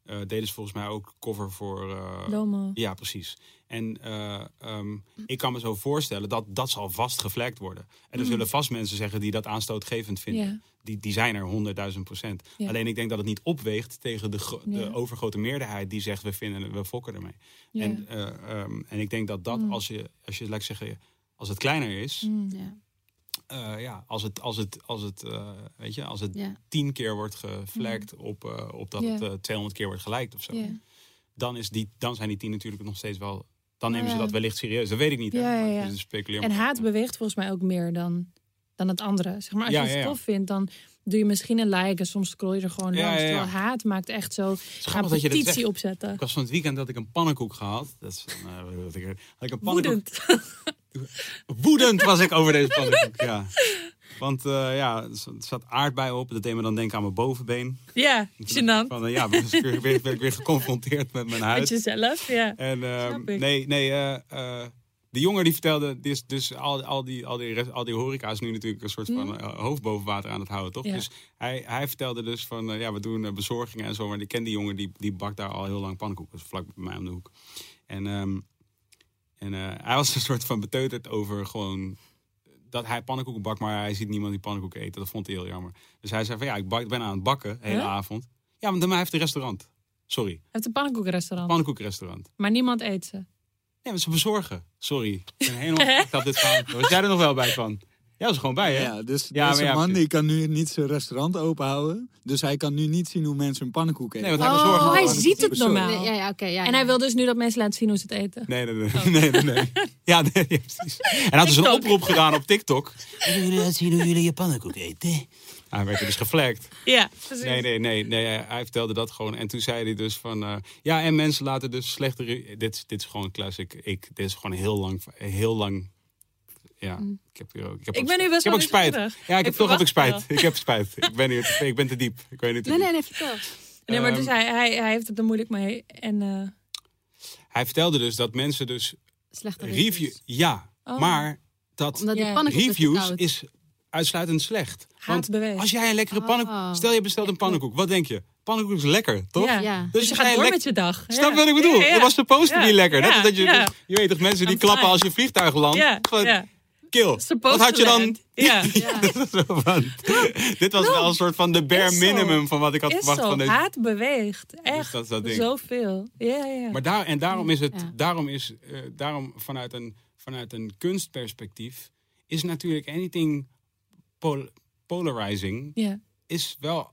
eh deden ze volgens mij ook cover voor. eh, Lomo. ja, precies. En eh, ehm, ik kan me zo voorstellen dat dat zal vast geflagd worden. En er zullen vast mensen zeggen die dat aanstootgevend vinden. Die, die zijn er honderdduizend procent. Ja. Alleen ik denk dat het niet opweegt tegen de, de overgrote meerderheid die zegt we vinden we fokken ermee. En, eh, ehm, en ik denk dat dat Mm. als je, als je laat ik zeggen, als het kleiner is, Mm. Ja. eh, ja, als het, als het, als het, eh, weet je, als het Ja. tien keer wordt geflagd op, eh, op dat het eh, 200 keer wordt geliked of zo, dan, is die, dan zijn die tien natuurlijk nog steeds wel. Dan nemen ze dat wellicht serieus. Dat weet ik niet. Ja, ja, speculeer En haat beweegt volgens mij ook meer dan, dan het andere. Zeg maar, als Ja, je het tof vindt, dan doe je misschien een like en soms scroll je er gewoon Ja, langs. Terwijl haat maakt echt zo. Een dat je dat petitie opzetten. Ik was van het weekend dat ik een pannenkoek gehad. Dat is, had ik een pannenkoek. Woedend. Was ik over deze pannenkoek. Ja. Want eh, ja, er zat- aardbei op. Dat deed me dan denken aan mijn bovenbeen. Ja, gênant. Van, eh, ja, ben ik weer, weer, ben ik weer geconfronteerd met mijn huid. Met jezelf, ja. En Snap ik. nee, nee de jongen die vertelde, dus, dus al, al, die, al, die, al die horeca is nu natuurlijk een soort van eh, hoofd boven water aan het houden, toch? Ja. Dus hij, hij vertelde dus van, ja, we doen bezorgingen en zo, maar ik ken die jongen, die, die bakt daar al heel lang pannenkoeken, dus vlak bij mij om de hoek. En, ehm, en eh, hij was een soort van beteuterd over gewoon dat hij pannenkoeken bakt, maar hij ziet niemand die pannenkoeken eten. Dat vond hij heel jammer. Dus hij zei van, ja, ik, bak, ben aan het bakken, de hele Huh? avond. Ja, maar hij heeft een restaurant. Sorry, Hij heeft een pannenkoekenrestaurant. pannenkoekenrestaurant. maar niemand eet ze. Nee, maar ze bezorgen. Sorry. Ik ben helemaal op dit verhaal. Was jij er nog wel bij van? Ja, er gewoon bij, hè? Ja, dus Ja, deze ja, man precies. die kan nu niet zijn restaurant open houden. Dus hij kan nu niet zien hoe mensen een pannenkoek eten. Nee, want hij Oh, hij ziet het Persoon. normaal. Nee, ja, ja, oké. ja, En ja. hij wil dus nu dat mensen laten zien hoe ze het eten. Nee, nee, nee. nee, nee, nee. Ja, nee, ja, precies. En hij had dus een oproep gedaan op TikTok. Willen jullie laten zien hoe jullie je pannenkoek eten? Hij werd er dus geflagd. Ja, precies. Nee, nee, nee, nee. Hij vertelde dat gewoon. En toen zei hij dus van... eh, ja, en mensen laten dus slechte... re- Dit, is- dit is gewoon een classic. Ik, dit is gewoon heel lang... Heel lang ja, ik heb hier ook... Ik, heb Ik ook ben nu spijt. best Ik heb wel ook spijt. Ja, ik Ik heb toch heb ik spijt. Ik heb spijt. Ik ben, hier, ik ben te diep. Ik weet niet te Nee, nee, nee, vertel. Nee, maar dus Ehm, hij, hij, hij heeft het er moeilijk mee. En, eh, Hij vertelde dus dat mensen dus Slechte review... Ja, Oh. maar dat Ja. te reviews is uitsluitend slecht. Want als jij een lekkere Oh. pannenkoek... Stel je bestelt een pannenkoek. Wat denk je? Pannenkoek is lekker, toch? Ja. Ja. Dus je gaat door met je dag. Snap je Ja. wat ik bedoel? Ja, ja. Het was supposed to Ja. be lekker. Net dat je, ja. je weet toch, mensen die I'm klappen fine. als je vliegtuig landt. Kill. Supposed Wat had je dan? Ja. Dit was wel een soort van de bare Is zo. minimum van wat ik had Is verwacht zo. van deze. Haat beweegt. Echt. dat is dat. Zoveel. Ja, ja. Maar daar, en daarom is het, Ja. daarom is, eh, daarom vanuit een, vanuit een kunstperspectief, is natuurlijk anything pol- polarizing, ja. is wel,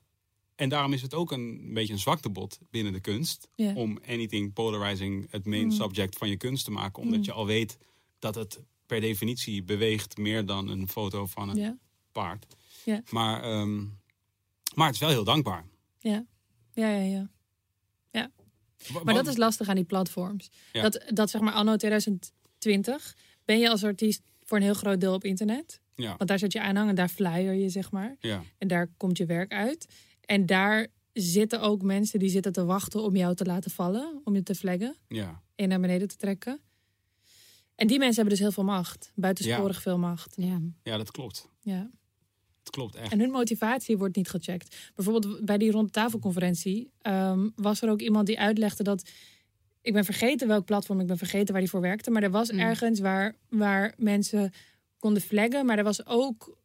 en daarom is het ook een beetje een zwaktebod binnen de kunst, om anything polarizing het main Mm. subject van je kunst te maken, omdat Mm. je al weet dat het per definitie beweegt meer dan een foto van een Ja. paard. Ja. Maar, ehm, maar het is wel heel dankbaar. Ja. Ja, ja, ja. Wa- Maar dat is lastig aan die platforms. Ja. Dat, dat zeg maar anno 2020 ben je als artiest voor een heel groot deel op internet. ja, Want daar zet je aanhang en daar flyer je, zeg maar. ja, En daar komt je werk uit. En daar zitten ook mensen die zitten te wachten om jou te laten vallen. Om je te flaggen ja. en naar beneden te trekken. En die mensen hebben dus heel veel macht. Buitensporig veel macht. Ja. ja, dat klopt. Ja. Het klopt echt. En hun motivatie wordt niet gecheckt. Bijvoorbeeld bij die rondtafelconferentie ehm was er ook iemand die uitlegde dat. Ik ben vergeten welk platform, ik ben vergeten waar die voor werkte. Maar er was Mm. ergens waar, waar mensen konden flaggen. Maar er was ook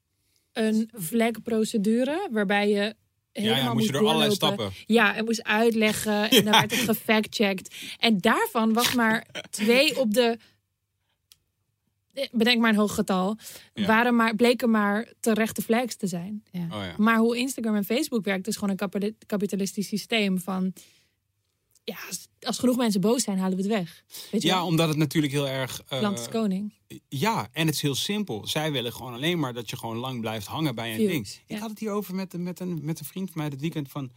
een flagprocedure waarbij je. Helemaal Ja, ja, moest je door doorlopen. allerlei stappen. Ja, en moest uitleggen. En dan werd het gefactcheckt. En daarvan was maar twee op de. Bedenk maar een hoog getal. Ja. Waren maar, bleken maar terechte flags te zijn. Ja. Oh ja. Maar hoe Instagram en Facebook werkt, is gewoon een kapitali- kapitalistisch systeem van. Ja, als, genoeg mensen boos zijn, halen we het weg. Weet je Ja, wel? omdat het natuurlijk heel erg. Land is koning. ja, en het is heel simpel. Zij willen gewoon alleen maar dat je gewoon lang blijft hangen bij een Views, ding. Ik had het hierover met, met, een, met een vriend van mij dit weekend van.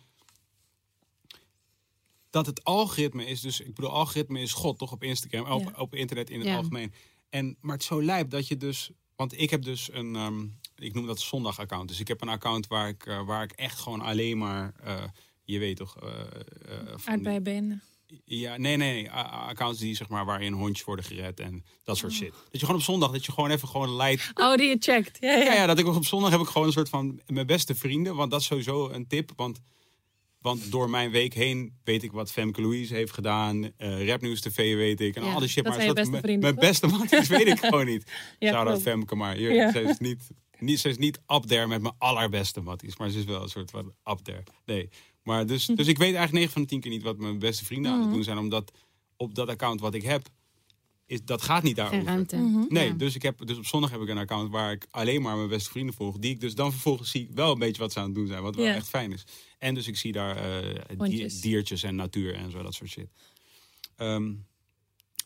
Dat het algoritme is, dus ik bedoel, algoritme is God toch op Instagram, op, Ja. op internet in het Ja. algemeen. En, maar het is zo lijp dat je dus. Want ik heb dus een, ehm, ik noem dat zondag-account. Dus ik heb een account waar ik, eh, waar ik echt gewoon alleen maar, eh, je weet toch, van die- Aardbeienbenen. Ja, nee, nee, Accounts die, zeg maar, waarin hondjes worden gered en dat soort shit. Dat je gewoon op zondag, dat je gewoon even gewoon leidt. Oh, die je checkt. Ja, ja. Ja, ja, dat ik op zondag heb ik gewoon een soort van mijn beste vrienden. Want dat is sowieso een tip. Want, want door mijn week heen weet ik wat Femke Louise heeft gedaan. eh Rapnieuws TV weet ik. En Ja, al die shit. dat maar zijn je dat- beste mijn- vrienden, Mijn beste man weet ik gewoon niet. Ja, Shout out klopt. Femke, maar hier, Ja. ze is niet, niet, ze is niet up there met mijn allerbeste matties. Maar ze is wel een soort van up there. Nee. Maar dus, dus ik weet eigenlijk 9 van de 10 keer niet wat mijn beste vrienden aan het doen zijn. Omdat op dat account wat ik heb, is, dat gaat niet daarover. Geen ruimte. Nee, Ja. dus, ik heb, dus op zondag heb ik een account waar ik alleen maar mijn beste vrienden volg. Die ik dus dan vervolgens zie wel een beetje wat ze aan het doen zijn. Wat wel Ja. echt fijn is. En dus ik zie daar eh, diertjes en natuur en zo, dat soort shit. Ehm,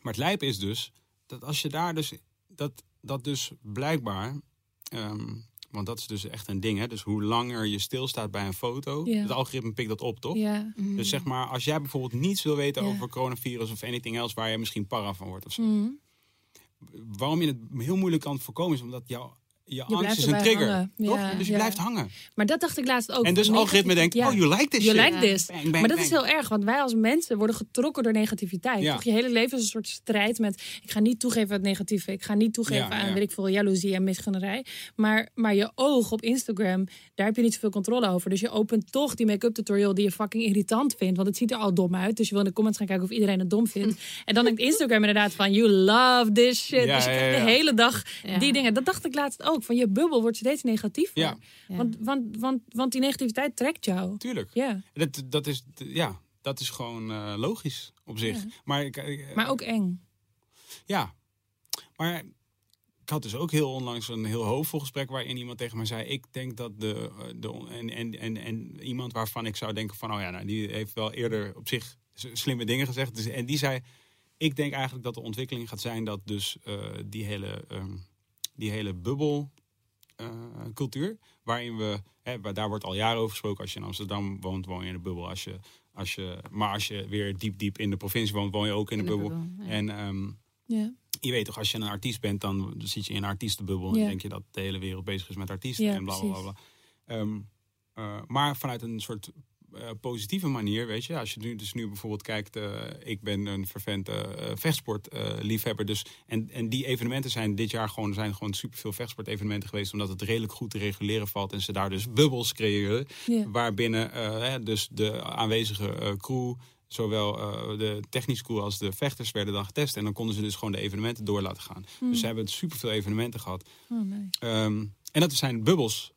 maar het lijp is dus, dat als je daar dus, dat, dat dus blijkbaar, ehm, want dat is dus echt een ding hè. Dus hoe langer je stilstaat bij een foto, het algoritme pikt dat op toch? Ja. Dus zeg maar, als jij bijvoorbeeld niets wil weten over coronavirus of anything else waar je misschien para van wordt of zo Mhm. waarom je het heel moeilijk kan voorkomen is omdat jouw je, angst blijft is een trigger. hangen. Toch? Ja, dus je ja. blijft hangen. Maar dat dacht ik laatst ook. en dus algoritme denkt, ja. oh, you like this You shit. like this. Bang, bang, maar dat is heel erg, want wij als mensen worden getrokken door negativiteit. Ja. Toch? Je hele leven is een soort strijd met... ik ga niet toegeven aan het negatieve. Ik ga niet toegeven Ja, aan, ja. weet ik veel, jaloezie en misgunnerij. Maar, maar je oog op Instagram, daar heb je niet zoveel controle over. Dus je opent toch die make-up tutorial die je fucking irritant vindt. Want het ziet er al dom uit. Dus je wil in de comments gaan kijken of iedereen het dom vindt. En dan denkt Instagram inderdaad van, you love this shit. Ja, dus je ja, krijgt ja. de hele dag Ja. die dingen. Dat dacht ik laatst ook. Van je bubbel wordt steeds negatiever. Ja, Ja. Want, want, want, want die negativiteit trekt jou. tuurlijk. Ja, Dat, dat, is, ja, dat is gewoon eh, logisch op zich. Ja. Maar, ik, ik- maar ook eng. Ja, maar ik had dus ook heel onlangs een heel hoopvol gesprek waarin iemand tegen mij zei: Ik denk dat de. de en, en, en, en iemand waarvan ik zou denken: van, Oh ja, nou, die heeft wel eerder op zich slimme dingen gezegd. Dus, en die zei: Ik denk eigenlijk dat de ontwikkeling gaat zijn dat dus eh, die hele, ehm, die hele bubbel. eh, cultuur, waarin we, hè, waar- daar wordt al jaren over gesproken. Als je in Amsterdam woont, woon je in de bubbel. Als je, als je, maar als je weer diep, diep in de provincie woont, woon je ook in de, In de bubbel. bubbel, ja. En ehm, Ja. je weet toch, als je een artiest bent, dan zit je in een artiestenbubbel. En Ja. denk je dat de hele wereld bezig is met artiesten Ja, en bla bla bla. bla. Ehm, eh, maar vanuit een soort eh, positieve manier, weet je. Als je nu, dus nu bijvoorbeeld kijkt, eh, ik ben een vervent uh, vechtsportliefhebber. dus, en, en die evenementen zijn dit jaar gewoon, zijn gewoon superveel vechtsportevenementen geweest. Omdat het redelijk goed te reguleren valt. En ze daar dus bubbels creëren. Ja. Waarbinnen eh, dus de aanwezige eh, crew zowel eh, de technische crew als de vechters werden dan getest. En dan konden ze dus gewoon de evenementen door laten gaan. Dus ze hebben superveel evenementen gehad. Oh, nee. Ehm, en dat zijn bubbels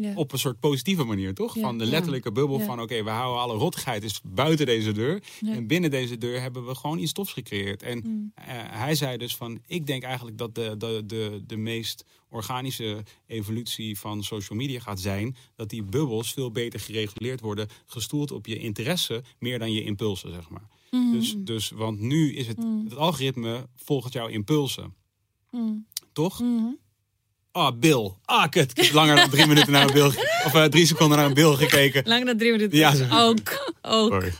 Ja. op een soort positieve manier, toch? Ja. Van de letterlijke bubbel van... oké, we houden alle rottigheid is buiten deze deur. En binnen deze deur hebben we gewoon iets tofs gecreëerd. En Mm. eh, hij zei dus van... ik denk eigenlijk dat de, de, de, de meest organische evolutie van social media gaat zijn... dat die bubbels veel beter gereguleerd worden... gestoeld op je interesse meer dan je impulsen, zeg maar. Mhm. Dus, dus, want nu is het... Mm. het algoritme volgt jouw impulsen, Mm. toch? Mhm. Ah, Bill. Ah, kut. Ik heb langer dan drie minuten naar een Bill... of eh, drie seconden naar een Bill gekeken. Langer dan drie minuten. Ja, zo. ook. ook. Sorry,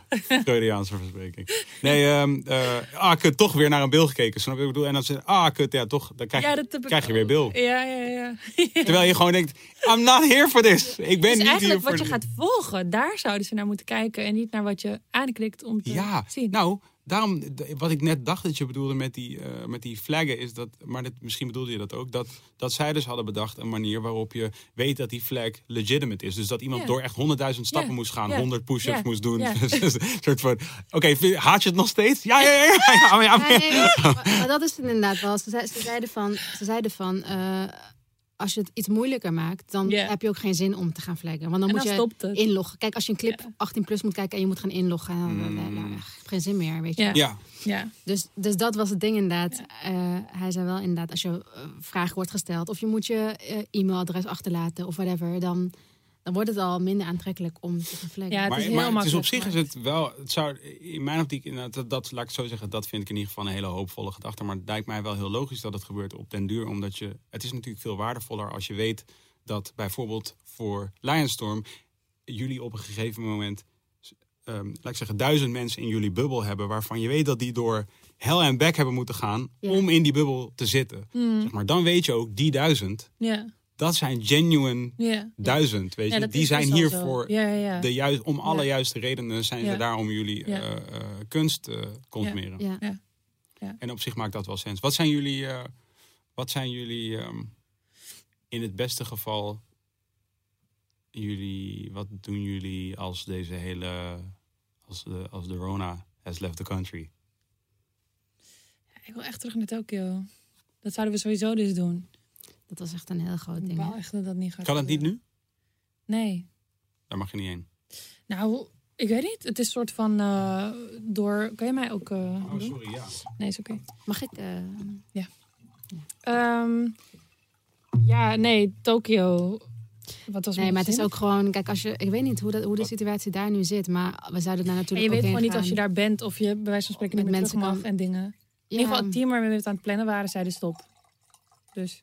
Freudiaanse verspreking. Nee, ehm eh, ah, kut, toch weer naar een Bill gekeken. Snap je wat ik bedoel? En dan zeg ah, kut, ja, toch, dan krijg, Ja, je- dat heb ik krijg je weer Bill. Ja, ja, ja. Terwijl je gewoon denkt, I'm not here for this. Ik ben Dus niet hier eigenlijk voor wat je dit. gaat volgen, daar zouden ze naar moeten kijken. En niet naar wat je aanklikt om te Ja, zien. nou, daarom, wat ik net dacht dat je bedoelde met die, eh, met die flaggen, is dat, maar misschien bedoelde je dat ook, dat, dat zij dus hadden bedacht een manier waarop je weet dat die flag legitimate is. Dus dat iemand door echt honderdduizend stappen moest gaan, honderd push-ups ja, moest doen. ja. een soort van, oké, haat je het nog steeds? Ja, ja, ja, ja, ja, ja, ja. Ja, nee, dat is het inderdaad wel. Ze zeiden van, ze zeiden van eh, als je het iets moeilijker maakt, dan heb je ook geen zin om te gaan flaggen. Want dan En moet dan je inloggen. Kijk, als je een clip Ja. 18 plus moet kijken en je moet gaan inloggen, dan Mm. dan- dan- dan- geen zin meer, weet je. Ja. Ja, Ja. Dus, dus dat was het ding inderdaad. Eh, hij zei wel inderdaad, als je eh, vragen wordt gesteld of je moet je eh, e-mailadres achterlaten of whatever, dan, dan wordt het al minder aantrekkelijk om te flaggen. Ja, het maar, is heel maar het is op zich is het wel, het zou in mijn optiek, inderdaad, dat, dat, laat ik het zo zeggen, dat vind ik in ieder geval een hele hoopvolle gedachte. Maar het lijkt mij wel heel logisch dat het gebeurt op den duur, omdat je, het is natuurlijk veel waardevoller als je weet dat bijvoorbeeld voor Lionstorm jullie op een gegeven moment, ehm, laat ik zeggen, duizend mensen in jullie bubbel hebben, waarvan je weet dat die door hell en back hebben moeten gaan Ja. om in die bubbel te zitten. Mm. Zeg maar dan weet je ook, die duizend, Ja. Dat zijn genuine duizend, weet je. Die zijn hier voor Ja, ja, ja. de juist, om alle juiste redenen zijn ze daar om jullie eh, eh, kunst te consumeren. Ja. Ja. Ja. En op zich maakt dat wel sens. Wat zijn jullie, eh, wat zijn jullie ehm, in het beste geval, jullie, wat doen jullie als deze hele, als de, als de Rona has left the country? Ik wil echt terug naar Tokio. Dat zouden we sowieso dus doen. Dat was echt een heel groot Ik ding. wou hè? echt dat dat niet gaat Kan het niet nu? Nee. Daar mag je niet heen. Nou, ik weet niet. Het is een soort van eh, door... Kan je mij ook eh, Oh, doen? sorry, ja. Nee, is oké. Mag ik? eh, Ehm, ja, nee, Tokio. Wat was nee, maar het is ook gewoon, kijk, als je, ik weet niet hoe, dat, hoe de situatie daar nu zit, maar we zouden daar En natuurlijk je weet gewoon niet als je daar bent of je bij wijze van spreken niet Met mensen mag kan- en dingen. In Ja, ieder geval het team waarmee we het aan het plannen waren, zeiden stop. Dus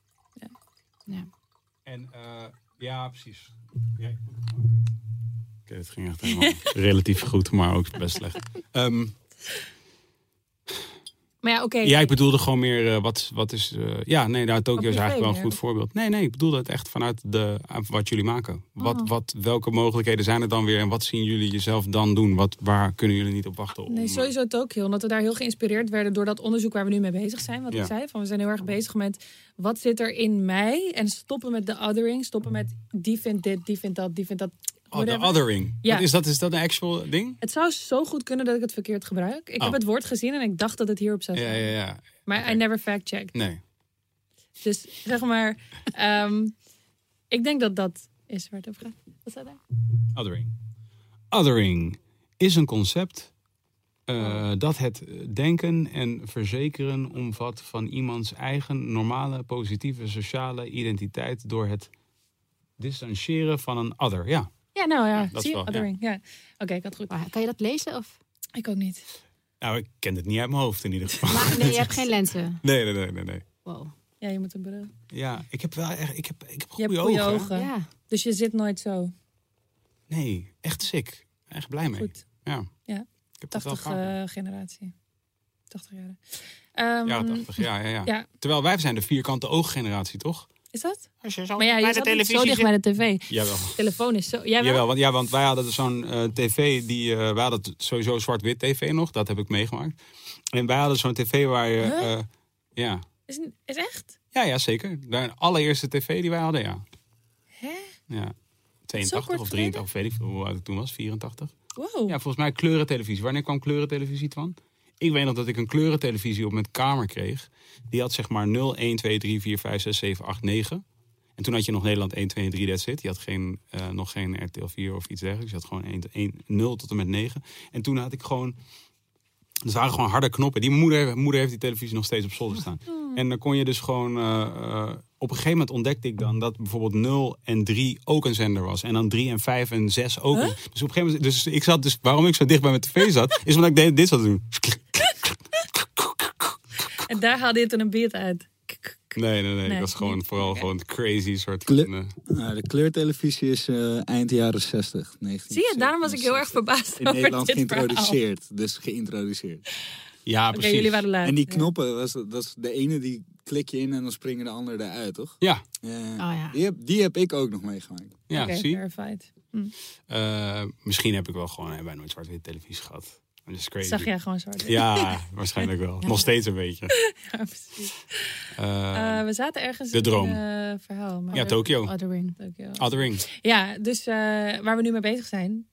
ja. En eh, ja, precies. Ja. Oké, het ging echt helemaal relatief goed, maar ook best slecht. Ehm, Maar ja, oké. Ja, ik bedoelde gewoon meer, eh, wat, wat is... eh, ja, nee, nou, Tokio is eigenlijk wel een goed voorbeeld. Nee, nee, ik bedoelde het echt vanuit de, eh, wat jullie maken. Wat, Oh. wat, welke mogelijkheden zijn er dan weer en wat zien jullie jezelf dan doen? Wat, waar kunnen jullie niet op wachten? Om, Nee, eh, sowieso Tokio. Omdat we daar heel geïnspireerd werden door dat onderzoek waar we nu mee bezig zijn. Wat Ja. ik zei. Van we zijn heel erg bezig met wat zit er in mij. En stoppen met de othering. Stoppen met die vindt dit, die vindt dat, die vindt dat. Oh, de othering. Ja. Wat is, dat, is dat een actual ding? Het zou zo goed kunnen dat ik het verkeerd gebruik. Ik Oh. heb het woord gezien en ik dacht dat het hierop zou Ja, staan. ja, ja. Maar Oké. I never fact-checked. Nee. Dus zeg maar, ehm, ik denk dat dat is waar het over gaat. Wat staat daar? Othering. Othering is een concept eh, Oh. dat het denken en verzekeren omvat van iemands eigen normale positieve sociale identiteit door het distancieren van een other. Ja, Ja, nou ja, dat is zie je? wel, ja. Othering. Ja. Oké, ik had het goed. Maar Kan je dat lezen? Of? Ik ook niet. nou ik ken het niet uit mijn hoofd in ieder geval. Maar, nee, je hebt geen lenzen. Nee, nee, nee, nee, nee. Wow. Ja, je moet een bril. Ja, ik heb wel echt, ik heb, ik heb Je hebt goede ogen. ogen. Ja. Dus je zit nooit zo. Nee, echt sick. Echt blij mee. Goed. Ja. Ja. Ik heb dat wel 80 vaak. eh, generatie. 80 jaar. Ehm, Ja, 80, ja, ja, ja, ja. Terwijl wij zijn de vierkante ooggeneratie, toch? Is dat? Als je zo Maar ja, niet zo dicht bij de tv. Jawel. Telefoon is zo... Jij wel? Want, ja, want wij hadden zo'n eh, tv, die, eh wij hadden sowieso zwart-wit tv nog, dat heb ik meegemaakt. En wij hadden zo'n tv waar je, Huh? eh, ja. Is, is echt? ja, ja, zeker. De allereerste tv die wij hadden, ja. Hè? ja. 82 kort of 83, of weet ik veel hoe oud ik toen was, 84. Wow. Ja, volgens mij kleurentelevisie. Wanneer kwam kleurentelevisie van? Ik weet nog dat ik een kleurentelevisie op mijn kamer kreeg. Die had zeg maar 0, 1, 2, 3, 4, 5, 6, 7, 8, 9. En toen had je nog Nederland 1, 2 en 3, that's it. Je had geen, eh, nog geen RTL 4 of iets dergelijks. Je had gewoon 1, 1, 0 tot en met 9. En toen had ik gewoon... Het waren gewoon harde knoppen. Die moeder, moeder heeft die televisie nog steeds op zolder staan. En dan kon je dus gewoon... eh, op een gegeven moment ontdekte ik dan dat bijvoorbeeld 0 en 3 ook een zender was. En dan 3 en 5 en 6 ook. Dus op een gegeven moment... Dus ik zat dus... Waarom ik zo dicht bij mijn tv zat... is omdat ik deed- dit zat te doen. En daar haalde je toen een beat uit. Nee, nee, nee. Nee, ik was gewoon vooral Oké. gewoon crazy soort Kle- van... eh, Nou, de kleurtelevisie is eh, eind jaren 60. 19, Zie je, daarom was ik heel erg verbaasd In over Nederland dit verhaal. geïntroduceerd. Dus geïntroduceerd. Ja, precies. jullie waren lui. En die knoppen, was, dat is de ene die klik je in en dan springen de andere eruit, toch? Ja, Eh, Oh ja. die, heb, die heb ik ook nog meegemaakt. ja Oké, zie. verified. Hm. Eh, misschien heb ik wel gewoon hebben wij nooit zwart-wit televisie gehad. Dat is crazy. Zag jij gewoon zwart. Ja, waarschijnlijk wel. Nog steeds een beetje. Ja, precies. Eh, Eh, we zaten ergens de in droom. een eh, verhaal. Maar ja, Tokyo. Othering. Tokyo. Othering. Ja, dus eh, waar we nu mee bezig zijn.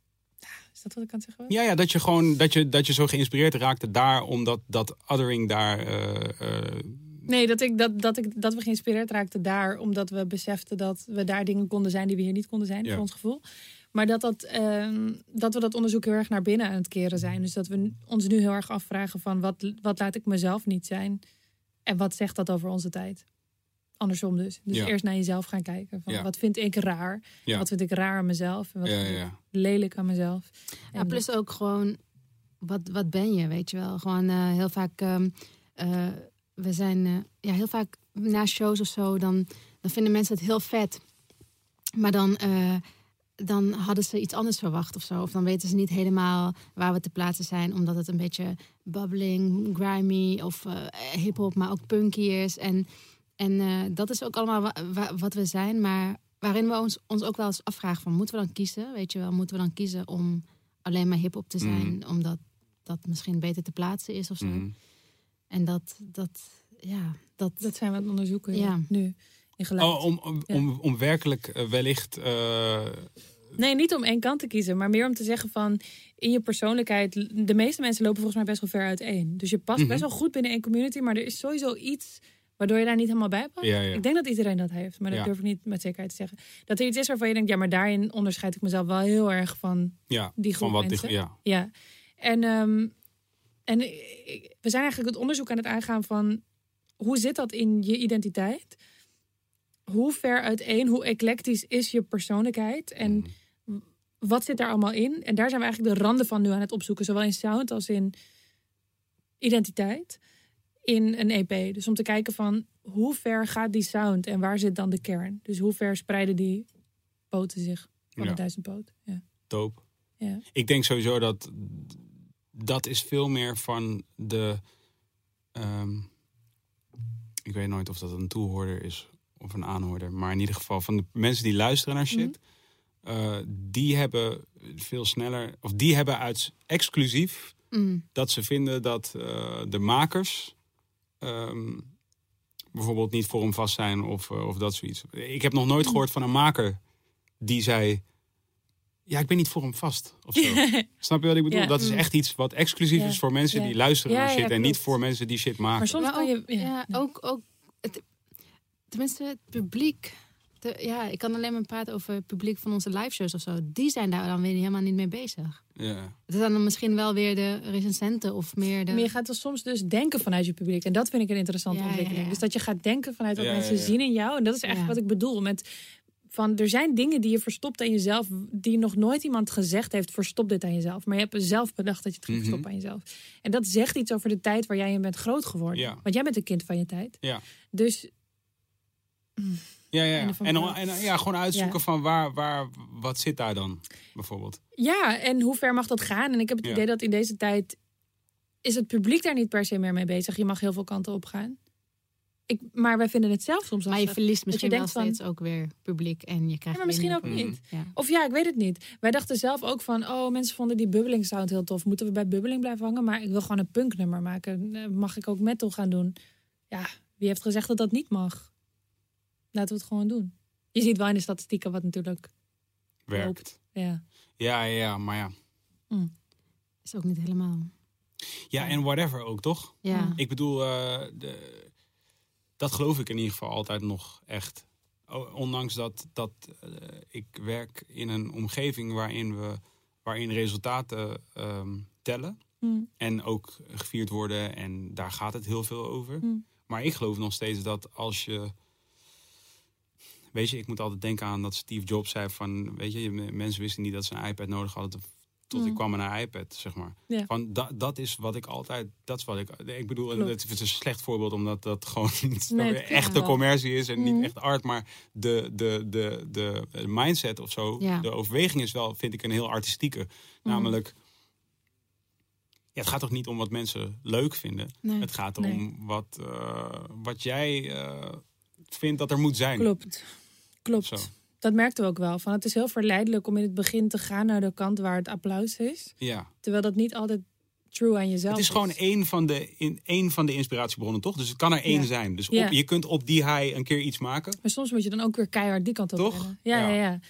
Is dat wat ik kan zeggen? Ja, ja, dat je gewoon dat je, dat je zo geïnspireerd raakte daar, omdat dat othering daar. eh, eh, Nee, dat, ik, dat, dat, ik, dat we geïnspireerd raakten daar. Omdat we beseften dat we daar dingen konden zijn die we hier niet konden zijn, Ja. voor ons gevoel. Maar dat, dat, ehm, dat we dat onderzoek heel erg naar binnen aan het keren zijn. Dus dat we ons nu heel erg afvragen van wat, wat laat ik mezelf niet zijn? En wat zegt dat over onze tijd? Andersom dus. Dus Ja. eerst naar jezelf gaan kijken. Van Ja. Wat vind ik raar? Ja. Wat vind ik raar aan mezelf? En wat ja, vind ja, ik lelijk aan mezelf? En plus ook gewoon, wat, wat ben je, weet je wel? Gewoon eh, heel vaak, ehm, eh, we zijn eh, ja, heel vaak na shows of zo, dan, dan vinden mensen het heel vet. Maar dan, eh, dan hadden ze iets anders verwacht of zo. Of dan weten ze niet helemaal waar we te plaatsen zijn, omdat het een beetje bubbling, grimy of eh hip-hop, maar ook punky is. En, En eh, dat is ook allemaal wa- wa- wat we zijn, maar waarin we ons, ons ook wel eens afvragen van moeten we dan kiezen? Weet je wel, moeten we dan kiezen om alleen maar hip-hop te zijn, Mhm. omdat dat misschien beter te plaatsen is of zo? Mhm. En dat, dat, ja, dat, Dat zijn we aan het onderzoeken ja. Nu. In geluid. Oh, om, om, Ja. om, om werkelijk eh, wellicht... eh, Nee, niet om één kant te kiezen, maar meer om te zeggen van in je persoonlijkheid. De meeste mensen lopen volgens mij best wel ver uiteen. Dus je past Mhm. best wel goed binnen één community, maar er is sowieso iets waardoor je daar niet helemaal bij past. Ja, ja. Ik denk dat iedereen dat heeft, maar dat Ja. durf ik niet met zekerheid te zeggen. Dat er iets is waarvan je denkt, ja, maar daarin onderscheid ik mezelf wel heel erg van ja, die groep van wat mensen. die- ja. Ja, en, ehm, en we zijn eigenlijk het onderzoek aan het aangaan van hoe zit dat in je identiteit? Hoe ver uiteen, hoe eclectisch is je persoonlijkheid? En Mhm. wat zit daar allemaal in? En daar zijn we eigenlijk de randen van nu aan het opzoeken, zowel in sound als in identiteit in een EP. Dus om te kijken van hoe ver gaat die sound en waar zit dan de kern? Dus hoe ver spreiden die poten zich van Ja. de duizendpoot? Ja. Dope. Ja. Ik denk sowieso dat dat is veel meer van de. ehm, ik weet nooit of dat een toehoorder is of een aanhoorder, maar in ieder geval van de mensen die luisteren naar shit, eh, die hebben veel sneller, of die hebben uit exclusief Mm, dat ze vinden dat eh, de makers ehm, bijvoorbeeld niet voor hem vast zijn of, eh, of dat zoiets. Ik heb nog nooit gehoord van een maker die zei. Ja, ik ben niet voor hem vast. Of zo. Snap je wat ik bedoel? Ja. Dat is Mm. echt iets wat exclusief Ja. is voor mensen Ja. die luisteren Ja, naar ja, shit. en niet voor mensen die shit maken. Maar soms Maar kan je... ook, Ja, ja, ook, ook het, tenminste het publiek. De, ja, ik kan alleen maar praten over het publiek van onze live shows of zo. Die zijn daar dan weer helemaal niet mee bezig. Ja. Het zijn dan misschien wel weer de recensenten of meer de... Maar je gaat er soms dus denken vanuit je publiek. En dat vind ik een interessante Ja, ontwikkeling. ja. Dus dat je gaat denken vanuit wat mensen ja. zien in jou. En dat is echt Ja. wat ik bedoel. Met van, er zijn dingen die je verstopt aan jezelf... die nog nooit iemand gezegd heeft, verstop dit aan jezelf. Maar je hebt zelf bedacht dat je het ging Mhm. verstoppen aan jezelf. En dat zegt iets over de tijd waar jij in bent groot geworden. Ja. Want jij bent een kind van je tijd. Ja. Dus ja, ja. En, en ja, gewoon uitzoeken Ja. van waar, waar, wat zit daar dan, bijvoorbeeld. ja, en hoe ver mag dat gaan? En ik heb het Ja. idee dat in deze tijd... is het publiek daar niet per se meer mee bezig. Je mag heel veel kanten op gaan. Ik, maar wij vinden het zelf soms maar je verliest misschien je wel denkt van- steeds ook weer publiek. En je krijgt Ja, maar misschien ook niet. Ja. Of ja, ik weet het niet. Wij dachten zelf ook van, oh, mensen vonden die bubbeling sound heel tof. Moeten we bij bubbeling blijven hangen? Maar ik wil gewoon een punknummer maken. Eh, Mag ik ook metal gaan doen? Ja, wie heeft gezegd dat dat niet mag? Laten we het gewoon doen. Je ziet wel in de statistieken wat natuurlijk Werkt. loopt. Ja. Ja, ja, ja, maar ja. Is ook niet helemaal. Ja, en whatever ook, toch? Ja. Ik bedoel, eh, de, dat geloof ik in ieder geval altijd nog echt. Ondanks dat, dat eh, ik werk in een omgeving waarin, we, waarin resultaten ehm, tellen. Mm. En ook gevierd worden. En daar gaat het heel veel over. Mm. Maar ik geloof nog steeds dat als je... Weet je, ik moet altijd denken aan dat Steve Jobs zei van... Weet je, mensen wisten niet dat ze een iPad nodig hadden... tot Mm. ik kwam naar een iPad, zeg maar. Ja. Van, dat, dat is wat ik altijd... Dat is wat ik... Ik bedoel, Klopt. het is een slecht voorbeeld... omdat dat gewoon niet Nee, echte wel. commercie is... en Mhm. niet echt art, maar de, de, de, de, de mindset of zo... Ja. de overweging is wel, vind ik, een heel artistieke. Mhm. Namelijk... Ja, het gaat toch niet om wat mensen leuk vinden. Nee. Het gaat Nee. om wat, eh, wat jij eh, vindt dat er moet zijn. Klopt. Klopt. Zo. Dat merkten we ook wel. Van, het is heel verleidelijk om in het begin te gaan naar de kant waar het applaus is. Ja. Terwijl dat niet altijd true aan jezelf Het is gewoon één van, de, in, één van de inspiratiebronnen, toch? Dus het kan er één Ja. zijn. Dus Ja. je kunt op die high een keer iets maken. Maar soms moet je dan ook weer keihard die kant op Toch? Ja, ja, Ja. ja.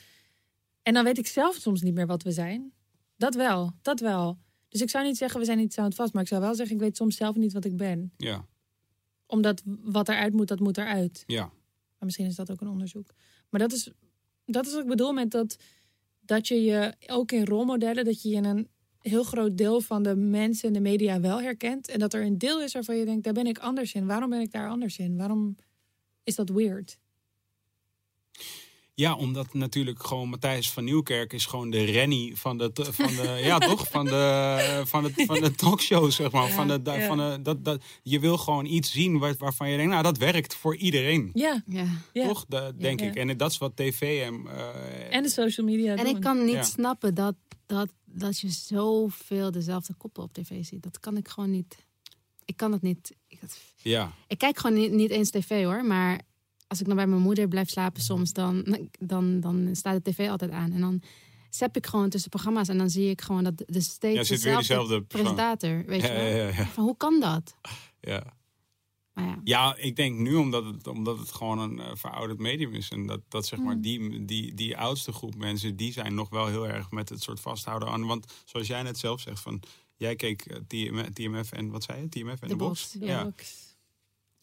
En dan weet ik zelf soms niet meer wat we zijn. Dat wel, dat wel. Dus ik zou niet zeggen we zijn niet soundvast, maar ik zou wel zeggen ik weet soms zelf niet wat ik ben. Ja, Omdat wat eruit moet, dat moet eruit. ja. Maar misschien is dat ook een onderzoek. Maar dat is, dat is wat ik bedoel met dat, dat je je ook in rolmodellen, dat je je in een heel groot deel van de mensen en de media wel herkent. En dat er een deel is waarvan je denkt, daar ben ik anders in. Waarom ben ik daar anders in? Waarom is dat weird? Ja, omdat natuurlijk gewoon Matthijs van Nieuwkerk is gewoon de Rennie van de, van de ja toch, van de, van de, van de talkshows, zeg maar. Ja, van de, ja. van de, dat, dat, je wil gewoon iets zien waar, waarvan je denkt, nou dat werkt voor iedereen. Ja, Ja. Toch, Dat denk Ja. ik. En dat is wat tv en... eh, En de social media En doen. ik kan niet Ja. snappen dat, dat, dat je zoveel dezelfde koppen op tv ziet. Dat kan ik gewoon niet. Ik kan het niet. Ik, dat- Ja. ik kijk gewoon niet, niet eens tv hoor. Maar als ik dan bij mijn moeder blijf slapen soms, dan, dan, dan staat de tv altijd aan. En dan zap ik gewoon tussen programma's en dan zie ik gewoon dat de steeds Ja, dezelfde presentator. Weet Ja, je wel? ja. Van, hoe kan dat? Ja. Maar ja. Ja, ik denk nu omdat het, omdat het gewoon een eh, verouderd medium is. En dat, dat zeg Mm. maar, die, die, die oudste groep mensen, die zijn nog wel heel erg met het soort vasthouden aan. Want zoals jij net zelf zegt, van jij keek eh, TM, TMF en wat zei je? TMF en de, De box. Box, Ja, box.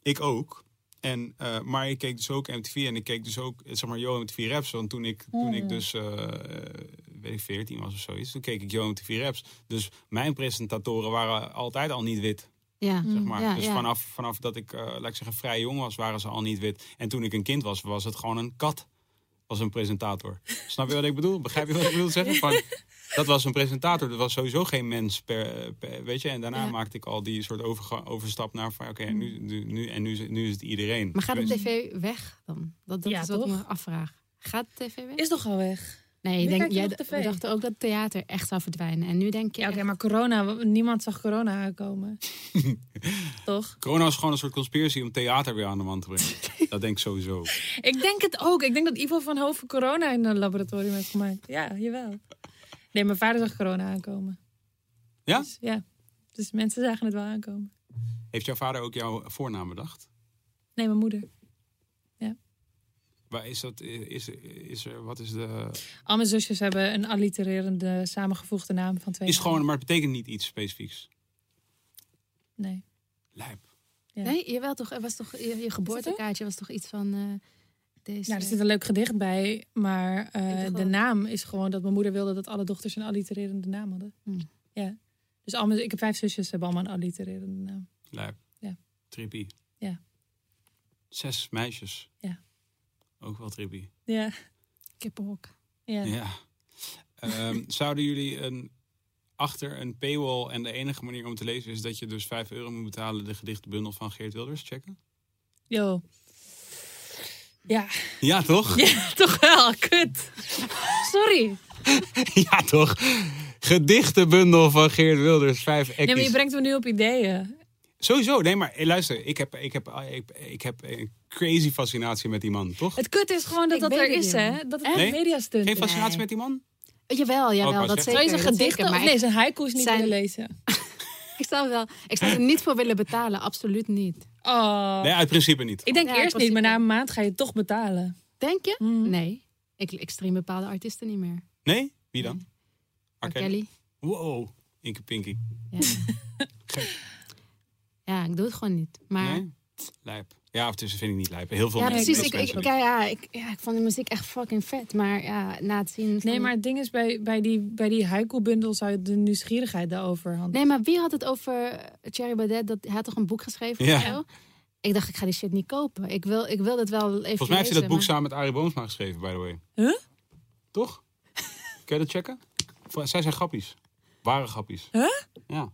ik ook. En, eh, maar ik keek dus ook MTV en ik keek dus ook, eh, zeg maar, Yo MTV Raps. Want toen ik, toen ik dus, eh, weet ik, 14 was of zoiets, toen keek ik Yo MTV Raps. Dus mijn presentatoren waren altijd al niet wit. Ja. Zeg maar. Ja, dus ja. Vanaf, vanaf dat ik, laat ik zeggen, vrij jong was, waren ze al niet wit. En toen ik een kind was, was het gewoon een kat. Was een presentator. Snap je wat ik bedoel? Begrijp je wat ik bedoel zeggen? Van, dat was een presentator. Dat was sowieso geen mens per, per- weet je. En daarna Ja. maakte ik al die soort overstap naar van, oké, nu, nu, nu, en nu, is het- nu is het iedereen. Maar gaat de Dus- tv weg dan? Dat, dat Ja, is wat ik toch? me afvraag. Gaat de tv weg? Is toch al weg? Nee, ik denk, jij we dachten ook dat theater echt zou verdwijnen. En nu denk je. Ja, oké, echt- maar corona, niemand zag corona aankomen. toch? Corona is gewoon een soort conspiracy om theater weer aan de man te brengen. dat denk ik sowieso. Ik denk het ook. Ik denk dat Ivo van Hoven corona in een laboratorium heeft gemaakt. Ja, jawel. Nee, mijn vader zag corona aankomen. Ja? Dus, ja. Dus mensen zagen het wel aankomen. Heeft jouw vader ook jouw voornaam bedacht? Nee, mijn moeder. Waar is dat? Is, is er, wat is de... Al mijn zusjes hebben een allitererende samengevoegde naam van twee Is namen. gewoon, maar het betekent niet iets specifieks. Nee. Lijp. Ja. Nee, jawel toch? Er was toch je, je geboortekaartje was toch iets van eh, deze. Nou, er zit een leuk gedicht bij, maar eh, de naam is gewoon dat mijn moeder wilde dat alle dochters een allitererende naam hadden. Hmm. Ja. Dus al mijn, ik heb vijf zusjes, ze hebben allemaal een allitererende naam. Lijp. Ja. Trippie. Ja. Zes meisjes. Ja. Ook wel trippie. Ja. kippenhok. Ja. Ja. Ehm, zouden jullie een, achter een paywall en de enige manier om te lezen is dat je dus 5 euro moet betalen de gedichtenbundel van Geert Wilders checken? Yo. Ja. Ja, toch? ja, toch wel. Kut. Sorry. ja, toch? Gedichtenbundel van Geert Wilders, 5 Nee, maar je ekkies. brengt me nu op ideeën. Sowieso, nee, maar eh, luister, ik heb, ik, heb, ik, ik heb een crazy fascinatie met die man, toch? Het kut is gewoon dat Ik dat er is, hè? Dat het Echt? een mediastunt Geen is. fascinatie Nee. met die man? Jawel, jawel, wou dat zeker. Zou je zijn dat gedichten maar nee, zijn haiku's niet zijn- willen lezen? ik zou wel, ik zou er niet voor willen betalen, absoluut niet. Oh. Nee, uit principe niet. Ik denk Ja, eerst niet, maar na een maand ga je toch betalen. Denk je? Mhm. Nee, ik, ik stream bepaalde artiesten niet meer. Nee? Wie dan? R. Kelly? Kelly. Wow, Inke Pinky. Ja. ja, ik doe het gewoon niet. Maar Nee? Lijp. Ja, of tussen vind ik niet lijp. Heel veel ja, mensen- precies. Ik, ik, ja, ja, ik, ja, ik vond de muziek echt fucking vet. Maar ja, na het zien. van- Nee, maar het ding is, bij, bij die, bij die haiku-bundel zou je de nieuwsgierigheid de overhand. Nee, maar wie had het over Thierry Baudet? Dat, hij had toch een boek geschreven Ja. of zo? Ik dacht, ik ga die shit niet kopen. Ik wil, ik wil het wel even Volgens mij heeft hij dat boek samen met Arie Boomsma geschreven, by the way. Huh? Toch? Kun je dat checken? Voor- Zij zijn grappies. Ware grappies. Huh? Ja.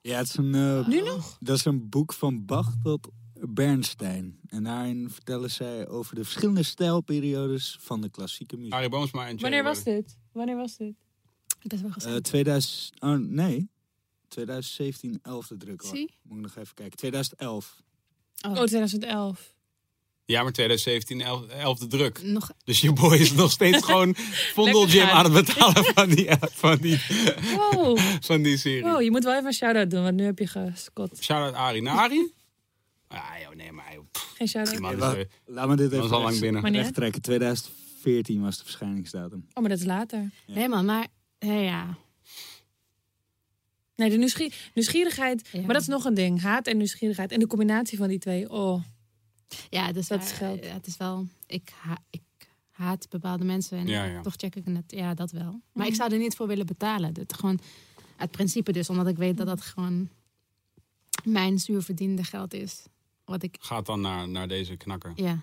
Ja, het is een, eh, Nu nog? dat is een boek van Bach tot Bernstein. En daarin vertellen zij over de verschillende stijlperiodes van de klassieke muziek. Arie Boomsma en Thierry Wanneer was dit? Wanneer was dit? Best wel Eh, gezellig. 2000, oh, nee, 2017, 11e druk. Zie? Moet ik nog even kijken. 2011. Oh, Oh, 2011. Ja, maar 2017, 11, 11e druk. nog, Dus je boy is nog steeds gewoon Vondel Lekker Jim gaan. aan het betalen van die, van die, Wow. van die serie. wow, je moet wel even een shout-out doen, want nu heb je gescot. Shout-out Arie. Naar Arie? Ah, joh, nee, maar joh, pff, Geen shout-out. is, Wa- eh, Laat me dit even al lang binnen. Wanneer? recht trekken. 2014 was de verschijningsdatum. Oh, maar dat is later. nee man, maar ja, ja. Nee, de nieuwsgier- nieuwsgierigheid. Ja. Maar dat is nog een ding. Haat en nieuwsgierigheid. En de combinatie van die twee. Oh. ja dus Dat is geld. ja, het is wel, ik, ha, ik haat bepaalde mensen en Ja, ja. toch check ik het. Ja, dat wel. Maar ik zou er niet voor willen betalen. Het gewoon uit principe dus, omdat ik weet dat dat gewoon mijn zuurverdiende geld is. Wat ik, Gaat dan naar, naar deze knakker. ja.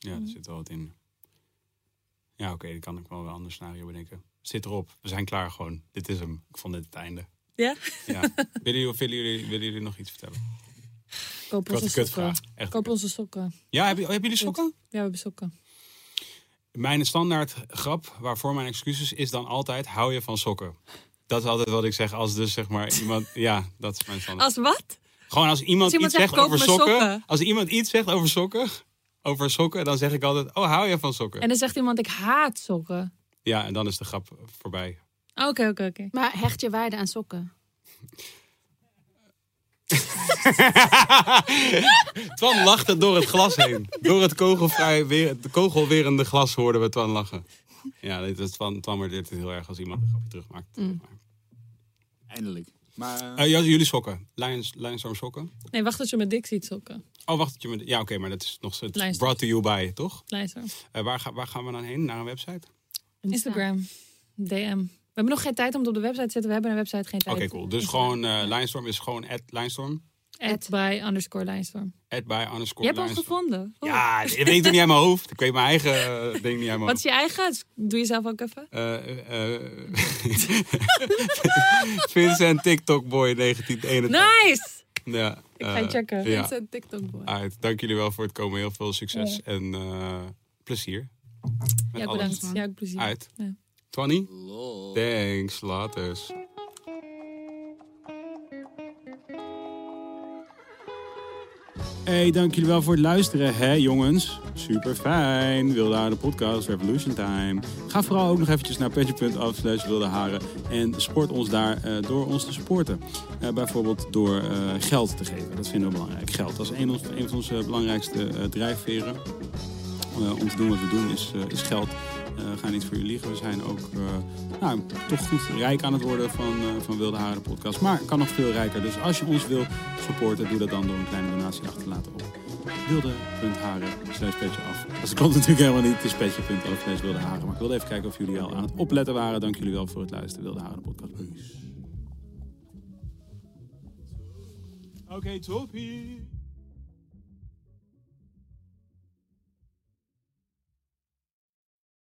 Ja, er zit wel wat in. Ja, oké, dan kan ik wel een ander scenario bedenken. Zit erop. We zijn klaar gewoon. Dit is hem. Ik vond dit het einde. Ja? Ja. willen, jullie, willen, jullie, willen jullie nog iets vertellen? Koop onze een sokken. kutvraag. Echt. Koop onze sokken. Ja, heb je- hebben jullie sokken? Ja, we hebben sokken. Mijn standaard grap, waarvoor mijn excuses, is dan altijd: hou je van sokken? Dat is altijd wat ik zeg als dus zeg maar iemand. Ja, dat is mijn standaard. Als wat? Gewoon als iemand, Als iemand iets zegt, over sokken, sokken. Als iemand iets zegt over sokken, over sokken, dan zeg ik altijd: Oh, hou je van sokken? En dan zegt iemand, ik haat sokken. Ja, en dan is de grap voorbij. Oké, oké, oké. Maar hecht je waarde aan sokken? Twan lachte door het glas heen. Door het kogelvrij, weer, het kogelwerende glas hoorden we Twan lachen. Ja, dit is Twan, Twan waardeert het heel erg als iemand een grapje terugmaakt. Mm. Eindelijk. Maar Eh, ja, jullie sokken. Lions, Lionstorm sokken. Nee, wacht tot je met Dixie sokken. Oh, wacht. Je met, ja, oké, maar dat is nog steeds brought to you by, toch? Lijster. Eh, waar, ga- waar gaan we dan heen? Naar een website? Instagram. DM. We hebben nog geen tijd om het op de website te zetten. We hebben een website, geen tijd. Oké, cool. Dus gewoon, eh Lionstorm is gewoon at Lionstorm. At by underscore Lijnstorm. At by Je underscore hebt ons gevonden. Oeh. Ja, dat weet ik toch niet uit mijn hoofd. Ik weet mijn eigen eh, ding niet uit mijn Wat hoofd. is je eigen? Doe je zelf ook even? Eh, eh, Vincent TikTok Boy 1981. Nice! Ja, Ik ga je checken. Ja. Vincent TikTok boy. Uit. Dank jullie wel voor het komen. Heel veel succes en eh, plezier. Met Ja, alles. bedankt. Ja, ook plezier. Uit. Ja. Twanny? Thanks. Laters. Hey, dank jullie wel voor het luisteren, hè jongens. Super fijn. Wilde Haren podcast, Revolution Time. Ga vooral ook nog eventjes naar petje.af slash wilde haren. En support ons daar eh, door ons te supporten. Eh, bijvoorbeeld door eh, geld te geven. Dat vinden we belangrijk. Geld, dat is een, van onze belangrijkste drijfveren. Om te doen wat we doen is, is geld. Eh, gaan niet voor jullie liegen. We zijn ook eh, nou, toch goed rijk aan het worden van, eh, van Wilde Haren podcast. Maar kan nog veel rijker. Dus als je ons wil supporten, doe dat dan door een kleine donatie achter te laten op wilde.haren slash petje af. Dat klopt natuurlijk helemaal niet. Het is petje.af wilde haren. Maar ik wilde even kijken of jullie al aan het opletten waren. Dank jullie wel voor het luisteren. Wilde Haren podcast. Oké, toppie.